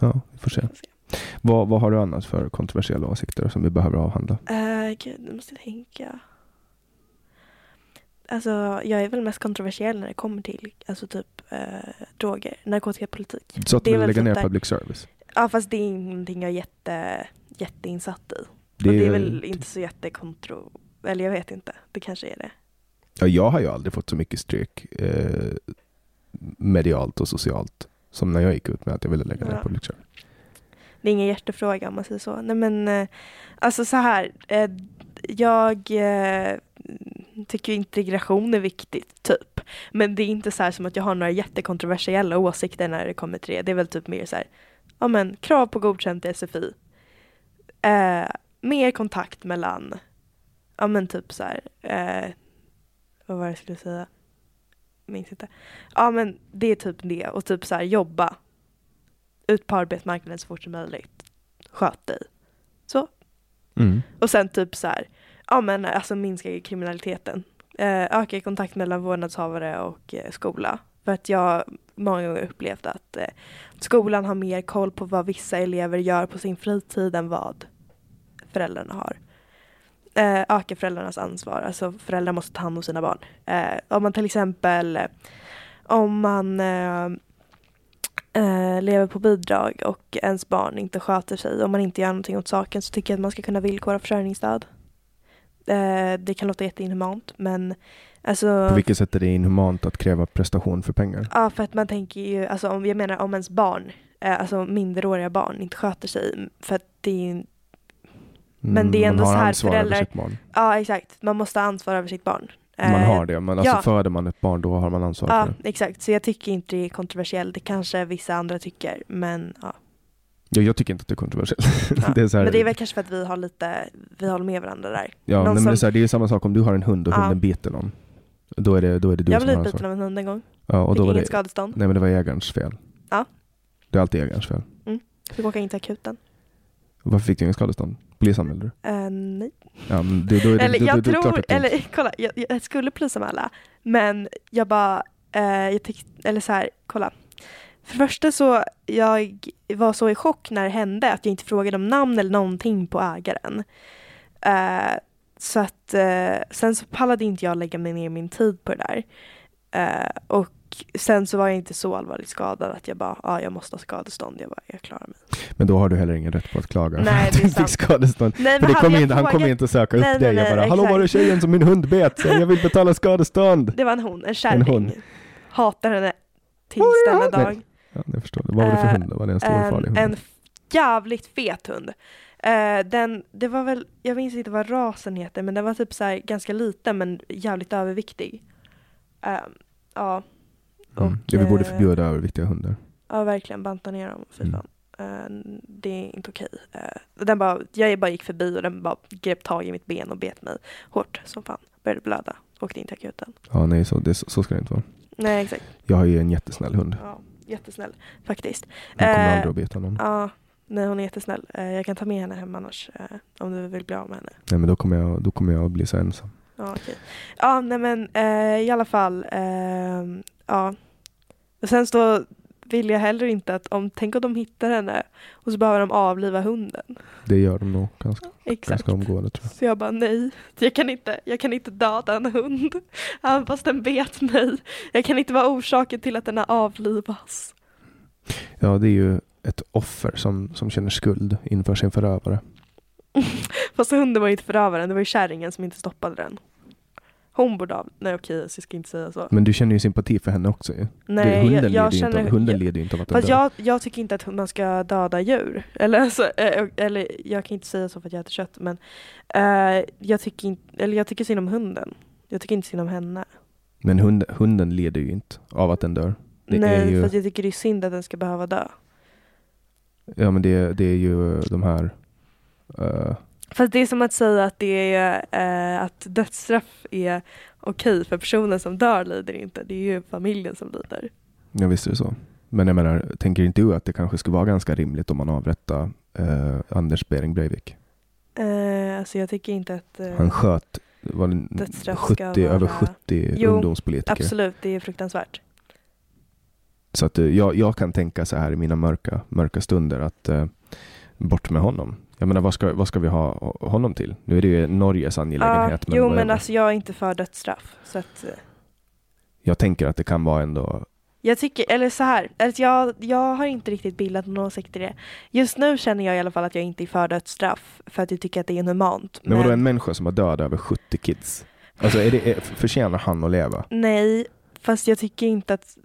Ja, vi får se. får se. Vad, vad har du annars för kontroversiella åsikter som vi behöver avhandla? Uh, gud, nu måste jag tänka. Alltså, jag är väl mest kontroversiell när det kommer till alltså typ eh, droger, narkotikapolitik. Så att du vill lägga ner där. public service? Ja, fast det är ingenting jag är jätte, jätteinsatt i. Det det är är- väl inte så jättekontro... Eller jag vet inte. Det kanske är det. Ja, jag har ju aldrig fått så mycket stryk eh, medialt och socialt som när jag gick ut med att jag ville lägga ner Ja. public service. Det är ingen hjärtefråga om man säger så. Nej men, eh, alltså så här. Eh, jag eh, tycker integration är viktigt, typ. Men det är inte så här som att jag har några jättekontroversiella åsikter när det kommer till det. Det är väl typ mer så här, ja men krav på godkänt i SFI. Eh, mer kontakt mellan, ja men typ så här, eh, vad var det jag skulle säga? Minns inte. Ja men det är typ det och typ så här jobba ut på arbetsmarknaden så fort som möjligt. Sköt dig. Så. Mm. Och sen typ så här, ja men alltså minska kriminaliteten. Eh, öka kontakt mellan vårdnadshavare och eh, skola. För att jag många gånger upplevt att eh, skolan har mer koll på vad vissa elever gör på sin fritid än vad föräldrarna har. Eh, öka föräldrarnas ansvar, alltså föräldrar måste ta hand om sina barn. Eh, om man till exempel, om man eh, eh, lever på bidrag och ens barn inte sköter sig, om man inte gör någonting åt saken så tycker jag att man ska kunna villkora försörjningsstöd. Eh, det kan låta jätteinhumant men alltså På vilket sätt är det inhumant att kräva prestation för pengar? Ja, för att man tänker ju, alltså om jag menar om ens barn, eh, alltså minderåriga barn inte sköter sig, för att det är ju, Men det är ändå Mm, så här föräldrar- ja exakt, man måste ha ansvar över sitt barn. Man Eh, har det, men alltså ja. föder man ett barn då har man ansvar Ja, för det. exakt, så jag tycker inte det är kontroversiellt, det kanske vissa andra tycker, men ja. Ja, jag tycker inte att det är kontroversiellt. ja. det är så här, Men det är väl kanske för att vi har lite, vi håller med varandra där. ja, nej, men det, är som- så här, det är ju samma sak om du har en hund och Ja. hunden biter någon. Då är det, då är det du jag som blev har utbiten ansvar. av en hund en gång, Ja, och fick då var inget det, skadestånd, nej men det var ägarens fel. Ja. Det är alltid ägarens fel. fick åka in till akuten. Varför fick du ingen skadestånd? Polisanmälde du? Eh, nej. Ja, men det, då är det, Eller då, då, jag då, är det klart tror, eller kolla, jag, jag skulle polisanmäla men jag bara, eh, jag tyckte, eller så här, kolla. För det första så, jag var så i chock när det hände att jag inte frågade om namn eller någonting på ägaren. Eh, så att, eh, sen så pallade inte jag lägga mig ner min tid på det där. Eh, och sen så var jag inte så allvarligt skadad att jag bara, ja jag måste ha skadestånd. Jag bara, jag klarar mig. Men då har du heller ingen rätt på att klaga. Nej, det är Du fick sant. skadestånd. Nej, För det hade kom jag inte, han kommer inte söka upp Nej, dig nej, och bara nej, ”Hallå var det tjejen som min hund bet? Så jag vill betala skadestånd!” Det var en hon, en kärring. hund. Hatar henne tills denna Nej. dag. Ja, jag förstår. Vad var det för Eh, hund? Var det en stor En, farlig hund? en jävligt fet hund. Eh, den, det var väl, jag minns inte vad rasen heter, men den var typ så här ganska liten men jävligt överviktig. Eh, ja. Mm. och, Ja, vi borde eh, förbjuda överviktiga hundar. Ja, verkligen banta ner dem. Fy Mm. fan. Eh, det är inte okej. Den bara, jag bara gick förbi och den bara grep tag i mitt ben och bet mig hårt som fan. Började blöda. Åkte in till akuten. Ja, nej, så, det, så ska det inte vara. Nej, exakt. Jag har ju en jättesnäll hund. Ja, jättesnäll faktiskt. Hon kommer Eh, aldrig att bita någon. Ja, nej hon är jättesnäll. Eh, jag kan ta med henne hem annars eh, om du vill bli av med henne. Nej, men då kommer jag, då kommer jag att bli så ensam. Ja, okej. Ja, nej men eh, i alla fall. ehm, ja. Och sen så vill jag heller inte att om, tänk om de hittar henne och så behöver de avliva hunden. Det gör de nog ganska, Exakt. ganska omgående tror jag. Så jag bara nej, jag kan inte, jag kan inte döda en hund. Även fast den bet mig. Jag kan inte vara orsaken till att den avlivas. Ja, det är ju ett offer som, som känner skuld inför sin förövare. Fast hunden var ju inte förövaren, det var ju kärringen som inte stoppade den. Hon borde av... Nej okej, jag ska inte säga så. Men du känner ju sympati för henne också ju. Nej, det, hunden jag, jag inte känner... av, hunden jag, lider ju inte av att fast jag, jag tycker inte att man ska döda djur. Eller, alltså, eh, eller jag kan inte säga så för att jag äter kött, men eh, jag, tycker inte, eller jag tycker synd om hunden. Jag tycker inte synd om henne. Men hund, hunden lider ju inte av att den dör. Det Nej, ju, fast jag tycker det är synd att den ska behöva dö. ja, men det, det är ju de här eh, Fast det är som att säga att det är eh, att dödsstraff är okej för personen som dör lider inte. Det är ju familjen som lider. Ja visst är det så. Men jag menar, tänker inte du att det kanske skulle vara ganska rimligt om man avrättar eh, Anders Behring Breivik? Eh, alltså jag tycker inte att... Eh, Han sköt var det Dödsstraff 70, ska över vara- 70 Jo, ungdomspolitiker. absolut, det är fruktansvärt. Så att, eh, jag, jag kan tänka så här i mina mörka, mörka stunder att eh, bort med honom. Jag menar vad ska, vad ska vi ha honom till? Nu är det ju Norges angelägenhet. Ja, jo vad- men alltså jag är inte för dödsstraff. Så att, eh, Jag tänker att det kan vara ändå jag tycker, eller så här, alltså jag, jag har inte riktigt bildat någon åsikt i det. Just nu känner jag i alla fall att jag inte är för dödsstraff. För att jag tycker att det är inhumant. Men vadå en människa som har dödat över 70 kids? Alltså är det, är, förtjänar han att leva? Nej, fast jag tycker inte att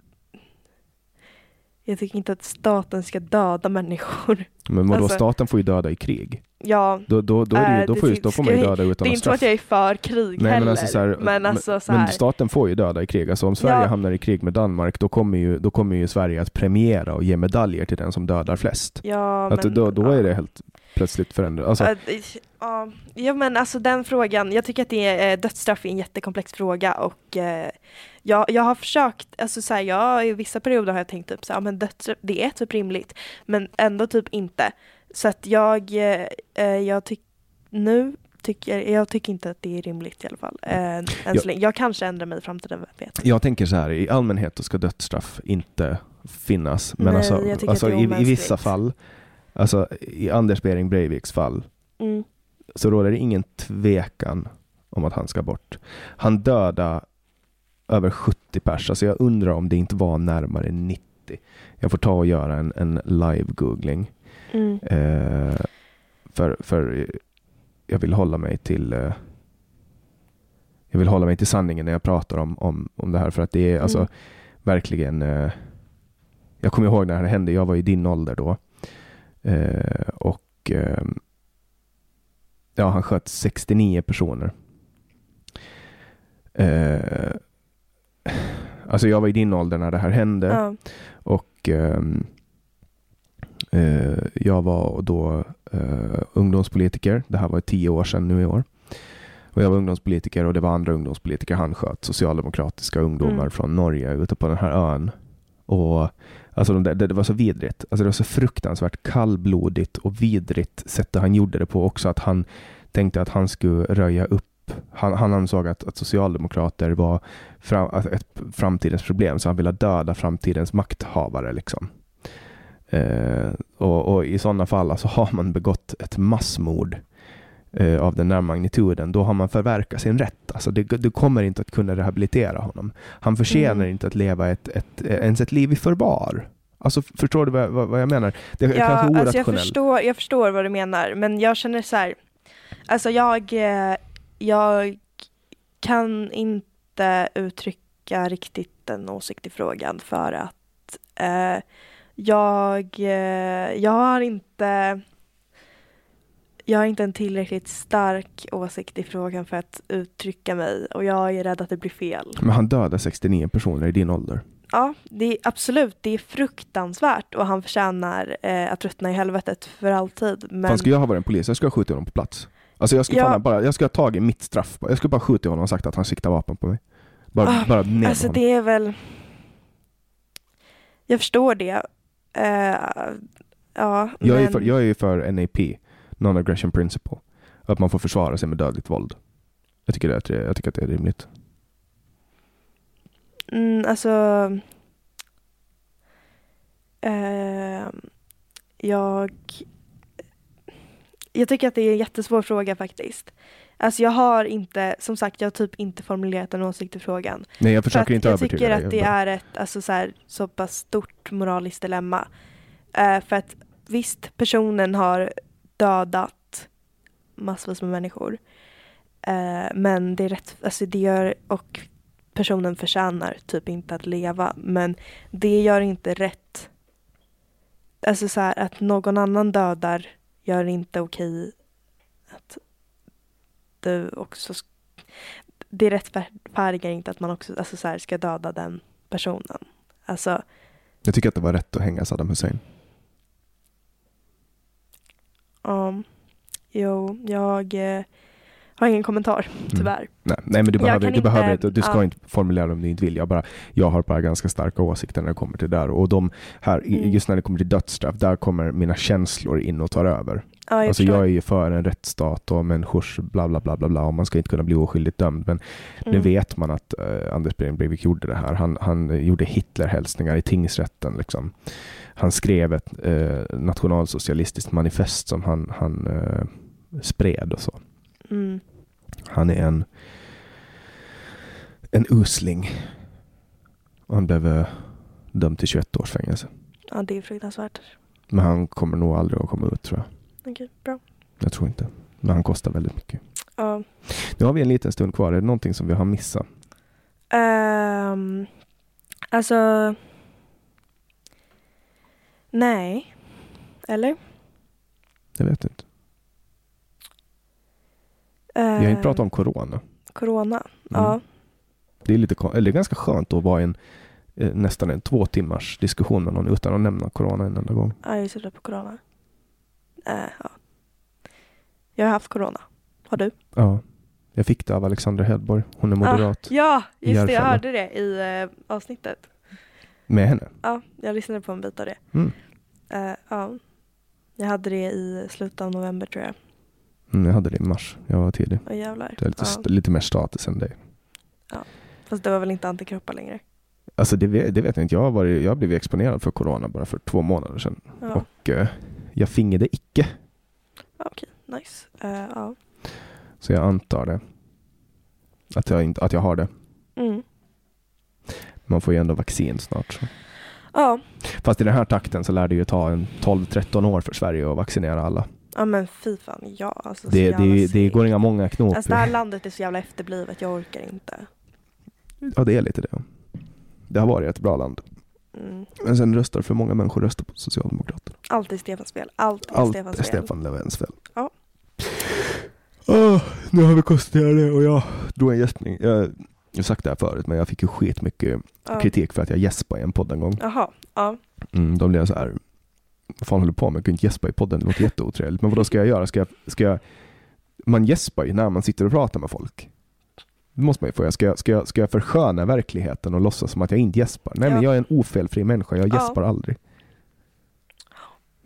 jag tycker inte att staten ska döda människor. Men vadå, Alltså- staten får ju döda i krig. Ja, Då, då, då, är det, ju- Äh, då, det får, ju, då får man ju döda utan det är inte så att straff. jag är för krig Nej, heller. men, alltså så här, men alltså så men staten får ju döda i krig. Alltså om Sverige Ja. hamnar i krig med Danmark, då kommer, ju, då kommer ju Sverige att premiera och ge medaljer till den som dödar flest. ja, att men, då, då ja. är det helt plötsligt förändrat. Alltså, Ja, det- Ja, ja men alltså den frågan, jag tycker att det är, dödsstraff är en jättekomplex fråga och eh, jag, jag har försökt, alltså så här, jag, i vissa perioder har jag tänkt typ så här, men dödsstraff, det är typ rimligt, men ändå typ inte. Så att jag, eh, jag tycker, nu tycker jag, tycker inte att det är rimligt i alla fall. Än Ja. Jag kanske ändrar mig i framtiden, vem vet. jag tänker så här, i allmänhet ska dödsstraff inte finnas. Men Nej, alltså, alltså i, i vissa fall, alltså i Anders Behring Breiviks fall, Mm. så råder det ingen tvekan om att han ska bort. Han dödade över 70 pers, alltså jag undrar om det inte var närmare 90. Jag får ta och göra en, en live-googling. Mm. Eh, för, för jag vill hålla mig till eh, jag vill hålla mig till sanningen när jag pratar om, om, om det här för att det är alltså Mm. verkligen eh, jag kommer ihåg när det hände, jag var i din ålder då eh, och eh, ja, han sköt 69 personer. Eh, alltså jag var i din ålder när det här hände Ja. och ehm, eh, jag var då eh, ungdomspolitiker. Det här var tio år sedan nu i år. Och jag var ungdomspolitiker och det var andra ungdomspolitiker han sköt. Socialdemokratiska ungdomar Mm. från Norge ute på den här ön. Och alltså de där, det, det var så vidrigt. Alltså det var så fruktansvärt kallblodigt och vidrigt sättet han gjorde det på också. Att han tänkte att han skulle röja upp han, han ansåg att, att socialdemokrater var fram, ett framtidens problem, så han ville döda framtidens makthavare. Liksom. Eh, och, och i sådana fall alltså, har man begått ett massmord eh, av den här magnituden, då har man förverkat sin rätt. Alltså det, du kommer inte att kunna rehabilitera honom. Han förtjänar Mm. inte att leva ett, ett, ens ett liv i förvar. Alltså förstår du vad, vad, vad jag menar? Det är Ja, kanske alltså jag orationellt. förstår, jag förstår vad du menar, men jag känner så här, alltså jag, eh, jag kan inte uttrycka riktigt en åsikt i frågan för att eh, jag, eh, jag har inte jag har inte en tillräckligt stark åsikt i frågan för att uttrycka mig och jag är rädd att det blir fel. Men han dödade 69 personer i din ålder. Ja, det är absolut, det är fruktansvärt och han förtjänar eh, att ruttna i helvetet för alltid. Men Fan, skulle jag ha varit en polis, jag skulle ha skjutit honom på plats. Alltså jag skulle, Ja. bara, jag skulle ha tagit mitt straff. Jag skulle bara skjutit honom och sagt att han siktar vapen på mig. Bara, Ah, bara ner alltså honom. det är väl... Jag förstår det. Eh, ja, Jag, är men... för, jag är ju för NAP, Non-Aggression Principle. Att man får försvara sig med dödligt våld. Jag tycker, det är, jag tycker att det är rimligt. Mm, alltså... Eh, jag... Jag tycker att det är en jättesvår fråga faktiskt. Alltså jag har inte, som sagt, jag har typ inte formulerat en åsikt i frågan. Nej, jag För försöker att inte jag övertyga tycker dig. att det Jag bara- är ett alltså, så, här, så pass stort moraliskt dilemma. Eh, för att visst, personen har dödat massvis med människor. Eh, men det är rätt, alltså det gör, och personen förtjänar typ inte att leva. Men det gör inte rätt. Alltså så här, att någon annan dödar gör inte okej att du också det rättfärdigar inte att man också alltså så här, ska döda den personen. Alltså, Jag tycker att det var rätt att hänga Saddam Hussein. um, jo, jag eh, har ingen kommentar tyvärr. Nej, nej men du behöver, du behöver inte- inte, du ska ja. inte formulera om du inte vill. Jag, bara, jag har bara ganska starka åsikter när det kommer till det där. Och de här, Mm. just när det kommer till dödsstraff, där kommer mina känslor in och tar över. Ja, jag alltså jag är ju för en rättsstat och människors bla bla bla bla bla och man ska inte kunna bli oskyldigt dömd. Men nu Mm. vet man att eh, Anders Breivik gjorde det här. Han, han gjorde Hitlerhälsningar i tingsrätten. Liksom. Han skrev ett eh, nationalsocialistiskt manifest som han, han eh, spred och så. Mm. Han är en, en usling. Och han blev eh, dömd till 21 års fängelse. Ja, det är fruktansvärt. Men han kommer nog aldrig att komma ut tror jag. Okej, bra. Jag tror inte. Men han kostar väldigt mycket. Ja. Nu har vi en liten stund kvar. Är det någonting som vi har missat? Ehm, alltså... Nej. Eller? Jag vet inte. Vi har inte pratat om corona. Corona. Mm. Ja. Det är, lite, eller det är ganska skönt att vara i en eh, nästan en två timmars diskussion med någon utan att nämna corona en enda gång. ja, jag är så på corona. Eh, ja. Jag har haft corona. Har du? Ja. Jag fick det av Alexandra Hedborg. Hon är moderat. Ah, ja, just det. Jag hörde det i eh, avsnittet. Med henne. Ja, jag lyssnade på en bit av det. Mm. Eh, ja. Jag hade det i slutet av november tror jag. Mm, jag hade det i mars. Jag var tidig. Åh jävlar. Är lite, Ja. lite mer status än dig. Fast det var väl inte antikroppar längre? Alltså det, vet- det vet jag inte. Jag har, jag blivit exponerad för corona bara för två månader sedan. Ja, Och eh, jag det icke. ja okej. Nice. Eh, ja. Så jag antar det. Att jag, inte, att jag har det. Mm. Man får ju ändå vaccin snart. Så. ja. Fast i den här takten så lär det ju ta en 12-13 år för Sverige att vaccinera alla. Ja men fy fan, ja. Alltså, så Det, det, det går inga många knop. Alltså det här landet är så jävla efterblivet, jag orkar inte. Ja, det är lite det. Det har varit ett bra land. Mm. Men sen röstar för många människor röstar på Socialdemokraterna. Allt är Stefans fel. Allt är Allt Stefans är. Stefan Löfvens fel. Ja. Åh, nu har vi konstaterat det och jag drog en gäspning. Jag, har sagt det här förut, men jag fick ju skitmycket Ja. kritik för att jag gäspade i en podd en gång. Jaha, ja. Mm, då blev så här, vad fan håller du på med? Jag kan inte gäspa i podden, det låter jätteotrevligt. Men vad ska jag göra? Ska jag, ska jag, man gäspar ju när man sitter och pratar med folk. Det måste man ju få göra. Ska jag, ska, jag, ska jag försköna verkligheten och låtsas som att jag inte gäspar? Nej, men Ja. jag är en ofelfri människa. Jag Ja. gäspar aldrig.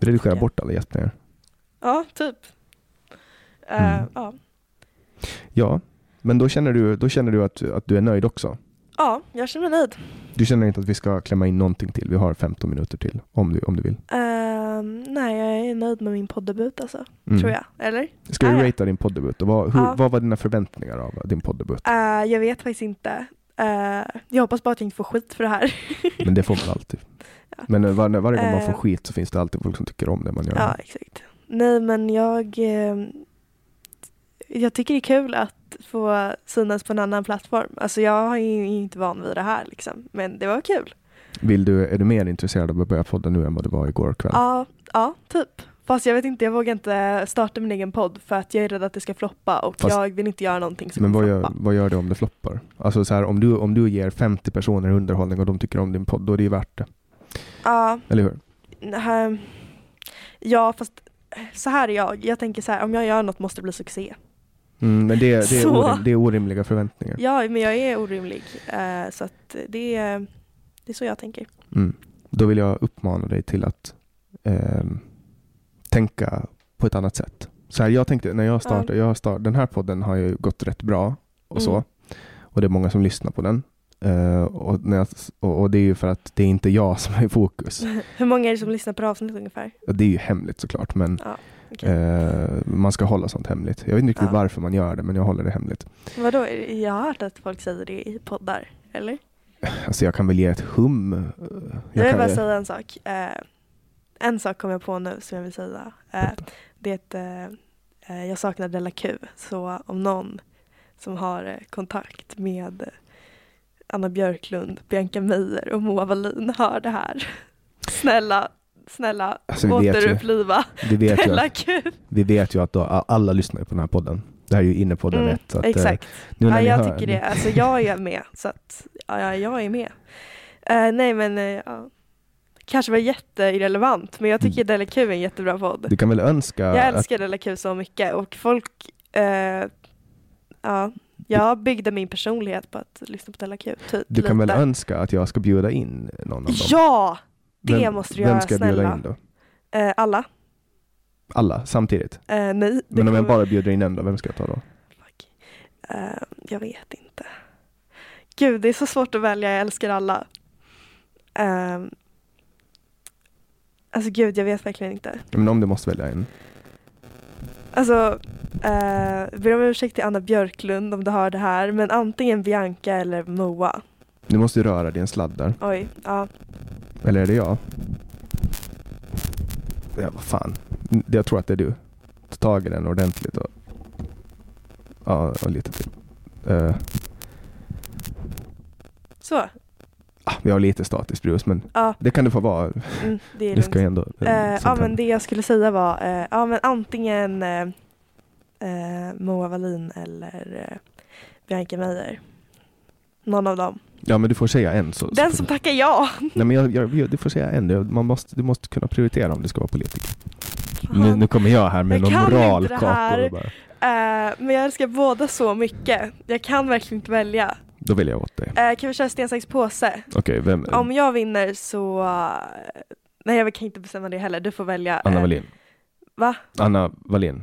Redigera Okej. bort alla gäspningar. Ja, typ. Eh, Mm. ja. Ja, men då känner du, då känner du att, att du är nöjd också? Ja, jag känner mig nöjd. Du känner inte att vi ska klämma in någonting till? Vi har 15 minuter till om du, om du vill. Ehm, nej, jag är nöjd med min poddebut alltså, Mm. tror jag. Eller? Ska Ah, vi ja. ratea din poddebut? Och vad, hur, Ja. vad var dina förväntningar av din poddebut? Eh, jag vet faktiskt inte. Eh, jag hoppas bara att jag inte får skit för det här. Men det får man alltid. Ja. Men eh, var, varje gång man får skit så finns det alltid folk som tycker om det man gör. Ja, exakt. Nej, men jag... Jag tycker det är kul att få synas på en annan plattform. Alltså jag är ju inte van vid det här liksom. Men det var kul. Vill du, är du mer intresserad av att börja podda nu än vad du var igår kväll? Ja, ja, typ. Fast jag vet inte, jag vågar inte starta min egen podd för att jag är rädd att det ska floppa och Fast- jag vill inte göra någonting som Men vad gör, vad gör det om det floppar? Alltså så här, om, du, om du ger 50 personer underhållning och de tycker om din podd, då är det ju värt det. Ja, Eller hur? nej. ja, fast så här är jag. Jag tänker så här, om jag gör något måste det bli succé. Mm, men det, det, är orim, det är orimliga förväntningar. Ja, men jag är orimlig. Eh, så det är, det är så jag tänker. Mm. Då vill jag uppmana dig till att ehm, tänka på ett annat sätt. Så här, jag tänkte när jag startade, jag start, den här podden har ju gått rätt bra och så. Mm. Och det är många som lyssnar på den. Eh, och, när jag, och, och det är ju för att det är inte jag som är i fokus. Hur många är det som lyssnar på avsnittet ungefär? Det är ju hemligt såklart, men Ja, okej. eh, man ska hålla sånt hemligt. Jag vet inte riktigt Ja. varför man gör det, men jag håller det hemligt. Vadå, jag har hört att folk säger det i poddar, eller? Alltså jag kan väl ge ett hum. eh, Jag vill kan- bara säga en sak. Eh, en sak kom jag på nu som jag vill säga. Eh, det eh, eh, jag saknar Della Q. Så om någon som har eh, kontakt med Anna Björklund, Bianca Meijer och Moa Wallin hör det här. Snälla, snälla Alltså, återuppliva vi, vet ju, att- vi vet ju att då, alla lyssnar på den här podden. Det här är ju innepodden Mm, rätt. Att, eh, Exakt. nu när ja, jag hör, tycker det. Alltså jag är med. Så att, ja, ja, jag är med. Eh, nej men, ja. kanske var jätteirrelevant men jag tycker Della Q är en jättebra podd. Du kan väl önska Jag att, älskar Della Q så mycket och folk, eh, ja, jag byggde min personlighet på att lyssna på Della Q. Typ, du kan väl lite. önska att jag ska bjuda in någon av dem? Ja! Det Vem- måste du Vem göra, ska jag bjuda snälla. in då? Eh, alla? Alla samtidigt? Eh, nej. Men om jag bara bjuder in en då, vem ska jag ta då? Eh, jag vet inte. Gud, det är så svårt att välja. Jag älskar alla. Uh, alltså gud, jag vet verkligen inte. Men om du måste välja en. Alltså, uh, ber om ursäkt till Anna Björklund om du hör det här, men antingen Bianca eller Moa. Du måste röra din sladd där. Oj, ja. Eller är det jag? Ja, vad fan. Jag tror att det är du. Ta tag i den ordentligt och... Ja, och lite till. Eh, Så, ah, vi har lite statiskt brus, men ja, det kan det få vara. mm, det är Det ska ändå... sånt ja, men det jag skulle säga var, eh, ja men antingen Moa Wallin eller Bianca Meijer. Någon av dem. Ja, men du får säga en. Så, Den som tackar ja! Nej, men jag, jag, du får säga en. Jag- Man måste, du måste kunna prioritera om du ska vara politiker. Nu, nu kommer jag här med Jag någon moralkakor. Bara, Eh, men jag älskar båda så mycket. Jag kan verkligen inte välja. då vill jag åt dig. Eh, kan vi köra sten, sax, påse? Okej, vem? Om jag vinner så... eh, nej, jag kan inte bestämma det heller. Du får välja. Anna Wallin. Va? Anna Wallin.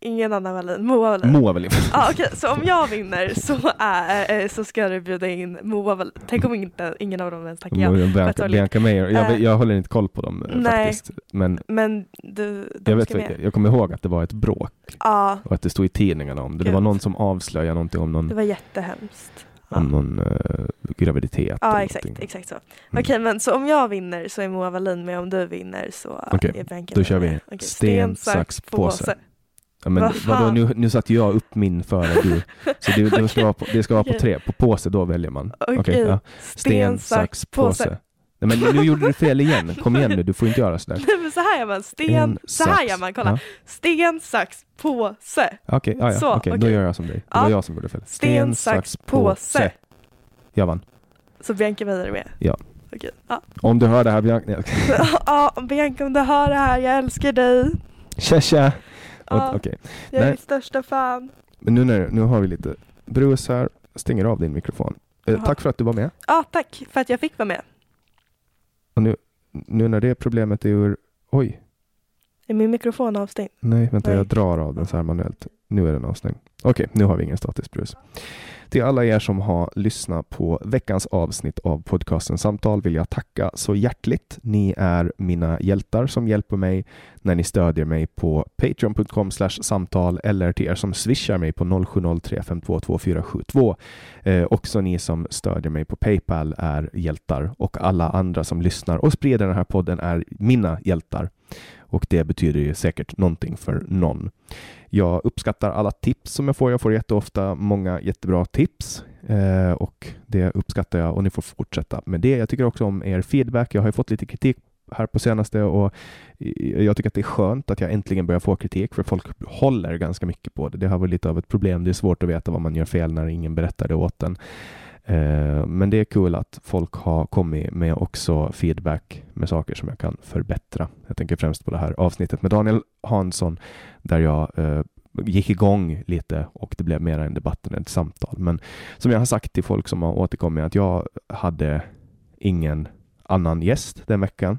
Ingen Anna Wallin. Moa Wallin. Moa Wallin. ah, Okej, så om jag vinner så, är, eh, så ska du bjuda in Moa Wallin. Tänk om inte, ingen av dem ens tackar ja. Bianca, Bianca Meijer. Jag, Eh, jag håller inte koll på dem eh, nej. faktiskt. Men Men du, jag, vet med. jag kommer ihåg att det var ett bråk Ja, och att det stod i tidningarna om det. Det var någon som avslöjade någonting om någon, det var jättehemskt. Ja. om någon eh, graviditet. Ja exakt, någonting. exakt så. Mm. Okej men så om jag vinner så är Moa Wallin med, om du vinner så Okej, är Bianca Då kör vi Okej, sten, sax, påse. Ja, men Vad vadå, nu, nu satte jag upp min före du. Så det, det, ska vara på, det ska vara på tre. På påse, då väljer man. Okej, Okej, ja. sten, sax, påse. Nej, men nu gjorde du fel igen. Kom igen nu, du får inte göra sådär. Nej men så här gör man, sten, så här sax. gör man, kolla. Ja. Sten, sax, påse. Okej, ja, Så, ja, okej, då okej. gör jag som dig. Det Ja. var jag som gjorde fel. Sten, sax, påse. Jag vann. Så Bianca Meijer är med? Ja. Okej. Ja. Om du hör det här, Bianca... Ja, Bianca om du hör det här, jag älskar dig. Tja, tja! Ja. Okej, Jag är Nej. ditt största fan. men nu, när, nu har vi lite brus här. Stänger av din mikrofon. Eh, Jaha. tack för att du var med. Ja, tack för att jag fick vara med. Och nu, nu när det problemet är ur... Oj, Är min mikrofon avstängd? Nej, vänta, Nej. jag drar av den så här manuellt. Nu är den avstängd. Okej, nu har vi ingen statisk brus. Till alla er som har lyssnat på veckans avsnitt av podcasten Samtal vill jag tacka så hjärtligt. Ni är mina hjältar som hjälper mig när ni stödjer mig på patreon.com samtal eller till er som swishar mig på 0703522472. Eh, också ni som stödjer mig på Paypal är hjältar och alla andra som lyssnar och sprider den här podden är mina hjältar. Och det betyder ju säkert någonting för någon. Jag uppskattar alla tips som jag får. Jag får jätteofta många jättebra tips eh, och det uppskattar jag och ni får fortsätta med det. Jag tycker också om er feedback. Jag har ju fått lite kritik här på senaste och jag tycker att det är skönt att jag äntligen börjar få kritik för folk håller ganska mycket på det. Det har varit lite av ett problem. Det är svårt att veta vad man gör fel när ingen berättar det åt en. Eh, men det är kul att folk har kommit med också feedback med saker som jag kan förbättra. Jag tänker främst på det här avsnittet med Daniel Hansson där jag eh, gick igång lite och det blev mer en debatt än ett samtal. Men som jag har sagt till folk som har återkommit att jag hade ingen annan gäst den veckan.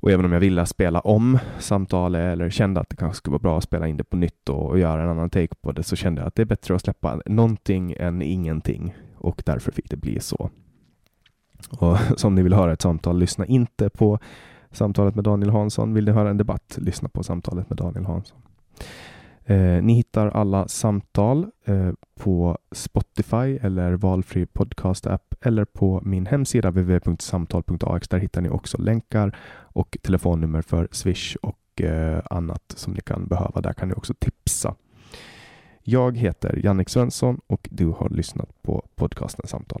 Och även om jag ville spela om samtalet eller kände att det kanske skulle vara bra att spela in det på nytt och, och göra en annan take på det så kände jag att det är bättre att släppa någonting än ingenting och därför fick det bli så. Och som ni vill höra ett samtal, lyssna inte på samtalet med Daniel Hansson. Vill ni höra en debatt, lyssna på samtalet med Daniel Hansson. Eh, ni hittar alla samtal eh, på Spotify eller valfri podcast-app eller på min hemsida www.samtal.ax. Där hittar ni också länkar och telefonnummer för Swish och eh, annat som ni kan behöva. Där kan ni också tipsa. Jag heter Jannik Svensson och du har lyssnat på podcasten Samtal.